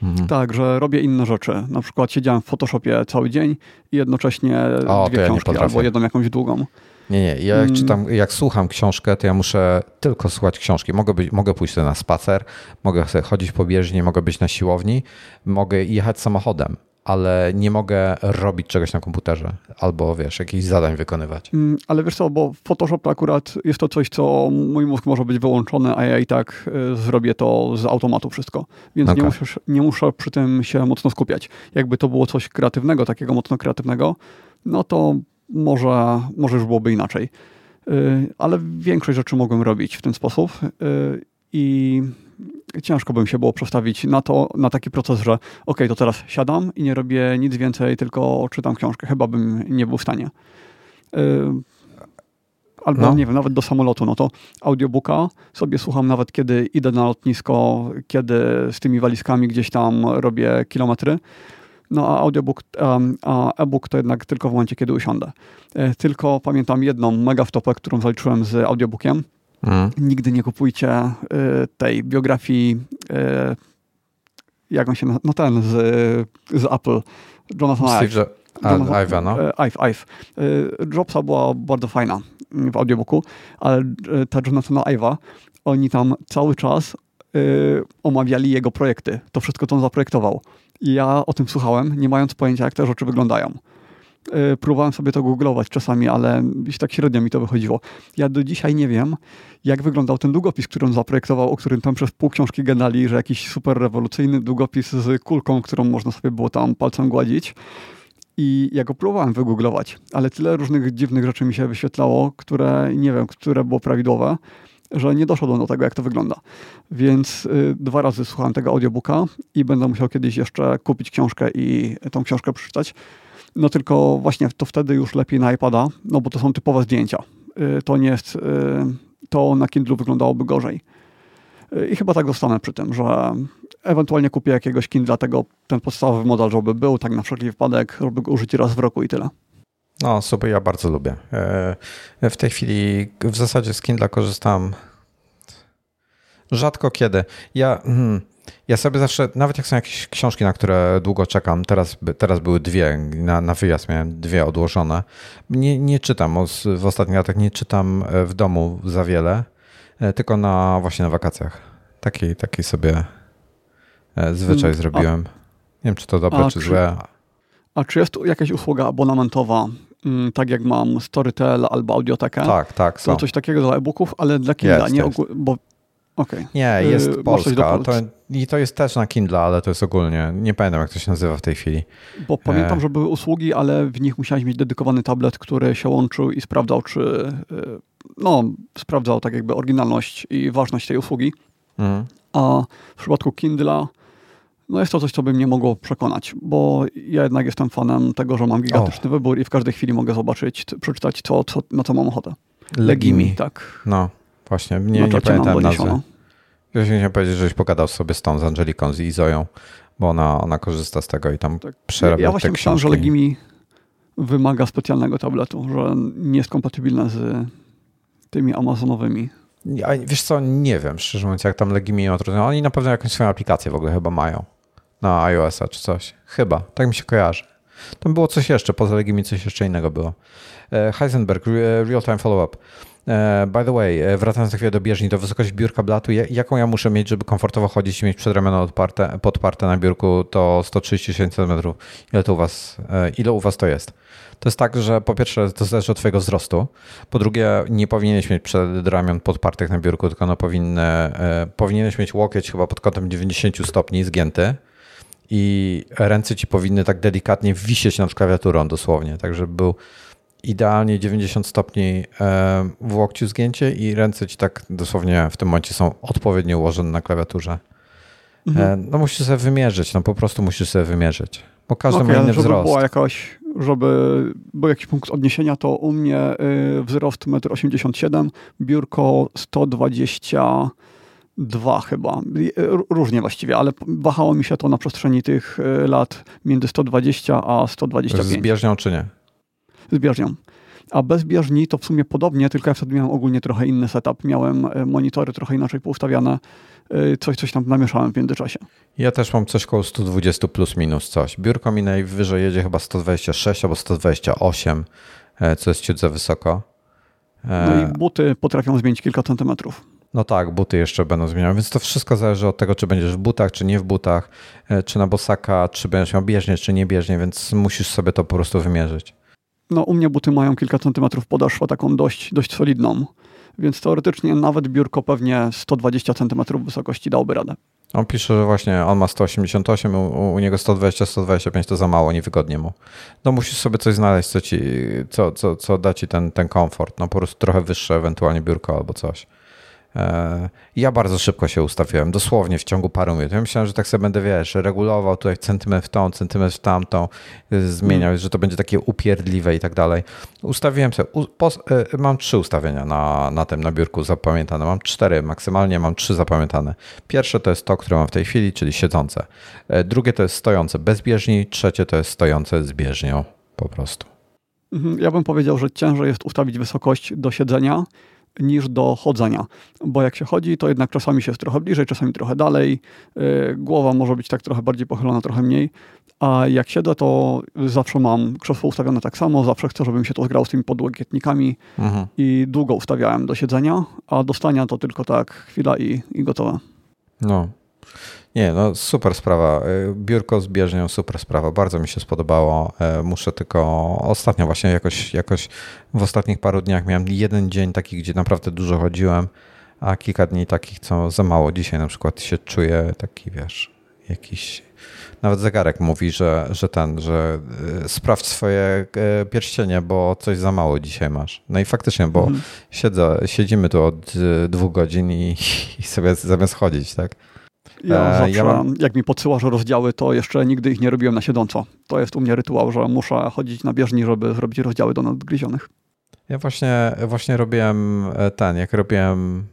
Mhm. tak, że robię inne rzeczy. Na przykład siedziałem w Photoshopie cały dzień i jednocześnie O, dwie książki albo jedną jakąś długą. Nie, nie. Ja jak Mm. czytam, jak słucham książkę, to ja muszę tylko słuchać książki. Mogę, być, mogę pójść sobie na spacer, mogę chodzić po bieżni, mogę być na siłowni, mogę jechać samochodem, ale nie mogę robić czegoś na komputerze albo wiesz, jakichś zadań wykonywać. Mm, Ale wiesz co, bo Photoshop to akurat jest to coś, co mój mózg może być wyłączony, a ja i tak y, zrobię to z automatu wszystko. Więc Okej. nie, muszę, nie muszę przy tym się mocno skupiać. Jakby to było coś kreatywnego, takiego mocno kreatywnego, no to może, może już byłoby inaczej. Y, Ale większość rzeczy mogłem robić w ten sposób y, i ciężko bym się było przestawić na to, na taki proces, że ok, to teraz siadam i nie robię nic więcej, tylko czytam książkę. Chyba bym nie był w stanie. Y, Albo No. nie wiem, nawet do samolotu, no to audiobooka sobie słucham nawet kiedy idę na lotnisko, kiedy z tymi walizkami gdzieś tam robię kilometry. No a audiobook, a e-book to jednak tylko w momencie, kiedy usiądę. E, Tylko pamiętam jedną mega wtopę, którą zaliczyłem z audiobookiem. Mm. Nigdy nie kupujcie y, tej biografii, y, jak on się nazywa, no ten z, z Apple, Jonathan Ive. Jo- a, Iva, no. E, Ive, Ive. Jobsa była bardzo fajna w audiobooku, ale ta Jonathana Ive'a, oni tam cały czas omawiali jego projekty. To wszystko, co on zaprojektował. I ja o tym słuchałem, nie mając pojęcia, jak te rzeczy wyglądają. Y, Próbowałem sobie to googlować czasami, ale tak średnio mi to wychodziło. Ja do dzisiaj nie wiem, jak wyglądał ten długopis, który on zaprojektował, o którym tam przez pół książki gadali, że jakiś super rewolucyjny długopis z kulką, którą można sobie było tam palcem gładzić. I ja go próbowałem wygooglować, ale tyle różnych dziwnych rzeczy mi się wyświetlało, które nie wiem, które było prawidłowe, że nie doszedłem do tego, jak to wygląda. Więc y, dwa razy słuchałem tego audiobooka i będę musiał kiedyś jeszcze kupić książkę i tą książkę przeczytać. No tylko właśnie to wtedy już lepiej na iPada, no bo to są typowe zdjęcia. Y, to nie jest, y, to na Kindle wyglądałoby gorzej. Y, I chyba tak zostanę przy tym, że ewentualnie kupię jakiegoś Kindle, tego, ten podstawowy model, żeby był, tak na wszelki wypadek, żeby go użyć raz w roku i tyle. No, super, ja bardzo lubię. E, W tej chwili w zasadzie z Kindle korzystam rzadko kiedy. Ja, hmm, ja sobie zawsze, nawet jak są jakieś książki, na które długo czekam, teraz, teraz były dwie, na, na wyjazd miałem dwie odłożone. Nie, nie czytam, w ostatnich latach nie czytam e, w domu za wiele, e, tylko na właśnie na wakacjach. Taki, taki sobie e, zwyczaj Mm, a- zrobiłem. Nie wiem, czy to dobre, a czy czy- złe. A czy jest tu jakaś usługa abonamentowa, mm, tak jak mam Storytel albo Audiotekę? Tak, tak, To są. coś takiego dla e-booków, ale dla Kindle, nie bo Okej. Nie, Yy, jest coś Polska. To, I to jest też na Kindle, ale to jest ogólnie. Nie pamiętam, jak to się nazywa w tej chwili. Bo pamiętam, E. że były usługi, ale w nich musiałeś mieć dedykowany tablet, który się łączył i sprawdzał, czy y, no, sprawdzał tak jakby oryginalność i ważność tej usługi. Mhm. A w przypadku Kindla no jest to coś, co by mnie mogło przekonać, bo ja jednak jestem fanem tego, że mam gigantyczny wybór i w każdej chwili mogę zobaczyć, przeczytać to, co, na co mam ochotę. Legimi. tak. No, właśnie. Nie, Na nie pamiętam nazwy. Ja chciałem powiedzieć, żeś pogadał sobie z tą, z Angeliką, z Izoją, bo ona, ona korzysta z tego i tam Tak. przerabia Ja właśnie myślałem, że. Legimi wymaga specjalnego tabletu, że nie jest kompatybilne z tymi amazonowymi. Ja, wiesz co, nie wiem, szczerze mówiąc, jak tam Legimi odróżniają. Oni na pewno jakąś swoją aplikację w ogóle chyba mają. Na iOS-a czy coś. Chyba, tak mi się kojarzy. Tam było coś jeszcze, poza Legimi coś jeszcze innego było. E, Heisenberg, re- Real Time Follow-up. E, By the way, e, wracając na chwilę do bieżni, to wysokość biurka blatu, ja- jaką ja muszę mieć, żeby komfortowo chodzić i mieć przedramiona odparte, podparte na biurku, to 136 cm. Ile to u was, e, ile u was to jest? To jest tak, że po pierwsze to zależy od twojego wzrostu, po drugie nie powinieneś mieć przedramion podpartych na biurku, tylko one powinny, powinieneś mieć łokieć chyba pod kątem 90 stopni zgięty i ręce ci powinny tak delikatnie wisieć nad klawiaturą dosłownie, tak żeby był idealnie 90 stopni e, w łokciu zgięcie i ręce ci tak dosłownie w tym momencie są odpowiednio ułożone na klawiaturze. Mhm. E, No musisz sobie wymierzyć, no po prostu musisz sobie wymierzyć, bo każdy Okej, ma inny żeby wzrost. była jakaś, żeby był jakiś punkt odniesienia, to u mnie y, wzrost 1,87 m, biurko 122 chyba. Y, Różnie właściwie, ale wahało mi się to na przestrzeni tych y, lat między 120 a Z 125 bieżnią czy nie? Z bieżnią. A bez bieżni to w sumie podobnie, tylko ja wtedy miałem ogólnie trochę inny setup. Miałem e, monitory trochę inaczej poustawiane, e, coś, coś tam namieszałem w międzyczasie. Ja też mam coś koło 120 plus minus coś. Biurko mi najwyżej jedzie chyba 126 albo 128, e, co jest ciut za wysoko. No i buty potrafią zmienić kilka centymetrów. No tak, buty jeszcze będą zmienione, więc to wszystko zależy od tego, czy będziesz w butach, czy nie w butach, czy na bosaka, czy będziesz miał bieżnie, czy nie bieżnie, więc musisz sobie to po prostu wymierzyć. No u mnie buty mają kilka centymetrów podeszła, taką dość, dość solidną, więc teoretycznie nawet biurko pewnie 120 centymetrów wysokości dałoby radę. On pisze, że właśnie on ma 188, u, u niego 120-125 to za mało, niewygodnie mu. No musisz sobie coś znaleźć, co, ci, co, co, co da ci ten, ten komfort. No po prostu trochę wyższe ewentualnie biurko albo coś. E, ja bardzo szybko się ustawiłem, dosłownie w ciągu paru minut. Ja myślałem, że tak sobie będę, wiesz, regulował tutaj centymetr w tą, centymetr w tamtą, y, zmieniał, mm. że to będzie takie upierdliwe i tak dalej. Ustawiłem sobie, y, mam trzy ustawienia na, na tym, na biurku zapamiętane. Mam cztery, maksymalnie mam trzy zapamiętane. Pierwsze to jest to, które mam w tej chwili, czyli siedzące. E, drugie to jest stojące bez bieżni, trzecie to jest stojące z bieżnią po prostu. Mhm, ja bym powiedział, że ciężej jest ustawić wysokość do siedzenia, niż do chodzenia. Bo jak się chodzi, to jednak czasami się jest trochę bliżej, czasami trochę dalej. Y, głowa może być tak trochę bardziej pochylona, trochę mniej. A jak siedzę, to zawsze mam krzesło ustawione tak samo. Zawsze chcę, żebym się to zgrał z tymi podłokietnikami mhm. i długo ustawiałem do siedzenia, a do stania to tylko tak chwila i, i gotowe. No, nie, no super sprawa. Y, biurko z bieżnią, super sprawa. Bardzo mi się spodobało. Y, muszę tylko ostatnio właśnie jakoś, jakoś w ostatnich paru dniach miałem jeden dzień taki, gdzie naprawdę dużo chodziłem, a kilka dni takich, co za mało. Dzisiaj na przykład się czuję taki, wiesz, jakiś nawet zegarek mówi, że, że ten, że y, sprawdź swoje pierścienie, bo coś za mało dzisiaj masz. No i faktycznie, bo mhm. siedzę, siedzimy tu od dwóch godzin i, i sobie zamiast chodzić, tak? Ja zawsze, ja mam... jak mi podsyłasz rozdziały, to jeszcze nigdy ich nie robiłem na siedząco. To jest u mnie rytuał, że muszę chodzić na bieżni, żeby zrobić rozdziały do nadgryzionych. Ja właśnie, właśnie robiłem e, ten, jak robiłem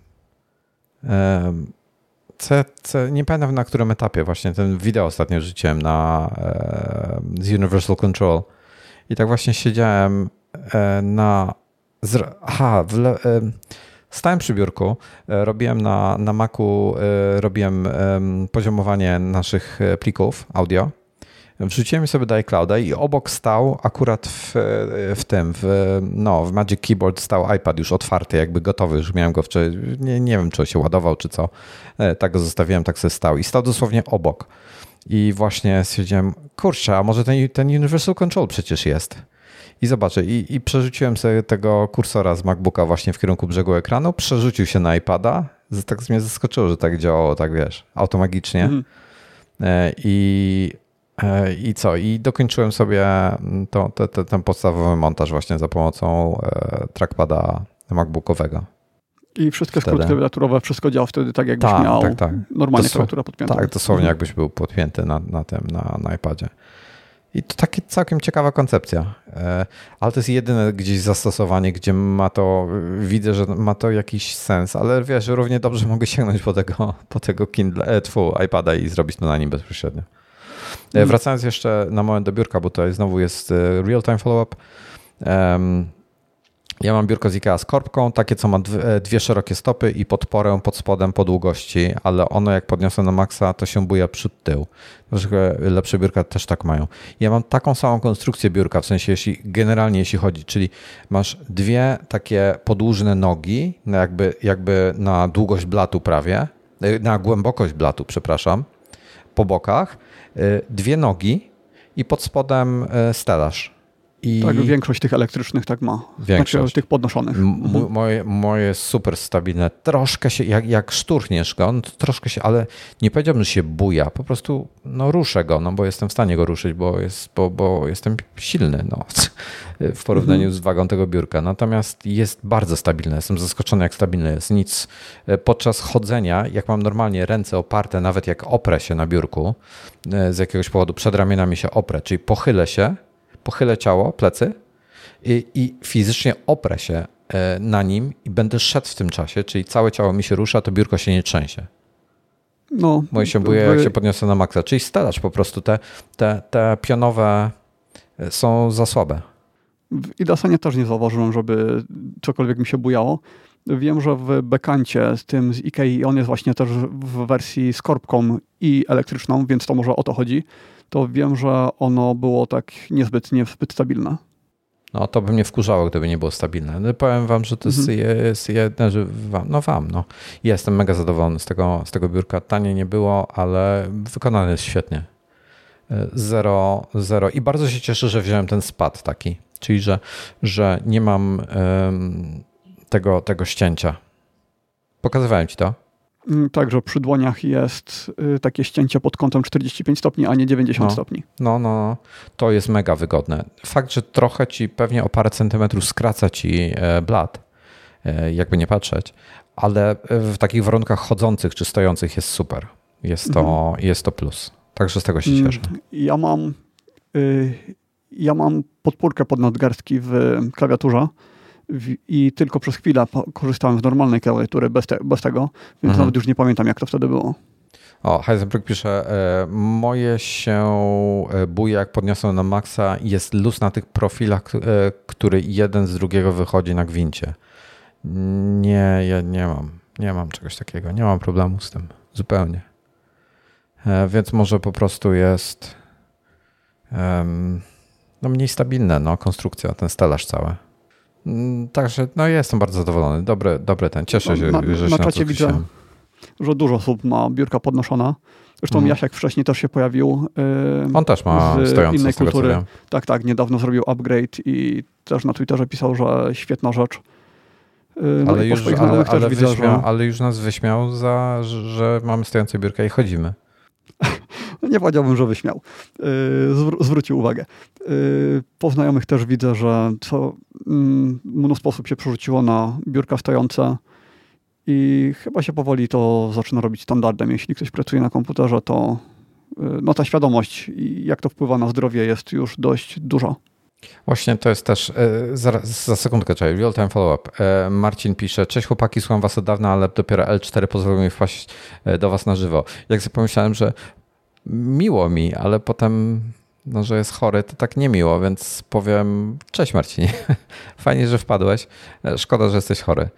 C, C, nie pamiętam na którym etapie właśnie ten wideo ostatnio rzuciłem na z Universal Control i tak właśnie siedziałem e, na aha, w, Stałem przy biurku, e, robiłem na, na Macu, e, robiłem poziomowanie naszych e, plików audio. Wrzuciłem sobie do iClouda i obok stał akurat w, w tym, w, no, w Magic Keyboard stał iPad już otwarty, jakby gotowy, już miałem go wczoraj, nie, nie wiem czy się ładował czy co, tak go zostawiłem, tak sobie stał i stał dosłownie obok. I właśnie stwierdziłem, kurczę, a może ten, ten Universal Control przecież jest. I zobaczę, i, i przerzuciłem sobie tego kursora z MacBooka właśnie w kierunku brzegu ekranu, przerzucił się na iPada. Tak mnie zaskoczyło, że tak działało, tak wiesz, automagicznie. Mhm. E, I, e, I co? I dokończyłem sobie to, to, to, ten podstawowy montaż właśnie za pomocą e, trackpada MacBookowego. I wszystkie wtedy. skróty klawiaturowe, wszystko działa wtedy tak, jakbyś tak, miał tak, tak. normalnie Dosł- klawiaturę podpiętą. Tak, dosłownie mhm. jakbyś był podpięty na, na tym, na, na iPadzie. I to takie całkiem ciekawa koncepcja. E, ale to jest jedyne gdzieś zastosowanie, gdzie ma to, widzę, że ma to jakiś sens, ale wiesz, równie dobrze mogę sięgnąć po tego, po tego Kindle, e, tfu, iPada i zrobić to na nim bezpośrednio. Mm. Wracając jeszcze na moment do biurka, bo tutaj znowu jest real-time follow-up. Ja mam biurko z IKEA z korbką, takie co ma dwie, dwie, szerokie stopy i podporę pod spodem po długości, ale ono jak podniosę na maksa, to się buja przód tył. Troszkę lepsze biurka też tak mają. Ja mam taką samą konstrukcję biurka, w sensie jeśli, generalnie jeśli chodzi, czyli masz dwie takie podłużne nogi, jakby, jakby na długość blatu prawie, e, na głębokość blatu, przepraszam, po bokach, e, dwie nogi i pod spodem e, stelaż i... Tak, większość tych elektrycznych tak ma. Większość. Znaczy, tych podnoszonych. Mhm. Moje, moje jest super stabilne. Troszkę się, jak, jak szturchniesz go, no troszkę się, ale nie powiedziałbym, że się buja. Po prostu no, ruszę go, no bo jestem w stanie go ruszyć, bo, jest, bo, bo jestem silny no, w porównaniu mhm. z wagą tego biurka. Natomiast jest bardzo stabilne. Jestem zaskoczony, jak stabilne jest. Nic e, podczas chodzenia, jak mam normalnie ręce oparte, nawet jak oprę się na biurku, e, z jakiegoś powodu przed ramionami się oprę, czyli pochylę się, pochylę ciało, plecy i, i fizycznie oprę się e, na nim i będę szedł w tym czasie, czyli całe ciało mi się rusza, to biurko się nie trzęsie. No, Bo się buje, jak się podniosę na maksa. Czyli stelacz po prostu, te, te, te pionowe e, są za słabe. W Idasanie też nie zauważyłem, żeby cokolwiek mi się bujało. Wiem, że w Bekancie z tym z Ikei, on jest właśnie też w wersji z korbką i elektryczną, więc to może o to chodzi, to wiem, że ono było tak niezbyt, niezbyt stabilne. No to by mnie wkurzało, gdyby nie było stabilne. No, powiem wam, że to jest, mhm. jest jedne, że wam, no wam, no. Jestem mega zadowolony z tego, z tego biurka. Tanie nie było, ale wykonane jest świetnie. Zero, zero. I bardzo się cieszę, że wziąłem ten spad taki. Czyli, że, że nie mam um, tego, tego ścięcia. Pokazywałem ci to? Mm, Także przy dłoniach jest y, takie ścięcie pod kątem 45 stopni, a nie 90 no, stopni. No, no, no, to jest mega wygodne. Fakt, że trochę ci pewnie o parę centymetrów skraca ci e, blat, e, jakby nie patrzeć, ale w takich warunkach chodzących czy stojących jest super. Jest to, mhm. jest to plus. Także z tego się mm, cieszę. Ja mam, y, ja mam podpórkę pod nadgarstki w klawiaturze i tylko przez chwilę korzystałem z normalnej klawiatury bez, te, bez tego, więc mhm. nawet już nie pamiętam, jak to wtedy było. O, Heisenberg pisze, e, moje się e, buje, jak podniosłem na maksa, jest luz na tych profilach, e, który jeden z drugiego wychodzi na gwincie. Nie, ja nie mam, nie mam czegoś takiego, nie mam problemu z tym, zupełnie. Więc może po prostu jest no mniej stabilna no, konstrukcja, ten stelaż cały. Mm, także no jestem bardzo zadowolony. Dobry, dobry ten. Cieszę się, na, że na się czacie widzę, że dużo osób ma biurka podnoszona. Zresztą mm. Jasiek wcześniej też się pojawił. Yy, On też ma z stojący, innej kultury. Tak, tak, niedawno zrobił upgrade i też na Twitterze pisał, że świetna rzecz. Yy, no ale, już, ale, ale, widzę, wyśmiał, że... ale już nas wyśmiał za, że mamy stojące biurka i chodzimy. No nie powiedziałbym, że wyśmiał. Yy, zwr zwrócił uwagę. Yy, po znajomych też widzę, że co mm, mnóstwo osób się przerzuciło na biurka stojące i chyba się powoli to zaczyna robić standardem. Jeśli ktoś pracuje na komputerze, to yy, no ta świadomość, jak to wpływa na zdrowie jest już dość duża. Właśnie to jest też, za, sekundkę, czekaj, real time follow-up. Marcin pisze, cześć chłopaki, słucham was od dawna, ale dopiero L4 pozwolił mi wpaść do was na żywo. Jak sobie pomyślałem, że miło mi, ale potem, no, że jest chory, to tak niemiło, więc powiem cześć Marcinie, fajnie, że wpadłeś, e, szkoda, że jesteś chory.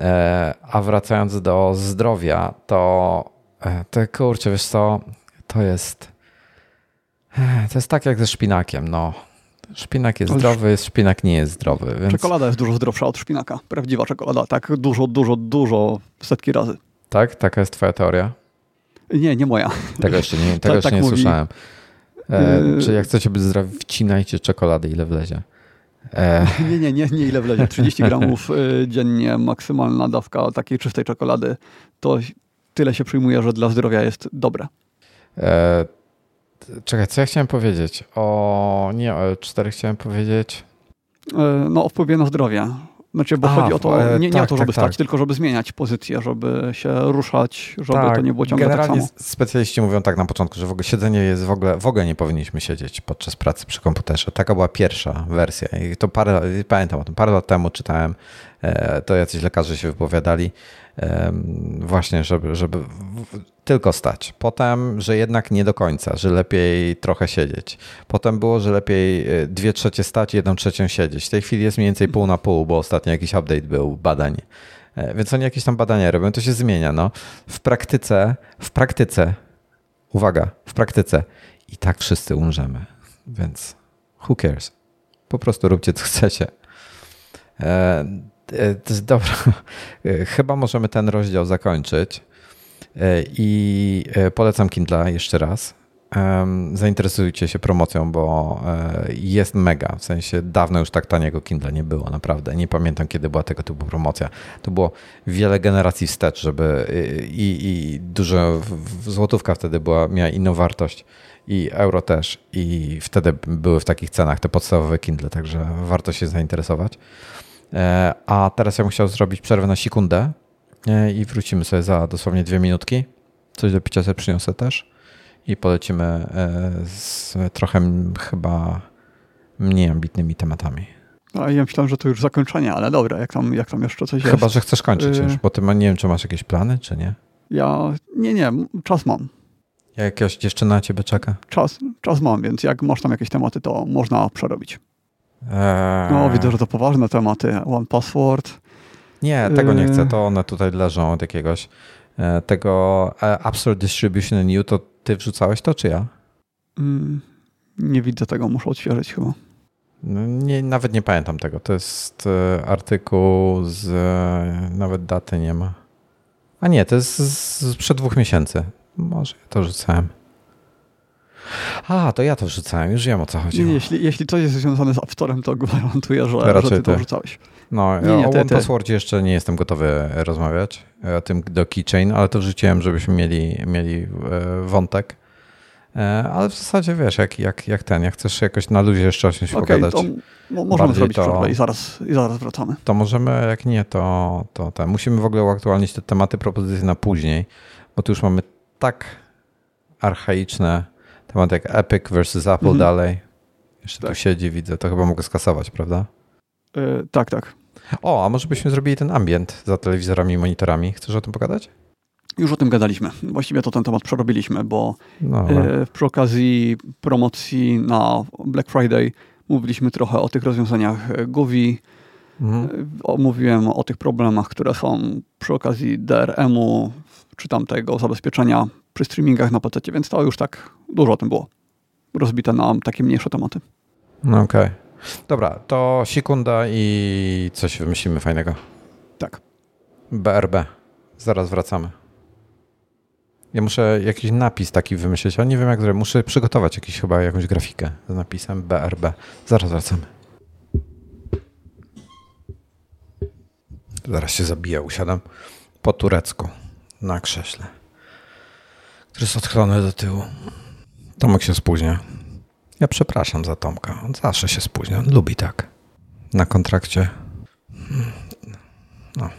E, a wracając do zdrowia, to, e, to kurczę, wiesz co, to jest to jest tak jak ze szpinakiem, no. Szpinak jest zdrowy, szpinak nie jest zdrowy. Więc... Czekolada jest dużo zdrowsza od szpinaka. Prawdziwa czekolada, tak dużo, dużo, dużo, setki razy. Tak? Taka jest twoja teoria? Nie, nie moja. Tego jeszcze nie, tego tak, jeszcze tak nie słyszałem. E, yy... Czy jak chcecie być zdrowi, wcinajcie czekolady, ile wlezie. E... Nie, nie, nie, nie ile wlezie. 30 gramów y, dziennie maksymalna dawka takiej czystej czekolady. To tyle się przyjmuje, że dla zdrowia jest dobre. E... Czekaj, co ja chciałem powiedzieć? O nie, o L4 chciałem powiedzieć. E, no, o wpływie na zdrowie. Znaczy, bo A, chodzi o to, e, nie, nie tak, o to, żeby tak, stać, tak. tylko żeby zmieniać pozycję, żeby się ruszać, żeby tak, to nie było ciągle tak generalnie tak samo. specjaliści mówią tak na początku, że w ogóle siedzenie jest w ogóle, w ogóle nie powinniśmy siedzieć podczas pracy przy komputerze. Taka była pierwsza wersja i to parę, pamiętam o tym, parę lat temu czytałem, e, to jacyś lekarze się wypowiadali, właśnie, żeby, żeby tylko stać. Potem, że jednak nie do końca, że lepiej trochę siedzieć. Potem było, że lepiej e, dwie trzecie stać, jedną trzecią siedzieć. W tej chwili jest mniej więcej pół na pół, bo ostatnio jakiś update był, badań. E, więc oni jakieś tam badania robią, to się zmienia. No. W praktyce, w praktyce, uwaga, w praktyce i tak wszyscy umrzemy. Więc who cares? Po prostu róbcie co chcecie. E, dobra, chyba możemy ten rozdział zakończyć. E, I e, polecam Kindle jeszcze raz. Zainteresujcie się promocją, bo e, jest mega. W sensie dawno już tak taniego Kindle nie było, naprawdę. Nie pamiętam, kiedy była tego typu promocja. To było wiele generacji wstecz, żeby i, i złotówka wtedy była, miała inną wartość i euro też. I wtedy były w takich cenach te podstawowe Kindle, także warto się zainteresować. A teraz ja bym chciał zrobić przerwę na sekundę i wrócimy sobie za dosłownie dwie minutki. Coś do picia sobie przyniosę też i polecimy e, z trochę chyba mniej ambitnymi tematami. A ja myślałem, że to już zakończenie, ale dobra, jak tam, jak tam jeszcze coś Chyba, jest. Chyba, że chcesz kończyć y już, bo ty nie wiem, czy masz jakieś plany, czy nie? Ja, nie, nie, czas mam. Jakaś dziewczyna na ciebie czeka? Czas, czas mam, więc jak masz tam jakieś tematy, to można przerobić. Eee, No, widzę, że to poważne tematy. One Password. Nie, tego nie chcę, Eee. to one tutaj leżą od jakiegoś. E, tego App Store Distribution You, to ty wrzucałeś to, czy ja? Mm, nie widzę tego, muszę odświeżyć chyba. No, Nie, nawet nie pamiętam tego. To jest e, artykuł z. e, Nawet daty nie ma. A nie, to jest z, z przed dwóch miesięcy. Może ja to rzucałem. A, to ja to wrzucałem, już wiem o co Nie, chodziło. jeśli, jeśli coś jest związane z App Storem, to gwarantuję, że, To że raczej ty to wrzucałeś. No, Nie, nie, o ty- One ty. Passwordzie jeszcze nie jestem gotowy rozmawiać, e, o tym do Keychain, ale to wrzuciłem, żebyśmy mieli, mieli e, wątek. E, Ale w zasadzie wiesz, jak, jak, jak ten, jak chcesz jakoś na luzie jeszcze o czymś Okej, pogadać, to mo- możemy bardziej zrobić to- i zaraz, i zaraz wracamy. to możemy, jak nie, to, to ten. Musimy w ogóle uaktualnić te tematy, propozycje na później, bo tu już mamy tak archaiczne tematy jak Epic versus Apple Mhm. dalej. Jeszcze tu Tak. siedzi, widzę, to chyba mogę skasować, prawda? Y, tak, tak. O, a może byśmy zrobili ten ambient za telewizorami i monitorami. Chcesz o tym pogadać? Już o tym gadaliśmy. Właściwie to ten temat przerobiliśmy, bo No, ale- y, przy okazji promocji na Black Friday mówiliśmy trochę o tych rozwiązaniach Govi. mhm. Y, Omówiłem o tych problemach, które są przy okazji DRM-u, czy tamtego zabezpieczenia przy streamingach na PC, więc to już tak dużo o tym było. Rozbite na takie mniejsze tematy. No okej. Dobra, to sekunda i coś wymyślimy fajnego. Tak. BRB. Zaraz wracamy. Ja muszę jakiś napis taki wymyślić, ale nie wiem jak zrobić. Muszę przygotować jakiś, chyba jakąś grafikę z napisem BRB. Zaraz wracamy. Zaraz się zabiję, usiadam po turecku na krześle, który jest odchylony do tyłu. Tomek się spóźnia. Ja przepraszam za Tomka. On zawsze się spóźnia. On lubi tak. Na kontrakcie. Hmm. No.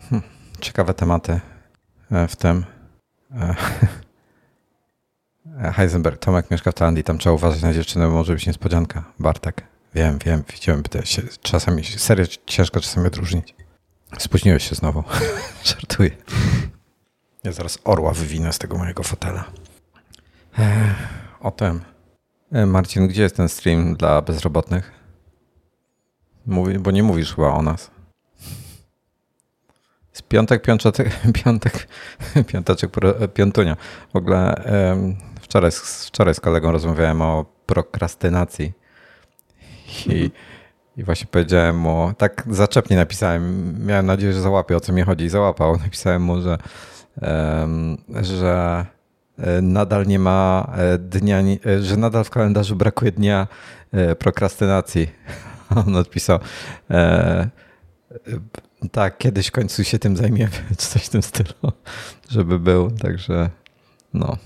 Hmm. Ciekawe tematy e, w tym. E, e, Heisenberg, Tomek mieszka w Tajlandii, tam trzeba uważać na dziewczynę, bo może być niespodzianka. Bartek, wiem, wiem, widziałem, się, czasami, serio ciężko czasami odróżnić. Spóźniłeś się znowu. Żartuję. Ja zaraz orła wywinę z tego mojego fotela. E, o tym. E, Marcin, gdzie jest ten stream dla bezrobotnych? Mówi, bo nie mówisz chyba o nas. Jest piątek, piątek, piątek, piąteczek, pro- piątunia. W ogóle wczoraj, z- wczoraj z kolegą rozmawiałem o prokrastynacji i, i właśnie powiedziałem mu, tak zaczepnie napisałem, miałem nadzieję, że załapie o co mi chodzi i załapał. Napisałem mu, że, że e, nadal nie ma e, dnia, ni- e, że nadal w kalendarzu brakuje dnia prokrastynacji. On odpisał, tak, kiedyś w końcu się tym zajmiemy, czy coś w tym stylu, żeby był, także no.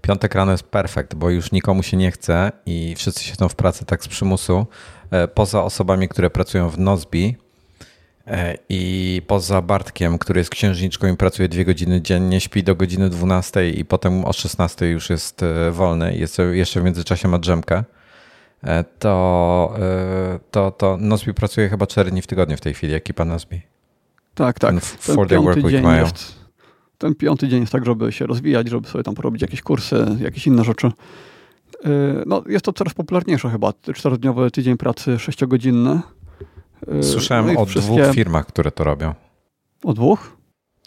Piątek rano jest perfekt, bo już nikomu się nie chce i wszyscy siedzą w pracy tak z przymusu, poza osobami, które pracują w Nozbi i poza Bartkiem, który jest księżniczką i pracuje dwie godziny dziennie, śpi do godziny 12 i potem o 16 już jest e, wolny i jest, jeszcze w międzyczasie ma drzemkę e, to, e, to, to Nozbi pracuje chyba 4 dni w tygodniu w tej chwili, ekipa Nozbi. Tak, tak. Ten four-day work piąty, week dzień mają. jest, ten piąty dzień jest tak, żeby się rozwijać, żeby sobie tam porobić jakieś kursy, jakieś inne rzeczy. No, jest to coraz popularniejsze chyba. Czterodniowy tydzień pracy, sześciogodzinny. Yy, Słyszałem no o wszystkie- dwóch firmach, które to robią. O dwóch?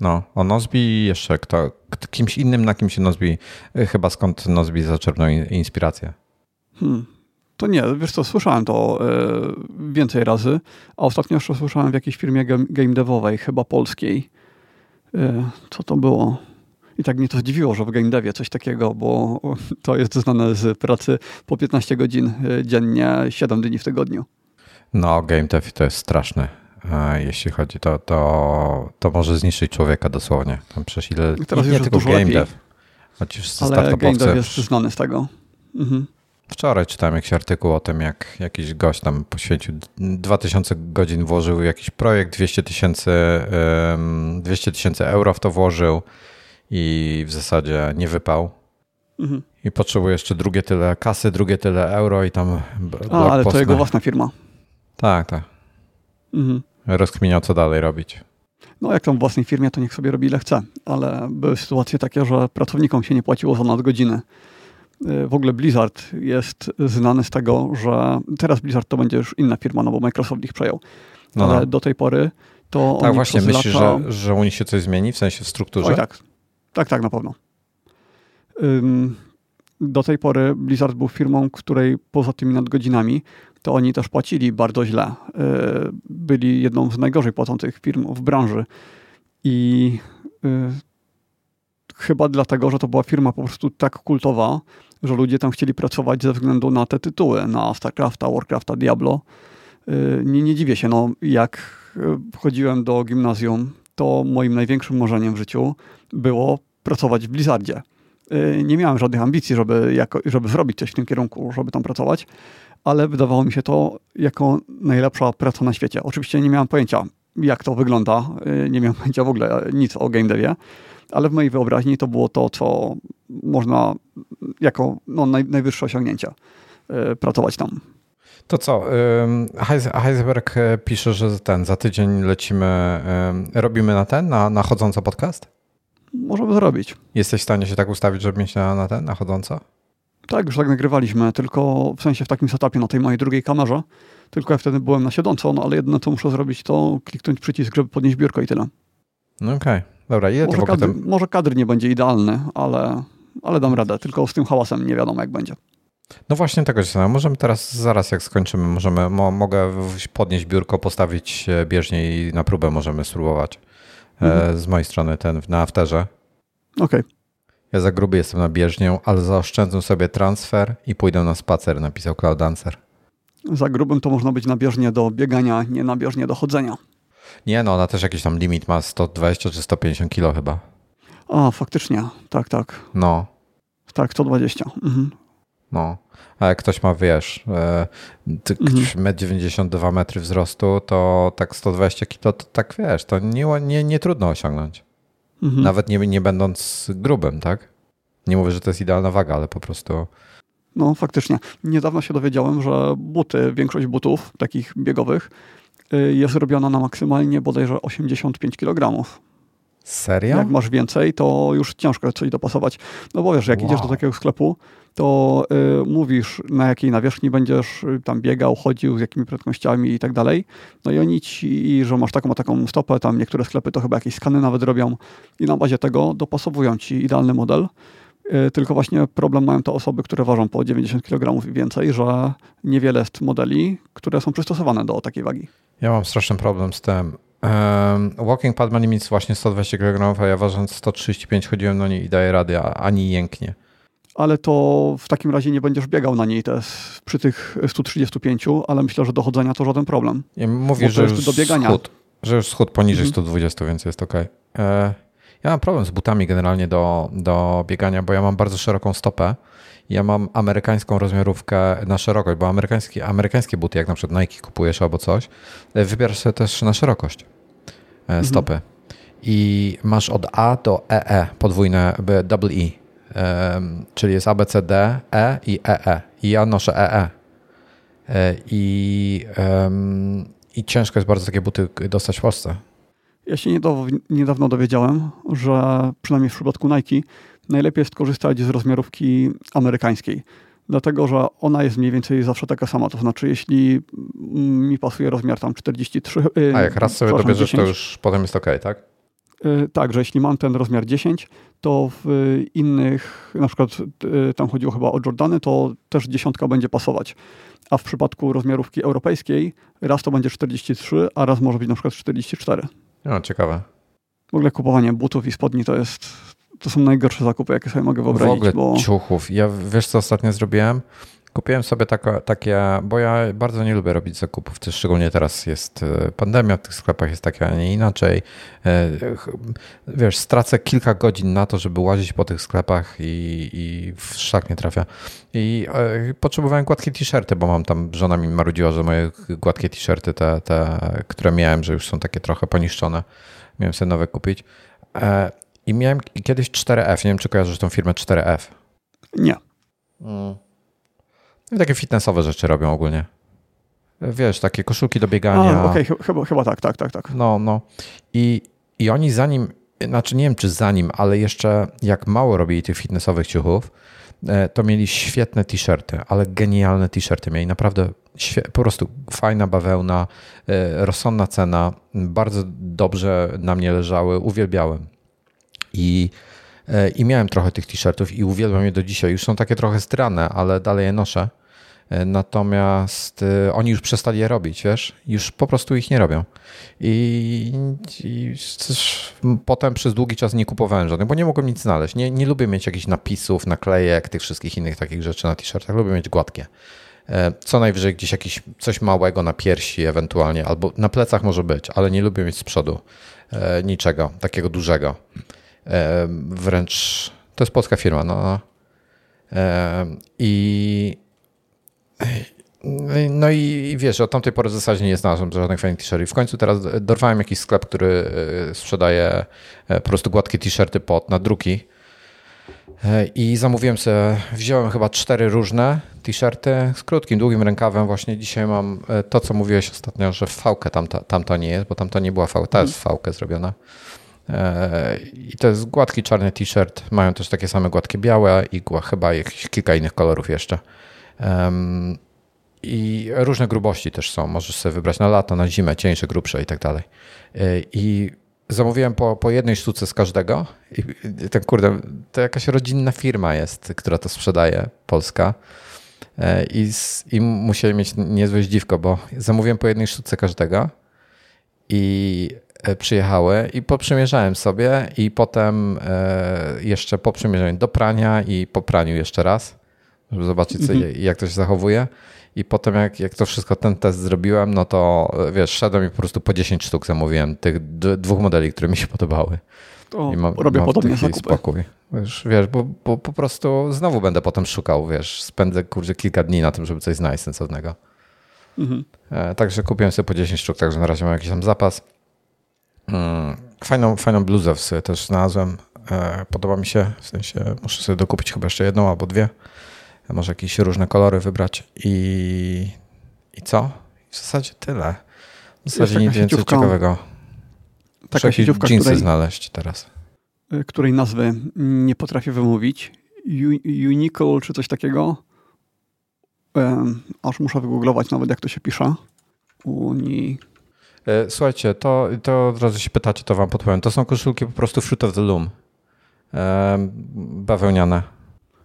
No, o Nozbi i jeszcze kto, kimś innym, na kim się Nozbi, y, chyba skąd Nozbi zaczerpnął in- inspirację. Hmm. To nie, wiesz co, słyszałem to yy, więcej razy, a ostatnio jeszcze słyszałem w jakiejś firmie game, game devowej, chyba polskiej. Co to było? I tak mnie to zdziwiło, że w game devie coś takiego, bo to jest znane z pracy po 15 godzin dziennie, 7 dni w tygodniu. No, game dev to jest straszne. Jeśli chodzi, to, to, to może zniszczyć człowieka dosłownie. Tam przecież ile, I teraz nie już tylko game lepiej. dev. Wszyscy Ale game dev jest znany z tego. Mhm. Wczoraj czytałem jakiś artykuł o tym, jak jakiś gość tam poświęcił 2000 godzin, włożył w jakiś projekt, 200 tysięcy em, 200 tysięcy euro w to włożył i w zasadzie nie wypał. Mhm. I potrzebuje jeszcze drugie tyle kasy, drugie tyle euro i tam A, ale to post jego na- własna firma. Tak, tak. Mhm. Rozkminiał, co dalej robić. No jak tam w własnej firmie, to niech sobie robi ile chce, ale były sytuacje takie, że pracownikom się nie płaciło za nadgodziny. W ogóle Blizzard jest znany z tego, że teraz Blizzard to będzie już inna firma, no bo Microsoft ich przejął. No, Ale no. do tej pory to Tak, właśnie myślisz, lata... że, że u nich się coś zmieni, w sensie w strukturze? Oj, tak, tak, tak, na pewno. Do tej pory Blizzard był firmą, której poza tymi nadgodzinami, to oni też płacili bardzo źle. Y, byli jedną z najgorzej płacących firm w branży. I y, chyba dlatego, że to była firma po prostu tak kultowa, że ludzie tam chcieli pracować ze względu na te tytuły, na StarCrafta, Warcrafta, Diablo. Y, nie, nie dziwię się, no jak wchodziłem do gimnazjum, to moim największym marzeniem w życiu było pracować w Blizzardzie. Nie miałem żadnych ambicji, żeby, jako, żeby zrobić coś w tym kierunku, żeby tam pracować, ale wydawało mi się to jako najlepsza praca na świecie. Oczywiście nie miałem pojęcia, jak to wygląda. Y, nie miałem pojęcia w ogóle nic o game devie, ale w mojej wyobraźni to było to, co można jako no, naj, najwyższe osiągnięcia y, pracować tam. To co? Heisenberg e, pisze, że ten za tydzień lecimy, robimy na ten, na, na chodząco podcast? Możemy zrobić. Jesteś w stanie się tak ustawić, żeby mieć na, na ten, na chodząco? Tak, już tak nagrywaliśmy, tylko w sensie w takim setupie na tej mojej drugiej kamerze. Tylko ja wtedy byłem na siedząco, no ale jedyne co muszę zrobić to kliknąć przycisk, żeby podnieść biurko i tyle. No okej, okay. dobra. Ile może, kadr, potem... może kadr nie będzie idealny, ale, ale dam radę. Tylko z tym hałasem nie wiadomo jak będzie. No właśnie tego się Możemy teraz, zaraz jak skończymy, możemy, mo, mogę podnieść biurko, postawić bieżnie i na próbę możemy spróbować. E, mhm. E, z mojej strony ten na afterze. Okej. Okay. Ja za gruby jestem na bieżnię, ale zaoszczędzę sobie transfer i pójdę na spacer, napisał Cloud Dancer. Za grubym to można być na bieżnię do biegania, nie na bieżnię do chodzenia. Nie, no ona też jakiś tam limit ma 120 czy 150 kilo chyba. A, faktycznie, tak, tak. No. Tak, 120. Mhm. No, a jak ktoś ma, wiesz, e, mhm. 92 metry wzrostu, to tak 120 kilo, to tak wiesz, to nie, nie, nie trudno osiągnąć. Mhm. Nawet nie, nie będąc grubym, tak? Nie mówię, że to jest idealna waga, ale po prostu. No, faktycznie. Niedawno się dowiedziałem, że buty, większość butów takich biegowych y, jest robiona na maksymalnie bodajże 85 kg. Serio? Jak masz więcej, to już ciężko coś dopasować. No bo wiesz, jak wow. idziesz do takiego sklepu, to y, mówisz, na jakiej nawierzchni będziesz y, tam biegał, chodził, z jakimi prędkościami i tak dalej. No i oni ci, że masz taką, taką stopę, tam niektóre sklepy to chyba jakieś skany nawet robią i na bazie tego dopasowują ci idealny model. Y, tylko właśnie problem mają te osoby, które ważą po 90 kg i więcej, że niewiele jest modeli, które są przystosowane do takiej wagi. Ja mam straszny problem z tym. Um, walking pad ma limit właśnie 120 kg, a ja ważąc 135 chodziłem na niej i daję rady, a ani jęknie ale to w takim razie nie będziesz biegał na niej te, przy tych 135, ale myślę, że dochodzenia to żaden problem. Ja mówię, że już do biegania. Schód, że już schód poniżej mhm. 120, więc jest ok. E, ja mam problem z butami generalnie do, do biegania, bo ja mam bardzo szeroką stopę. Ja mam amerykańską rozmiarówkę na szerokość, bo amerykańskie, amerykańskie buty, jak na przykład Nike kupujesz albo coś, e, wybierasz sobie też na szerokość mhm. Stopy. Mhm. I masz od A do EE, podwójne double E czyli jest A, B, C, D, E i EE. E. I ja noszę EE. E. I, I ciężko jest bardzo takie buty dostać w Polsce. Ja się niedawno dowiedziałem, że przynajmniej w przypadku Nike najlepiej jest korzystać z rozmiarówki amerykańskiej. Dlatego, że ona jest mniej więcej zawsze taka sama. To znaczy, jeśli mi pasuje rozmiar tam 43. A jak raz sobie dobierzesz, 10, to już potem jest ok, tak? Y, tak, że jeśli mam ten rozmiar 10, to w innych, na przykład y, tam chodziło chyba o Jordany, to też dziesiątka będzie pasować. A w przypadku rozmiarówki europejskiej raz to będzie 43, a raz może być na przykład 44. No, ciekawe. W ogóle kupowanie butów i spodni to jest, to są najgorsze zakupy, jakie sobie mogę wyobrazić. W ogóle bo... ciuchów. Ja wiesz co ostatnio zrobiłem? Kupiłem sobie tako, takie, bo ja bardzo nie lubię robić zakupów, też szczególnie teraz jest e, pandemia, w tych sklepach jest tak, a nie inaczej. E, wiesz, stracę kilka godzin na to, żeby łazić po tych sklepach i, i w szlak nie trafia. I e, potrzebowałem gładkie t-shirty, bo mam tam, żona mi marudziła, że moje gładkie t-shirty, te, te, które miałem, że już są takie trochę poniszczone, miałem sobie nowe kupić. I miałem kiedyś 4F, nie wiem czy kojarzysz tą firmę 4F. Nie. Mm. I takie fitnessowe rzeczy robią ogólnie. Wiesz, takie koszulki do biegania. Okej, okay, chyba, chyba tak, tak, tak, tak. No, no. I, I oni zanim, znaczy nie wiem czy zanim, ale jeszcze jak mało robili tych fitnessowych ciuchów, e, to mieli świetne t-shirty, ale genialne t-shirty. Mieli naprawdę po prostu fajna bawełna, e, rozsądna cena, bardzo dobrze na mnie leżały, uwielbiałem. I, e, i miałem trochę tych t-shirtów i uwielbiam je do dzisiaj. Już są takie trochę strane, ale dalej je noszę. E, natomiast e, oni już przestali je robić, wiesz? Już po prostu ich nie robią. I, i potem przez długi czas nie kupowałem żadnych, bo nie mogłem nic znaleźć. Nie, nie lubię mieć jakichś napisów, naklejek, tych wszystkich innych takich rzeczy na t-shirtach. Lubię mieć gładkie. Co najwyżej gdzieś jakieś coś małego na piersi ewentualnie, albo na plecach może być, ale nie lubię mieć z przodu niczego takiego dużego. Wręcz to jest polska firma. No. no. I no i wiesz, od tamtej pory w zasadzie nie znalazłem żadnych fajnych t-shirtów. W końcu teraz dorwałem jakiś sklep, który e, sprzedaje e, po prostu gładkie t-shirty pod nadruki. E, I zamówiłem sobie, wziąłem chyba cztery różne t-shirty z krótkim, długim rękawem. Właśnie dzisiaj mam to, co mówiłeś ostatnio, że fałkę tamta, tamta nie jest, bo tamta nie była fałka, ta jest fałkę zrobiona. I to jest gładki czarny t-shirt. Mają też takie same gładkie białe i chyba jakieś kilka innych kolorów jeszcze. I różne grubości też są. Możesz sobie wybrać na lato, na zimę, cieńsze, grubsze i tak dalej. E, I zamówiłem po, po jednej sztuce z każdego. I ten kurde, to jakaś rodzinna firma jest, która to sprzedaje, polska. I, I musieli mieć niezłe zdziwko, bo zamówiłem po jednej sztuce każdego i przyjechały i poprzymierzałem sobie i potem jeszcze po przymierzeniu do prania i po praniu jeszcze raz żeby zobaczyć, co, mhm. jak to się zachowuje. I potem jak, jak to wszystko, ten test zrobiłem, no to wiesz, szedłem i po prostu po 10 sztuk zamówiłem tych dwóch modeli, które mi się podobały. To I robię podobnie zakupy. spokój. Wiesz, wiesz bo, bo po prostu znowu będę potem szukał, wiesz, spędzę kurczę kilka dni na tym, żeby coś znaleźć sensownego. Mhm. E, także kupiłem sobie po 10 sztuk, także na razie mam jakiś tam zapas. Mm, fajną, fajną bluzę sobie też znalazłem. E, podoba mi się, w sensie muszę sobie dokupić chyba jeszcze jedną albo dwie może jakieś różne kolory wybrać i, i co? W zasadzie tyle. W zasadzie nic więcej ciekawego. Taka Muszę sieciówka, jeansy której, znaleźć teraz. Y, której nazwy nie potrafię wymówić. Unicle czy coś takiego. Um, aż muszę wygooglować nawet jak to się pisze. Uni... E, słuchajcie, to, to od razu się pytacie, to wam podpowiem. To są koszulki po prostu Fruit of the Loom. bawełniane.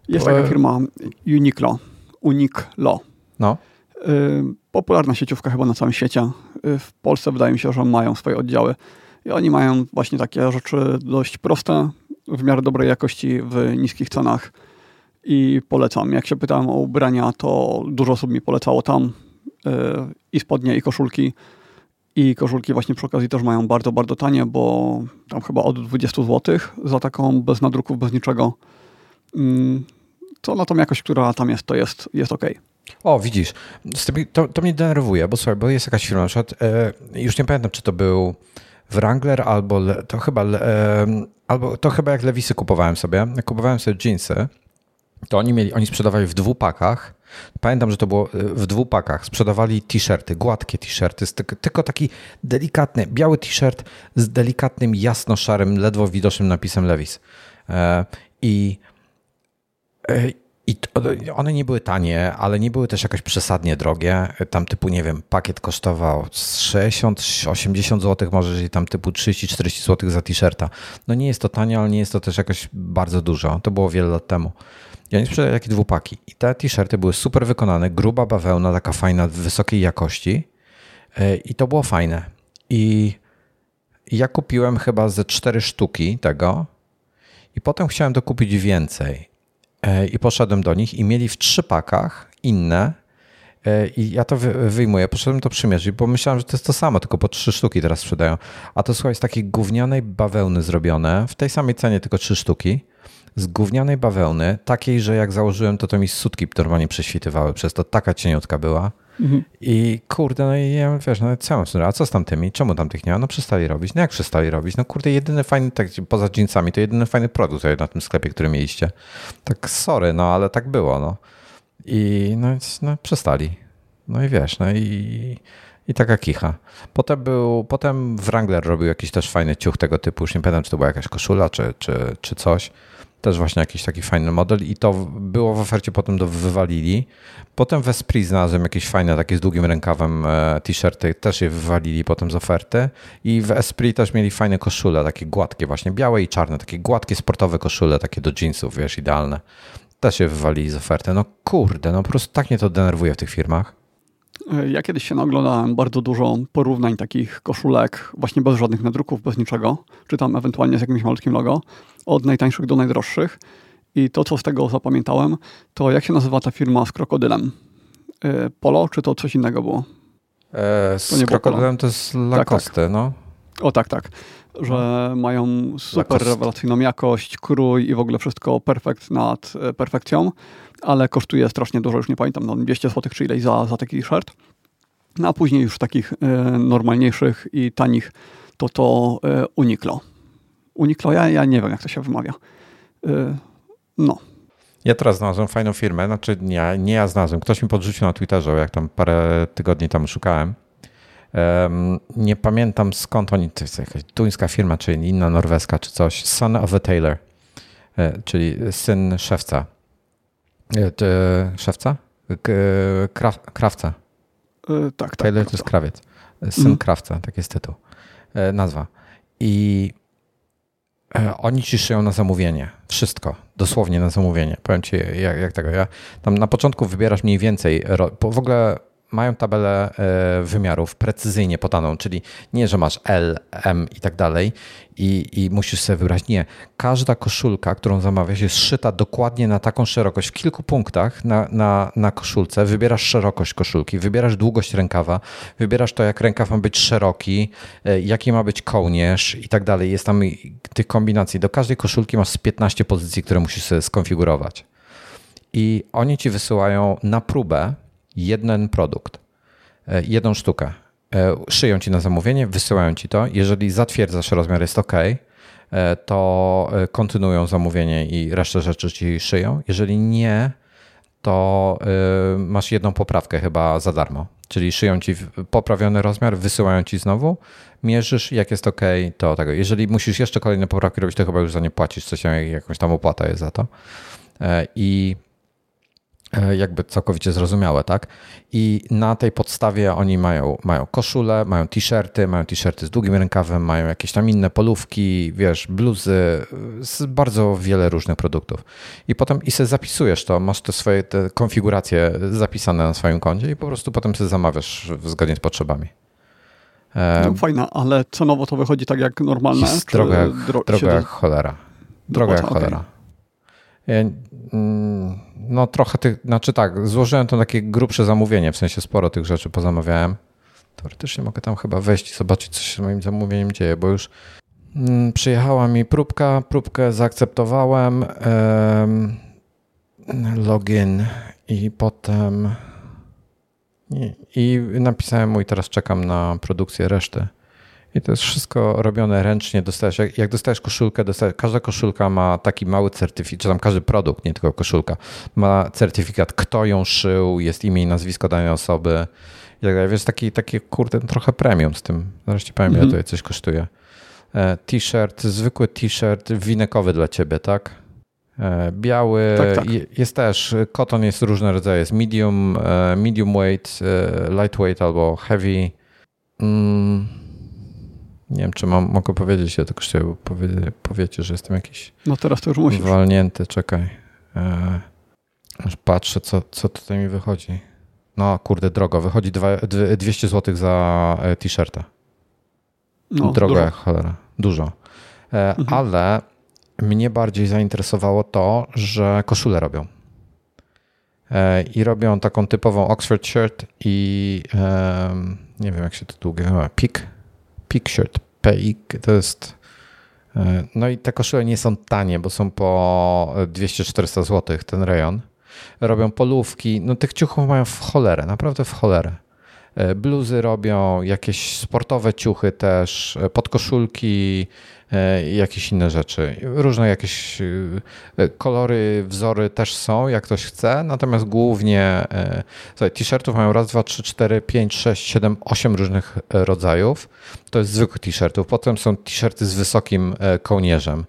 Jest taka firma Uniqlo. Uniqlo. No. Y, popularna sieciówka chyba na całym świecie. Y, w Polsce wydaje mi się, że mają swoje oddziały. I oni mają właśnie takie rzeczy dość proste, w miarę dobrej jakości, w niskich cenach. I polecam. Jak się pytałem o ubrania, to dużo osób mi polecało tam i spodnie, i koszulki. I koszulki właśnie przy okazji też mają bardzo, bardzo tanie, bo tam chyba od 20 zł za taką bez nadruków, bez niczego. Mm, to na tą jakość, która tam jest, to jest, jest ok. O, widzisz, to, to mnie denerwuje, bo słuchaj, bo jest jakaś firma, na przykład, e, już nie pamiętam, czy to był Wrangler albo to chyba, albo to chyba jak Lewisy kupowałem sobie. Jak kupowałem sobie jeansy, to oni mieli, oni sprzedawali w dwupakach. Pamiętam, że to było e, w dwupakach. Sprzedawali t-shirty, gładkie t-shirty, tylko taki delikatny, biały t-shirt z delikatnym, jasno-szarym, ledwo widocznym napisem Levis. E, I i one nie były tanie, ale nie były też jakoś przesadnie drogie. Tam typu, nie wiem, pakiet kosztował 60-80 zł, może jeżeli tam typu 30-40 zł za t-shirta. No nie jest to tanie, ale nie jest to też jakoś bardzo dużo. To było wiele lat temu. I oni sprzedali takie dwupaki. I te t-shirty były super wykonane, gruba bawełna, taka fajna, wysokiej jakości. E, I to było fajne. I ja kupiłem chyba ze cztery sztuki tego. I potem chciałem dokupić więcej. E, i poszedłem do nich i mieli w trzy pakach inne e, i ja to wyjmuję, poszedłem to przymierzyć, bo myślałem, że to jest to samo, tylko po trzy sztuki teraz sprzedają. A to słuchaj, z takiej gównianej bawełny zrobione, w tej samej cenie tylko trzy sztuki, z gównianej bawełny, takiej, że jak założyłem, to to mi sutki normalnie prześwitywały, przez to taka cieniutka była. Mhm. I kurde, no i ja wiesz, no co mam a co z tamtymi? Czemu tamtych nie ma? No przestali robić. No jak przestali robić? No kurde, jedyny fajny, tak poza jeansami, to jedyny fajny produkt na tym sklepie, który mieliście. Tak sorry, no ale tak było, no. I no, no przestali. No i wiesz, no i I taka kicha. Potem był, potem Wrangler robił jakiś też fajny ciuch tego typu, już nie pamiętam, czy to była jakaś koszula, czy, czy, czy coś. Też właśnie jakiś taki fajny model i to było w ofercie, potem to wywalili. Potem w Esprit znalazłem jakieś fajne, takie z długim rękawem e, t-shirty, też je wywalili potem z oferty. I w Esprit też mieli fajne koszule, takie gładkie właśnie, białe i czarne, takie gładkie sportowe koszule, takie do jeansów, wiesz, idealne. Też je wywalili z oferty. No kurde, no po prostu tak mnie to denerwuje w tych firmach. E, ja kiedyś się naglądałem bardzo dużo porównań takich koszulek, właśnie bez żadnych nadruków, bez niczego, czy tam ewentualnie z jakimś malutkim logo, od najtańszych do najdroższych. I to, co z tego zapamiętałem, to jak się nazywa ta firma z krokodylem? E, Polo, czy to coś innego było? E, z to krokodylem to jest Lacoste, tak, tak. no. O tak, tak. Że no. mają super rewelacyjną jakość, krój i w ogóle wszystko perfekt nad e, perfekcją, ale kosztuje strasznie dużo, już nie pamiętam, no 200 zł czy ileś za, za taki shirt. No a później już takich e, normalniejszych i tanich to to e, Uniqlo. Uniqlo, ja, ja nie wiem jak to się wymawia. E, no. Ja teraz znalazłem fajną firmę, znaczy nie, nie ja znalazłem, ktoś mi podrzucił na Twitterze, jak tam parę tygodni temu szukałem. Nie pamiętam skąd oni, to jest jakaś duńska firma, czy inna norweska, czy coś. Son of a Tailor, e, czyli syn szewca. E, szewca? krawca. E, tak, tak. Taylor to jest krawiec. Syn mm. krawca, tak jest tytuł. Nazwa. I E, oni ci szyją na zamówienie. Wszystko. Dosłownie na zamówienie. Powiem ci, jak, jak tego. Ja, tam na początku wybierasz mniej więcej. W ogóle mają tabelę e, wymiarów precyzyjnie podaną, czyli nie, że masz L, M i tak dalej i, i musisz sobie wybrać. Nie, każda koszulka, którą zamawiasz jest szyta dokładnie na taką szerokość. W kilku punktach na, na, na koszulce wybierasz szerokość koszulki, wybierasz długość rękawa, wybierasz to, jak rękaw ma być szeroki, e, jaki ma być kołnierz i tak dalej. Jest tam tych kombinacji. Do każdej koszulki masz 15 pozycji, które musisz sobie skonfigurować. I oni ci wysyłają na próbę jeden produkt, e, jedną sztukę. E, szyją ci na zamówienie, wysyłają ci to. Jeżeli zatwierdzasz rozmiar, jest ok, e, to kontynuują zamówienie i resztę rzeczy ci szyją. Jeżeli nie, to masz jedną poprawkę chyba za darmo. Czyli szyją ci poprawiony rozmiar, wysyłają ci znowu, mierzysz, jak jest ok, to tego. Jeżeli musisz jeszcze kolejne poprawki robić, to chyba już za nie płacisz, coś jakąś tam opłata jest za to. I jakby całkowicie zrozumiałe, tak? I na tej podstawie oni mają, mają koszule, mają t-shirty, mają t-shirty z długim rękawem, mają jakieś tam inne polówki, wiesz, bluzy, bardzo wiele różnych produktów. I potem i sobie zapisujesz to, masz te swoje te konfiguracje zapisane na swoim koncie i po prostu potem sobie zamawiasz zgodnie z potrzebami. E, no fajna, ale cenowo to wychodzi tak jak normalne? Jest droga, jak, dro droga jak cholera. Droga jak cholera. Mm, no trochę tych, znaczy tak, złożyłem to takie grubsze zamówienie, w sensie sporo tych rzeczy pozamawiałem. Teoretycznie mogę tam chyba wejść i zobaczyć, co się z moim zamówieniem dzieje, bo już mm, przyjechała mi próbka, próbkę zaakceptowałem, login i potem i napisałem mu i teraz czekam na produkcję reszty. I to jest wszystko robione ręcznie. Dostajesz, jak, jak dostajesz koszulkę, dostajesz, każda koszulka ma taki mały certyfikat, czy tam każdy produkt, nie tylko koszulka, ma certyfikat, kto ją szył, jest imię i nazwisko danej osoby. I tak dalej. Wiesz, taki, taki kurde, trochę premium z tym. Nareszcie powiem, mhm. ile to coś kosztuje. E, t-shirt, zwykły t-shirt winekowy dla ciebie, tak? E, biały, tak, tak. jest też, koton jest różne rodzaje, jest medium, e, medium weight, lightweight albo heavy. Mm nie wiem, czy mam, mogę powiedzieć, ja tylko chciałem powie, powiecie, że jestem jakiś. No teraz to już musisz. Walnięty, czekaj. E, już patrzę, co, co tutaj mi wychodzi. No kurde, drogo. Wychodzi dwa, 200 zł za e, t-shirta. No, drogo dużo. jak cholera. Dużo. E, mhm. Ale mnie bardziej zainteresowało to, że koszule robią. E, I robią taką typową Oxford shirt i nie wiem, jak się to długie. Pik Pickshirt. PIK to jest. E, no i te koszule nie są tanie, bo są po 200-400 zł ten rejon. Robią polówki. No tych ciuchów mają w cholerę, naprawdę w cholerę. bluzy robią, jakieś sportowe ciuchy też, podkoszulki, jakieś inne rzeczy. Różne jakieś kolory, wzory też są, jak ktoś chce, natomiast głównie t-shirtów mają raz, dwa, trzy, cztery, pięć, sześć, siedem, osiem różnych rodzajów. To jest zwykłych t-shirtów. Potem są t-shirty z wysokim kołnierzem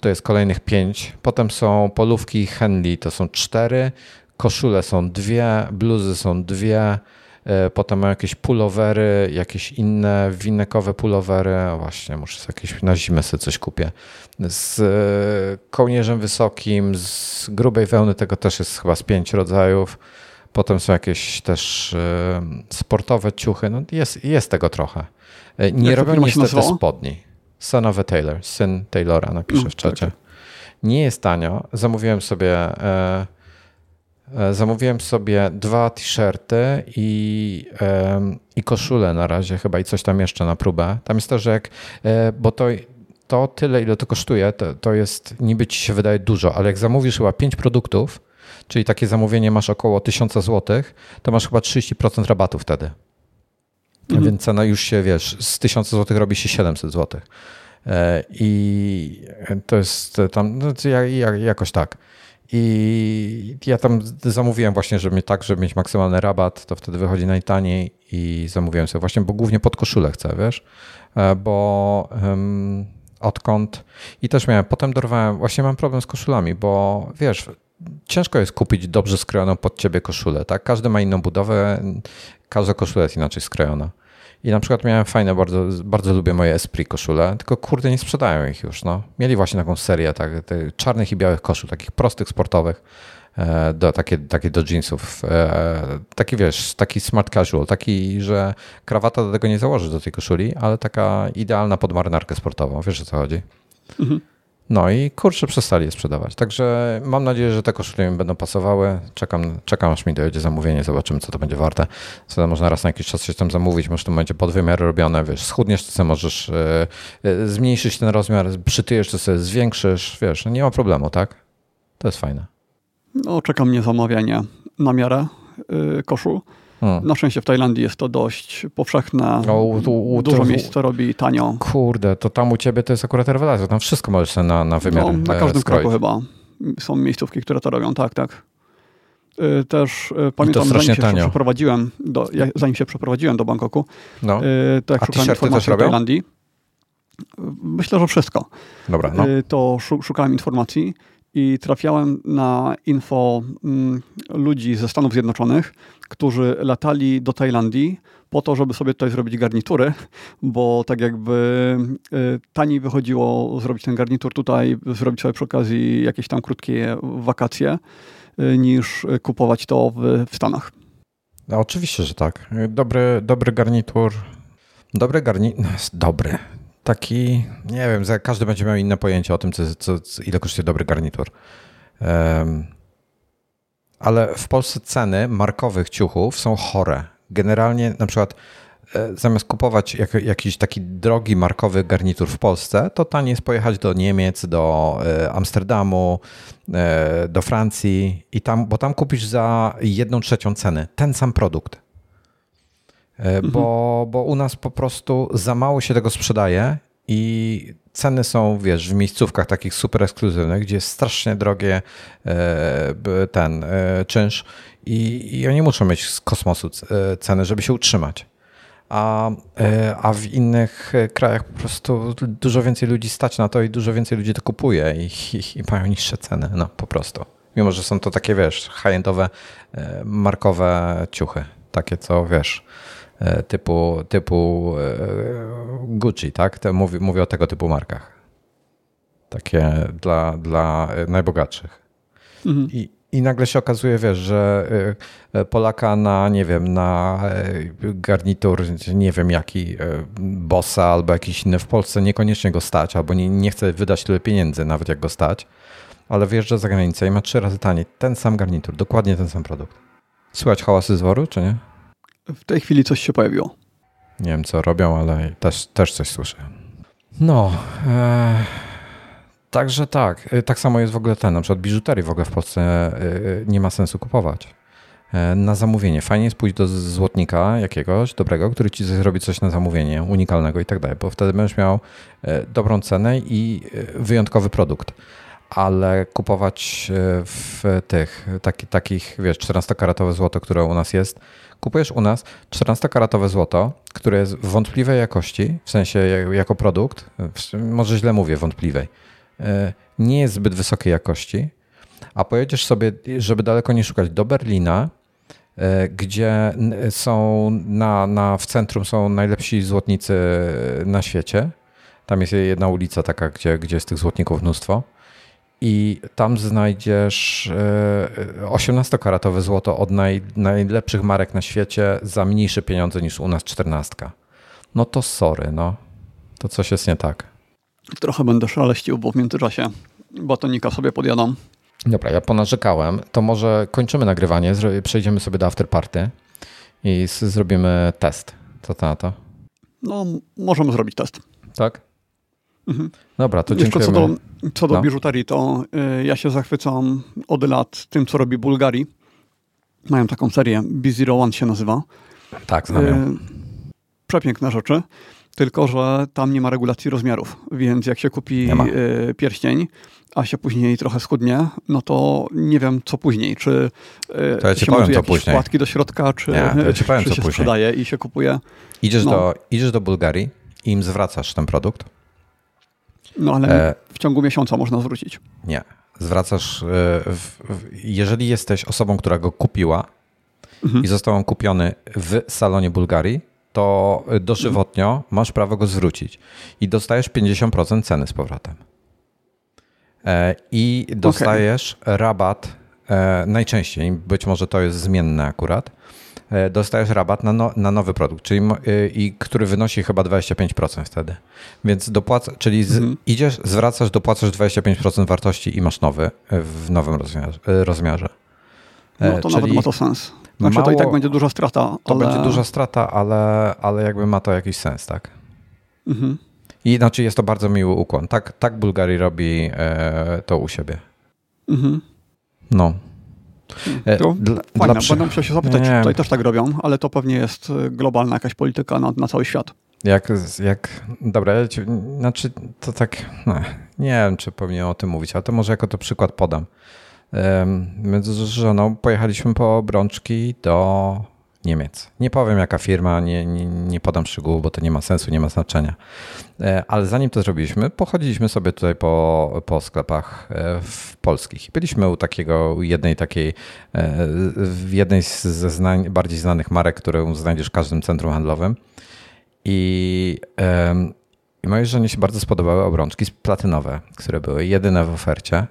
to jest kolejnych pięć. Potem są polówki Henley, to są cztery. Koszule są dwie, bluzy są dwie. E, potem mam jakieś pulowery, jakieś inne winekowe pulowery. Właśnie, muszę jakieś na zimę sobie coś kupię. Z e, kołnierzem wysokim, z grubej wełny tego też jest chyba z pięć rodzajów. Potem są jakieś też e, sportowe ciuchy. No jest, jest tego trochę. Nie Jak robią niestety spodni. Son of a Taylor, syn Taylora, napiszę mm, w czacie. Tak. Nie jest tanio. Zamówiłem sobie e, zamówiłem sobie dwa t-shirty i, e, i koszulę na razie chyba i coś tam jeszcze na próbę. Tam jest to, że jak, e, bo to, to tyle, ile to kosztuje, to, to jest, niby ci się wydaje dużo, ale jak zamówisz chyba pięć produktów, czyli takie zamówienie masz około 1000 zł, to masz chyba 30% rabatu wtedy. Mhm. Więc cena już się, wiesz, z 1000 zł robi się 700 zł. E, I to jest tam no, jakoś tak. I ja tam zamówiłem właśnie, żeby tak, żeby mieć maksymalny rabat, to wtedy wychodzi najtaniej i zamówiłem sobie właśnie, bo głównie pod koszulę chcę, wiesz, e, bo um, odkąd i też miałem, potem dorwałem, właśnie mam problem z koszulami, bo wiesz, ciężko jest kupić dobrze skrojoną pod ciebie koszulę, tak? Każdy ma inną budowę, każda koszula jest inaczej skrojona. I na przykład miałem fajne, bardzo, bardzo lubię moje Esprit koszule, tylko kurde nie sprzedają ich już. No. Mieli właśnie taką serię tak, czarnych i białych koszul, takich prostych, sportowych, e, do, takie, takie do jeansów. E, taki wiesz, taki smart casual, taki, że krawata do tego nie założysz do tej koszuli, ale taka idealna pod marynarkę sportową. Wiesz o co chodzi? Mhm. No i kurczę, przestali je sprzedawać. Także mam nadzieję, że te koszule mi będą pasowały. Czekam, czekam aż mi dojedzie zamówienie, zobaczymy, co to będzie warte. Co można raz na jakiś czas coś tam zamówić, może to będzie podwymiar robione, wiesz, schudniesz, to sobie możesz yy, zmniejszyć ten rozmiar, przytyjesz, to sobie zwiększysz, wiesz, no nie ma problemu, tak? To jest fajne. No, czeka mnie zamawianie na miarę yy, koszu. Hmm. Na szczęście w Tajlandii jest to dość powszechne. No, tu, Dużo miejsc to robi tanio. Kurde, to tam u ciebie to jest akurat rewelacja. Tam wszystko możesz na, na wymiar no, Na każdym skroić. kroku chyba są miejscówki, które to robią, tak, tak. Y, też y, pamiętam, zanim się tanio. przeprowadziłem do, zanim się przeprowadziłem do Bangkoku, no. To jak A szukałem informacji o Tajlandii, myślę, że wszystko. Dobra, no. To szukałem informacji i trafiałem na info mm, ludzi ze Stanów Zjednoczonych, którzy latali do Tajlandii po to, żeby sobie tutaj zrobić garnitury, bo tak jakby y, taniej wychodziło zrobić ten garnitur tutaj, zrobić sobie przy okazji jakieś tam krótkie wakacje, y, niż kupować to w, w Stanach. No, oczywiście, że tak. Dobry, dobry garnitur. Dobry garnitur. Dobry taki, nie wiem, każdy będzie miał inne pojęcie o tym, co, co ile kosztuje dobry garnitur. Um, ale w Polsce ceny markowych ciuchów są chore. Generalnie na przykład e, zamiast kupować jak, jakiś taki drogi markowy garnitur w Polsce, to taniej jest pojechać do Niemiec, do e, Amsterdamu, e, do Francji i tam, bo tam kupisz za jedną trzecią ceny ten sam produkt. Mhm. Bo, bo u nas po prostu za mało się tego sprzedaje i ceny są, wiesz, w miejscówkach takich super ekskluzywnych, gdzie jest strasznie drogie e, ten e, czynsz i, i oni muszą mieć z kosmosu ceny, żeby się utrzymać. A, a w innych krajach po prostu dużo więcej ludzi stać na to i dużo więcej ludzi to kupuje i, i, i mają niższe ceny, no po prostu. Mimo, że są to takie, wiesz, high-endowe, markowe ciuchy. Takie, co, wiesz, E, typu, typu e, Gucci, tak? Mówię, mówię o tego typu markach. Takie dla, dla najbogatszych. Mhm. I, I nagle się okazuje, wiesz, że e, Polaka na, nie wiem, na garnitur, nie wiem jaki, Bossa albo jakiś inny w Polsce niekoniecznie go stać, albo nie, nie chce wydać tyle pieniędzy, nawet jak go stać, ale wjeżdża za granicę i ma trzy razy taniej ten sam garnitur, dokładnie ten sam produkt. Słychać hałasy z woru, czy nie? W tej chwili coś się pojawiło. Nie wiem, co robią, ale też, też coś słyszę. No, e, także tak. E, tak samo jest w ogóle ten, na przykład biżuterii w ogóle w Polsce e, nie ma sensu kupować. e, na zamówienie. Fajnie jest pójść do złotnika jakiegoś dobrego, który ci zrobi coś na zamówienie, unikalnego i tak dalej, bo wtedy będziesz miał e, dobrą cenę i wyjątkowy produkt. Ale kupować w tych taki, takich, wiesz, 14-karatowe złoto, które u nas jest, kupujesz u nas 14-karatowe złoto, które jest wątpliwej jakości, w sensie jako produkt, może źle mówię, wątpliwej, nie jest zbyt wysokiej jakości, a pojedziesz sobie, żeby daleko nie szukać, do Berlina, e, gdzie są na, na, w centrum są najlepsi złotnicy na świecie. Tam jest jedna ulica taka, gdzie, gdzie jest tych złotników mnóstwo. I tam znajdziesz 18-karatowe e, złoto od naj, najlepszych marek na świecie za mniejsze pieniądze niż u nas 14. No to sorry, no. To coś jest nie tak. Trochę będę szaleścił, bo w międzyczasie batonika sobie podjadam. Dobra, ja ponarzekałem. To może kończymy nagrywanie, przejdziemy sobie do afterparty i zrobimy test. Co to na to? No, możemy zrobić test. Tak? Mhm. Dobra, to dziękuję. Co do, co do no. biżuterii, to y, ja się zachwycam od lat tym, co robi Bułgarii. Mają taką serię, B01 się nazywa. Tak, znam ją. Y, przepiękne rzeczy, tylko że tam nie ma regulacji rozmiarów, więc jak się kupi y, pierścień, a się później trochę schudnie, no to nie wiem, co później. Czy to ja ci się powiem, co później. wkładki do środka, czy, nie, to ja ci powiem, czy co się później. sprzedaje i się kupuje. Idziesz, no. do, idziesz do Bułgarii i im zwracasz ten produkt. No ale e... w ciągu miesiąca można zwrócić. Nie. Zwracasz, e, w, w, jeżeli jesteś osobą, która go kupiła mhm. i został on kupiony w salonie Bułgarii, to dożywotnio mhm. masz prawo go zwrócić i dostajesz 50% ceny z powrotem. E, i dostajesz okay. rabat, najczęściej, być może to jest zmienne akurat, dostajesz rabat na, no, na nowy produkt, czyli, i, który wynosi chyba 25% wtedy. Więc dopłaca, czyli z, mhm. idziesz, zwracasz, dopłacasz 25% wartości i masz nowy w nowym rozmiarze. rozmiarze. No to czyli nawet ma to sens. Znaczy mało, to i tak będzie duża strata. To ale... będzie duża strata, ale, ale jakby ma to jakiś sens, tak? Mhm. I znaczy jest to bardzo miły ukłon. Tak, tak Bułgarii robi e, to u siebie. Mhm. No. E, to dla, fajne, dla... będę musiał się zapytać, czy tutaj też tak robią, ale to pewnie jest e, globalna jakaś polityka na, na cały świat. Jak, jak dobra, ja ci, znaczy to tak, no, nie wiem, czy powinien o tym mówić, ale to może jako to przykład podam. My z żoną pojechaliśmy po obrączki do Niemiec. Nie powiem jaka firma, nie, nie, nie podam szczegółów, bo to nie ma sensu, nie ma znaczenia. E, ale zanim to zrobiliśmy, pochodziliśmy sobie tutaj po, po sklepach e, polskich. Byliśmy u takiego, jednej takiej, e, w jednej ze znań, bardziej znanych marek, którą znajdziesz w każdym centrum handlowym. I, i mojej żonie się bardzo spodobały obrączki platynowe, które były jedyne w ofercie.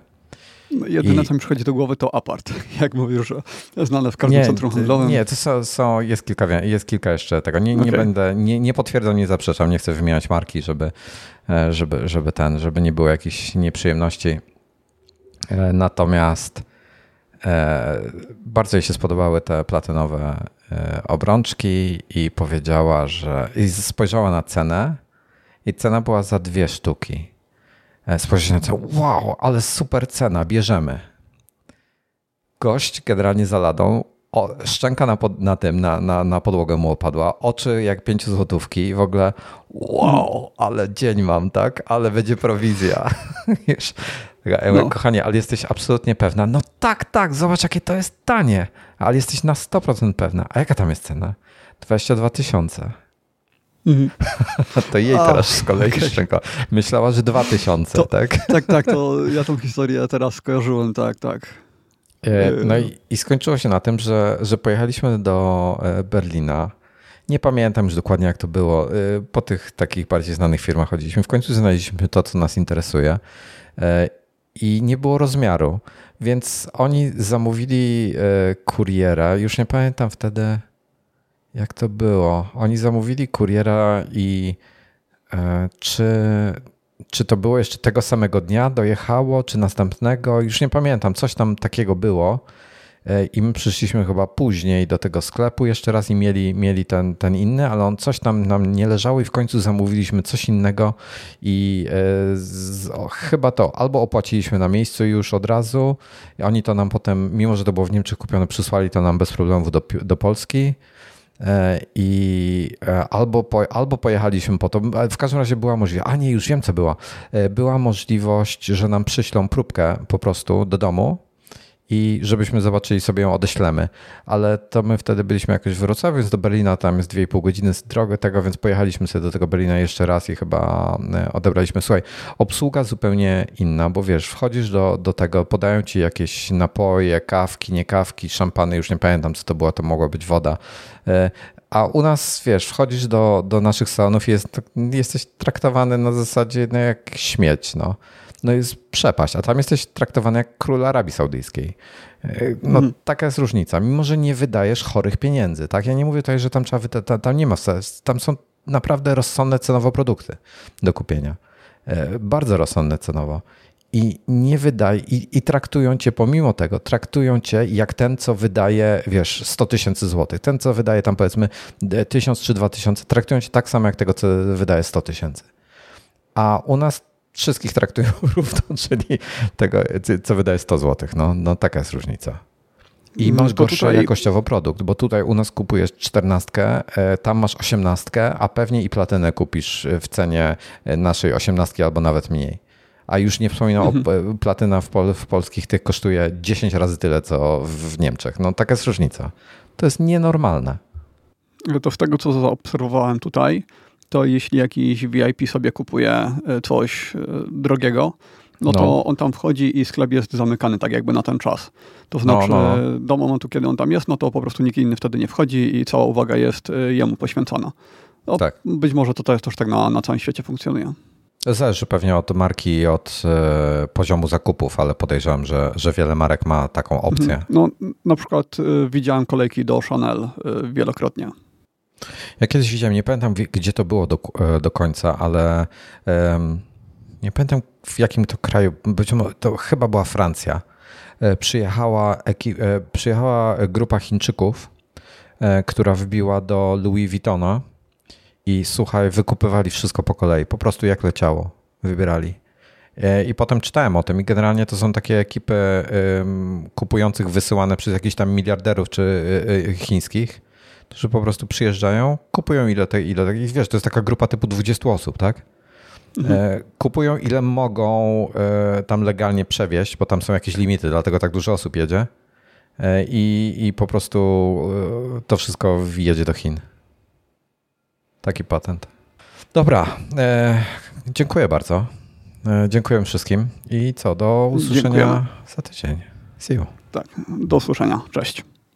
No, jedyne, I... co mi przychodzi do głowy, to apart. Jak mówisz, że znane w każdym nie, centrum handlowym. Nie, to są, są, jest, kilka, jest kilka jeszcze tego. Nie, nie będę, nie, nie potwierdzam, nie zaprzeczam, nie chcę wymieniać marki, żeby, e, żeby, żeby ten, żeby nie było jakichś nieprzyjemności. E, natomiast e, bardzo jej się spodobały te platynowe obrączki i powiedziała, że i spojrzała na cenę i cena była za dwie sztuki. E, spojrzeć na to, wow, ale super cena, bierzemy. Gość generalnie za ladą, o, szczęka na, pod, na tym, na, na, na podłogę mu opadła, oczy jak pięciu złotówki i w ogóle wow, ale dzień mam, tak? Ale będzie prowizja. Wiesz, no. kochanie, ale jesteś absolutnie pewna? No tak, tak, zobacz jakie to jest tanie, ale jesteś na 100% pewna. A jaka tam jest cena? 22 tysiące. Mhm. to jej teraz z kolei okay. szczęka. Myślała, że 2000, to, tak? Tak, tak, to ja tą historię teraz skojarzyłem, tak, tak. E, no i, i skończyło się na tym, że, że pojechaliśmy do e, Berlina. Nie pamiętam już dokładnie, jak to było. E, po tych takich bardziej znanych firmach chodziliśmy. W końcu znaleźliśmy to, co nas interesuje. I nie było rozmiaru. Więc oni zamówili kuriera. Już nie pamiętam wtedy jak to było? Oni zamówili kuriera i e, czy, czy to było jeszcze tego samego dnia dojechało, czy następnego? Już nie pamiętam, coś tam takiego było. i my przyszliśmy chyba później do tego sklepu jeszcze raz i mieli, mieli ten, ten inny, ale on coś tam nam nie leżało i w końcu zamówiliśmy coś innego i z, o, chyba to albo opłaciliśmy na miejscu już od razu, oni to nam potem, mimo że to było w Niemczech kupione, przysłali to nam bez problemu do, do Polski. E, i e, albo, po, albo pojechaliśmy po to. W każdym razie była możliwość, a nie, już wiem co była. E, była możliwość, że nam przyślą próbkę po prostu do domu i żebyśmy zobaczyli sobie ją odeślemy. Ale to my wtedy byliśmy jakoś w Wrocławiu, więc do Berlina tam jest 2,5 godziny z drogi tego, więc pojechaliśmy sobie do tego Berlina jeszcze raz i chyba odebraliśmy. Słuchaj, obsługa zupełnie inna, bo wiesz, wchodzisz do, do tego, podają ci jakieś napoje, kawki, nie kawki, szampany, już nie pamiętam co to było, to mogła być woda. E, a u nas, wiesz, wchodzisz do, do naszych salonów i jest, jesteś traktowany na zasadzie no, jak śmieć, no. No jest przepaść, a tam jesteś traktowany jak król Arabii Saudyjskiej. E, no mhm. taka jest różnica. Mimo, że nie wydajesz chorych pieniędzy, tak? Ja nie mówię tutaj, że tam trzeba, tam, tam nie ma, tam są naprawdę rozsądne cenowo produkty do kupienia. E, bardzo rozsądne cenowo i nie wydaje, i, i, traktują cię pomimo tego, traktują cię jak ten, co wydaje, wiesz, 100 tysięcy złotych. Ten, co wydaje tam powiedzmy 1000 czy 2000, traktują cię tak samo jak tego, co wydaje 100 tysięcy. A u nas wszystkich traktują równo, czyli tego, co wydaje 100 złotych. No, no taka jest różnica. I no, masz gorszy tutaj... jakościowo produkt, bo tutaj u nas kupujesz czternastkę, e, tam masz osiemnastkę, a pewnie i platynę kupisz w cenie naszej osiemnastki albo nawet mniej a już nie wspominam mhm. o platyna w, pol, w polskich tych kosztuje 10 razy tyle, co w Niemczech. No taka jest różnica. To jest nienormalne. To z tego, co zaobserwowałem tutaj, to jeśli jakiś VIP sobie kupuje e, coś e, drogiego, no to no. on tam wchodzi i sklep jest zamykany tak jakby na ten czas. To znaczy no, no. do momentu, kiedy on tam jest, no to po prostu nikt inny wtedy nie wchodzi i cała uwaga jest e, jemu poświęcona. No, tak. Być może to też tak na, na całym świecie funkcjonuje. Zależy pewnie od marki i od e, poziomu zakupów, ale podejrzewam, że, że wiele marek ma taką opcję. Mhm. No, na przykład e, widziałem kolejki do Chanel e, wielokrotnie. Ja kiedyś widziałem, nie pamiętam gdzie to było do, do końca, ale um, nie pamiętam w jakim to kraju, być może to chyba była Francja. Przyjechała, przyjechała grupa Chińczyków, która wbiła do Louis Vuittona i słuchaj, wykupywali wszystko po kolei, po prostu jak leciało, wybierali. E, I potem czytałem o tym i generalnie to są takie ekipy kupujących wysyłane przez jakichś tam miliarderów czy chińskich, którzy po prostu przyjeżdżają, kupują ile, te, ile te, wiesz, to jest taka grupa typu 20 osób, tak? Mhm. E, kupują ile mogą e, tam legalnie przewieźć, bo tam są jakieś limity, dlatego tak dużo osób jedzie. I, i po prostu to wszystko jedzie do Chin. Taki patent. Dobra, e, dziękuję bardzo. E, dziękuję wszystkim i co, do usłyszenia Dziękujemy. za tydzień. See you. Tak, do usłyszenia. Cześć.